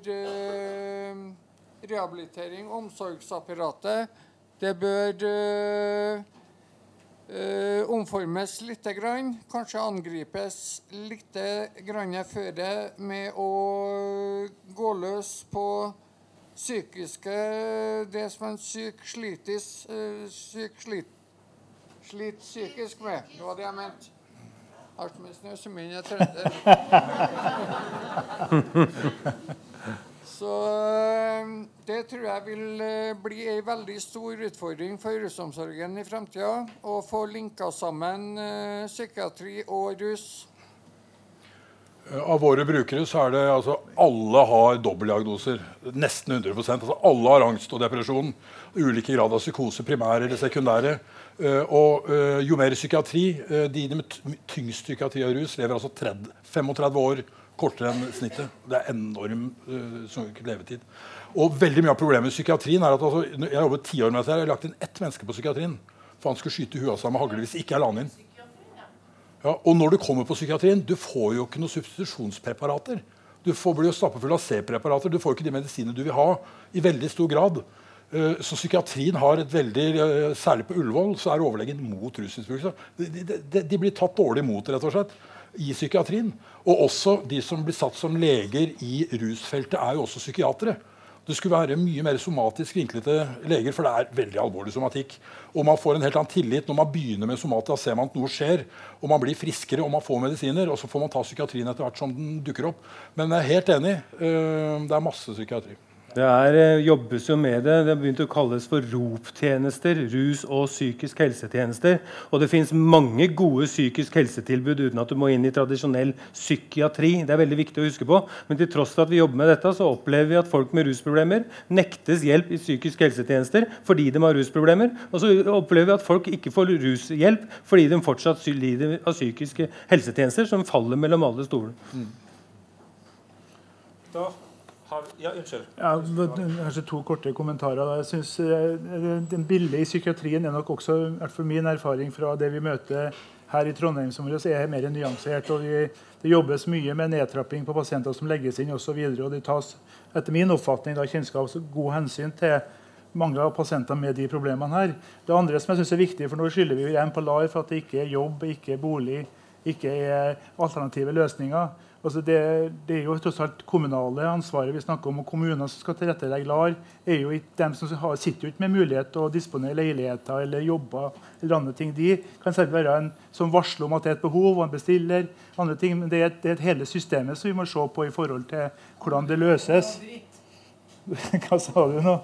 rehabilitering, omsorgsapparatet, det bør Uh, omformes litt, grann, kanskje angripes litt grann før med å gå løs på psykiske Det som en syk slites uh, syk slit, slit psykisk med. Det var det jeg mente. Alt med snø som min er trønder. Så eh, det tror jeg vil eh, bli ei veldig stor utfordring for rusomsorgen i framtida. Å få linka sammen eh, psykiatri og rus. Av våre brukere så er det altså Alle har dobbeltdiagnoser. Nesten 100% altså Alle har angst og depresjon. Ulike grad av psykose, primære eller sekundære. og jo mer psykiatri De med tyngst psykiatri og rus lever altså 30, 35 år kortere enn snittet. Det er enorm uh, levetid. Og veldig mye av problemet med psykiatrien er at altså, Jeg har jobbet ti år med dette. Jeg har lagt inn ett menneske på psykiatrien. For han skulle skyte huet av seg med hagle hvis ikke jeg la han inn. Ja, og når du kommer på psykiatrien, du får jo ikke noen substitusjonspreparater. Du får, blir jo stappfull av C-preparater. Du får ikke de medisinene du vil ha. i veldig stor grad. Uh, så psykiatrien har et veldig, uh, Særlig på Ullevål så er overlegen mot rusmisbrukere. De, de, de, de, blir tatt dårlig imot, rett og slett i psykiatrien. Og også de som blir satt som leger i rusfeltet, er jo også psykiatere. Det skulle være mye mer somatisk vinklete leger, for det er veldig alvorlig somatikk. Og man får en helt annen tillit når man begynner med somatia, ser man at noe skjer. Og man blir friskere og man får medisiner. Og så får man ta psykiatrien etter hvert som den dukker opp. Men jeg er helt enig. Øh, det er masse psykiatri. Det er, eh, jobbes jo med det. Det har begynt å kalles for ROP-tjenester. Rus- og psykisk helsetjenester. Og det fins mange gode psykisk helsetilbud uten at du må inn i tradisjonell psykiatri. Det er veldig viktig å huske på. Men til tross for at vi jobber med dette, så opplever vi at folk med rusproblemer nektes hjelp i psykisk helsetjenester fordi de har rusproblemer. Og så opplever vi at folk ikke får rushjelp fordi de fortsatt lider av psykiske helsetjenester som faller mellom alle stoler. Mm. Da ja, unnskyld. Ja, kanskje to korte kommentarer. Jeg synes eh, Den bildet i psykiatrien er nok også, hvert fall min erfaring fra det vi møter her i Trondheim som er mer nyansert. og vi, Det jobbes mye med nedtrapping på pasienter som legges inn osv. Det tas etter min oppfatning da, kjennskap god hensyn til mange av pasienter med de problemene her. Det andre som jeg synes er viktig, for nå skylder vi igjen på LAR for at det ikke er jobb, ikke er bolig, ikke er alternative løsninger. Altså det, det, er jo tross alt kommunale ansvaret vi snakker om. og Kommunene som skal tilrettelegge LAR, er jo ikke dem som har, sitter jo ikke med mulighet til å disponere leiligheter eller jobber. eller andre ting. De kan selv være en som varsler om at det er et behov, og en bestiller. andre ting, Men det er, det er hele systemet som vi må se på i forhold til hvordan det løses. Hva sa du nå?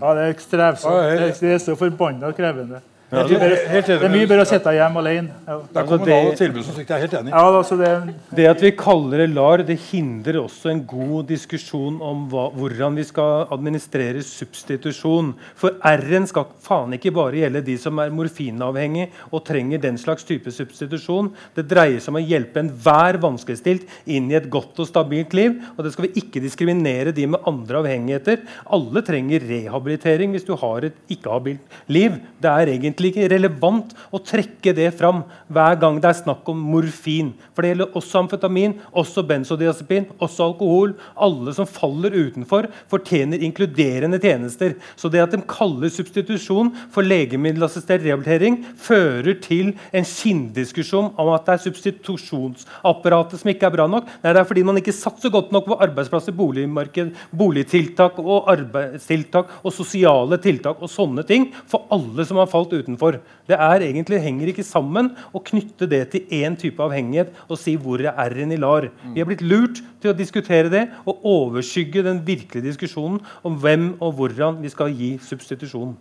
Ja, det er strevsomt. Det er så forbanna krevende. Ja, det, er, det, er mye bedre å sette hjem alene. Ja. Det er kommunale tilbud som sitter, jeg er helt enig. Ja, altså det, det, at vi kaller det LAR, det hindrer også en god diskusjon om hva, hvordan vi skal administrere substitusjon. For R-en skal faen ikke bare gjelde de som er morfinavhengig og trenger den slags type substitusjon. Det dreier seg om å hjelpe enhver vanskeligstilt inn i et godt og stabilt liv. Og det skal vi ikke diskriminere de med andre avhengigheter. Alle trenger rehabilitering hvis du har et ikke-habilt liv. Det er egentlig egentlig ikke relevant å trekke det fram hver gang det er snakk om morfin. For det gjelder også amfetamin, også benzodiazepin, også alkohol. Alle som faller utenfor, fortjener inkluderende tjenester. Så det at de kaller substitusjon for legemiddelassistert rehabilitering, fører til en skinndiskusjon om at det er substitusjonsapparatet som ikke er bra nok. Nei, det er fordi man ikke satser godt nok på arbeidsplasser, boligmarked, boligtiltak og arbeidstiltak og sosiale tiltak og sånne ting for alle som har falt utenfor utenfor. Det er egentlig, henger ikke sammen å knytte det til én type avhengighet og si hvor er R-en i LAR. Vi er blitt lurt til å diskutere det og overskygge den virkelige diskusjonen om hvem og hvordan vi skal gi substitusjon.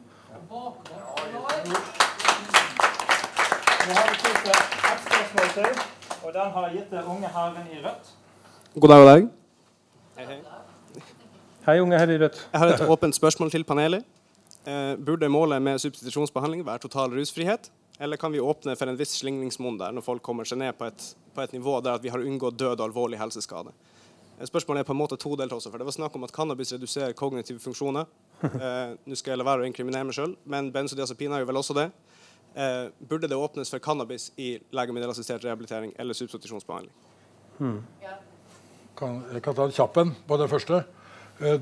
Og den har gitt unge herren i rødt. God dag, god dag. Hei, hei. Hei, unge herre i rødt. Jeg har et åpent spørsmål til panelet. Eh, burde målet med substitusjonsbehandling være total rusfrihet, eller kan vi åpne for en viss slingringsmonn der når folk kommer seg ned på et, på et nivå der vi har unngått død og alvorlig helseskade? Eh, spørsmålet er på en måte todelt også, for Det var snakk om at cannabis reduserer kognitive funksjoner. Eh, Nå skal jeg la være å inkriminere meg sjøl, men benzodiazepiner er jo vel også det. Eh, burde det åpnes for cannabis i legemiddelassistert rehabilitering eller substitusjonsbehandling? Hmm. Kan, jeg kan ta en kjapp en på det første. Eh,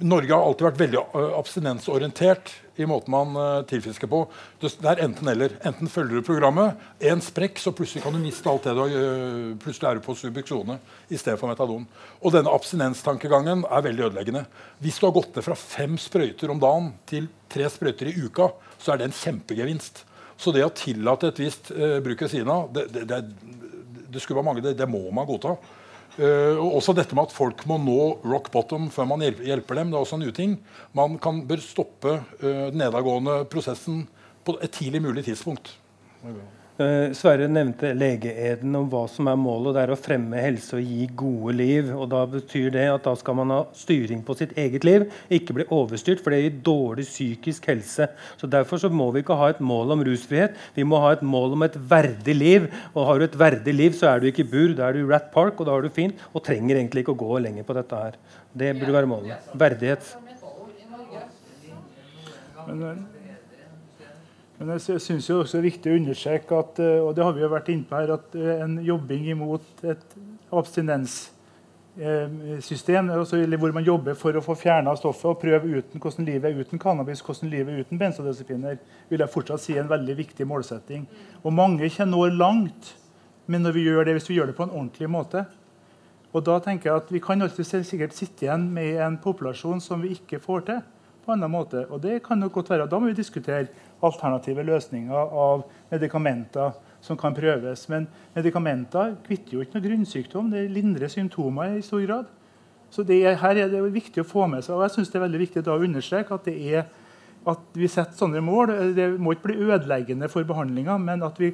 Norge har alltid vært veldig eh, abstinensorientert i måten man uh, tilfisker på. Det, er enten-eller. Enten følger du programmet, en sprekk, så plutselig kan du miste alt det du har Plutselig er du på Subuxone i stedet for metadon. Og denne abstinenstankegangen er veldig ødeleggende. Hvis du har gått ned fra fem sprøyter om dagen til tre sprøyter i uka, så er det en kjempegevinst. Så det å tillate et visst bruk ved siden av, det, det, det, det skulle være mange, det, det må man godta. Uh, også dette med at folk må nå rock bottom før man hjelper dem. det er også en uting. Man kan, bør stoppe uh, den nedadgående prosessen på et tidlig mulig tidspunkt. Uh, Sverre nevnte legeeden om hva som er målet. Det er å fremme helse og gi gode liv. og Da betyr det at da skal man ha styring på sitt eget liv, ikke bli overstyrt. For det gir dårlig psykisk helse. Så Derfor så må vi ikke ha et mål om rusfrihet. Vi må ha et mål om et verdig liv. Og har du et verdig liv, så er du ikke i bur. Da er du i Rat Park, og da har du fint. Og trenger egentlig ikke å gå lenger på dette her. Det burde være målet. Verdighet. Men, men jeg syns det er viktig å understreke at eh, og det har vi jo vært inne på her, at eh, en jobbing imot et abstinenssystem, altså hvor man jobber for å få fjerna stoffet og prøve uten hvordan livet er uten cannabis, hvordan livet er uten benzodiazepiner, vil jeg fortsatt si er en veldig viktig målsetting. Og mange når langt men når vi gjør det, hvis vi gjør det på en ordentlig måte. Og da tenker jeg at Vi kan alltid sikkert sitte igjen med en populasjon som vi ikke får til på en annen måte. Og det kan nok godt være. Da må vi diskutere alternative løsninger av medikamenter som kan prøves. Men medikamenter kvitter jo ikke noe grunnsykdom. Det lindrer symptomer i stor grad. Så er, her er det viktig å få med seg. Og jeg synes det er veldig viktig å understreke at, er, at vi setter sånne mål. Det må ikke bli ødeleggende for behandlinga, men at vi,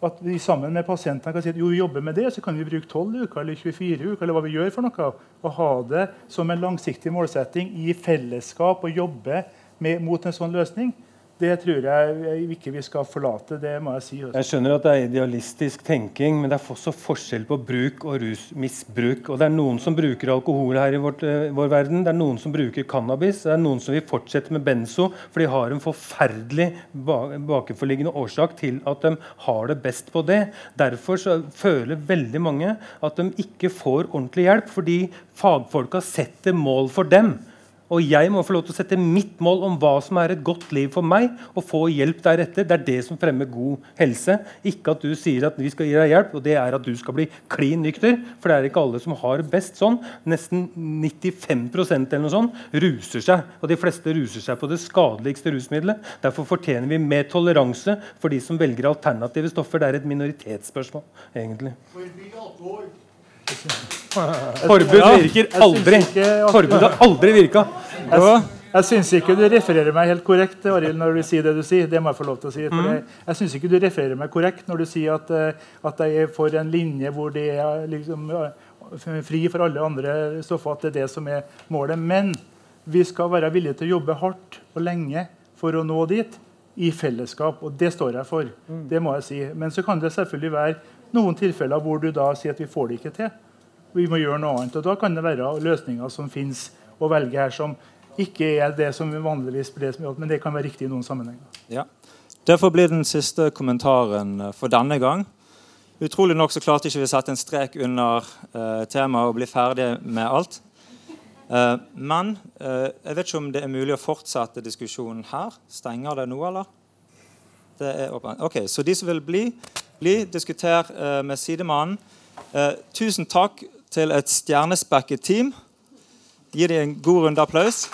at vi, sammen med pasientene kan si at jo, vi jobber med det, så kan vi bruke 12 uker eller 24 uker eller hva vi gjør for noe, og ha det som en langsiktig målsetting i fellesskap og jobbe med, mot en sånn løsning. Det tror jeg ikke vi skal forlate. det må Jeg si. Også. Jeg skjønner at det er idealistisk tenking, men det er også forskjell på bruk og rusmisbruk. Og det er noen som bruker alkohol her i vårt, uh, vår verden, det er noen som bruker cannabis, det er noen som vil fortsette med benzo, for de har en forferdelig bakenforliggende årsak til at de har det best på det. Derfor føler veldig mange at de ikke får ordentlig hjelp, fordi fagfolka setter mål for dem. Og jeg må få lov til å sette mitt mål om hva som er et godt liv for meg, og få hjelp deretter. Det er det som fremmer god helse. Ikke at du sier at vi skal gi deg hjelp, og det er at du skal bli klin nykter. For det er ikke alle som har best sånn. Nesten 95% eller noe sånt ruser seg. Og de fleste ruser seg på det skadeligste rusmiddelet. Derfor fortjener vi mer toleranse for de som velger alternative stoffer. Det er et minoritetsspørsmål, egentlig. For. Forbud virker aldri. Forbud har aldri virka. Jeg, jeg syns ikke du refererer meg helt korrekt Aril, når du sier det du sier. Det må jeg få lov til å si. For jeg, jeg syns ikke du refererer meg korrekt når du sier at, eh, at jeg er for en linje hvor det er liksom, eh, fri for alle andre stoffer. At det er det som er målet. Men vi skal være villige til å jobbe hardt og lenge for å nå dit. I fellesskap. Og det står jeg for. Det må jeg si. Men så kan det selvfølgelig være noen tilfeller hvor du da sier at vi får det ikke til. Vi må gjøre noe annet. og Da kan det være løsninger som finnes å velge her, som ikke er det som vanligvis blir som men det kan være riktig i noen sammenhenger. Ja. Derfor blir den siste kommentaren eh, for denne gang. Utrolig nok så klarte ikke vi å sette en strek under uh, temaet og bli ferdig med alt. Uh, men uh, jeg vet ikke om det er mulig å fortsette diskusjonen her. Stenger det nå, eller? Det er åpent. Ok, Så de som vil bli, bli diskuter med sidemannen. tusen takk til et stjernespekket team. Gi dem en god runde applaus.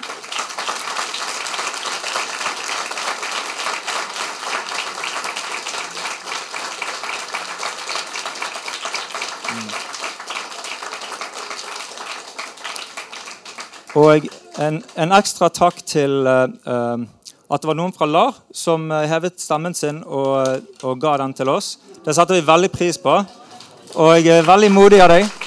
Og en, en, ekstra takk til uh, at det var noen fra LAR som hevet stemmen sin og, og ga den til oss. Det setter vi veldig pris på. Og jeg er veldig modig av deg.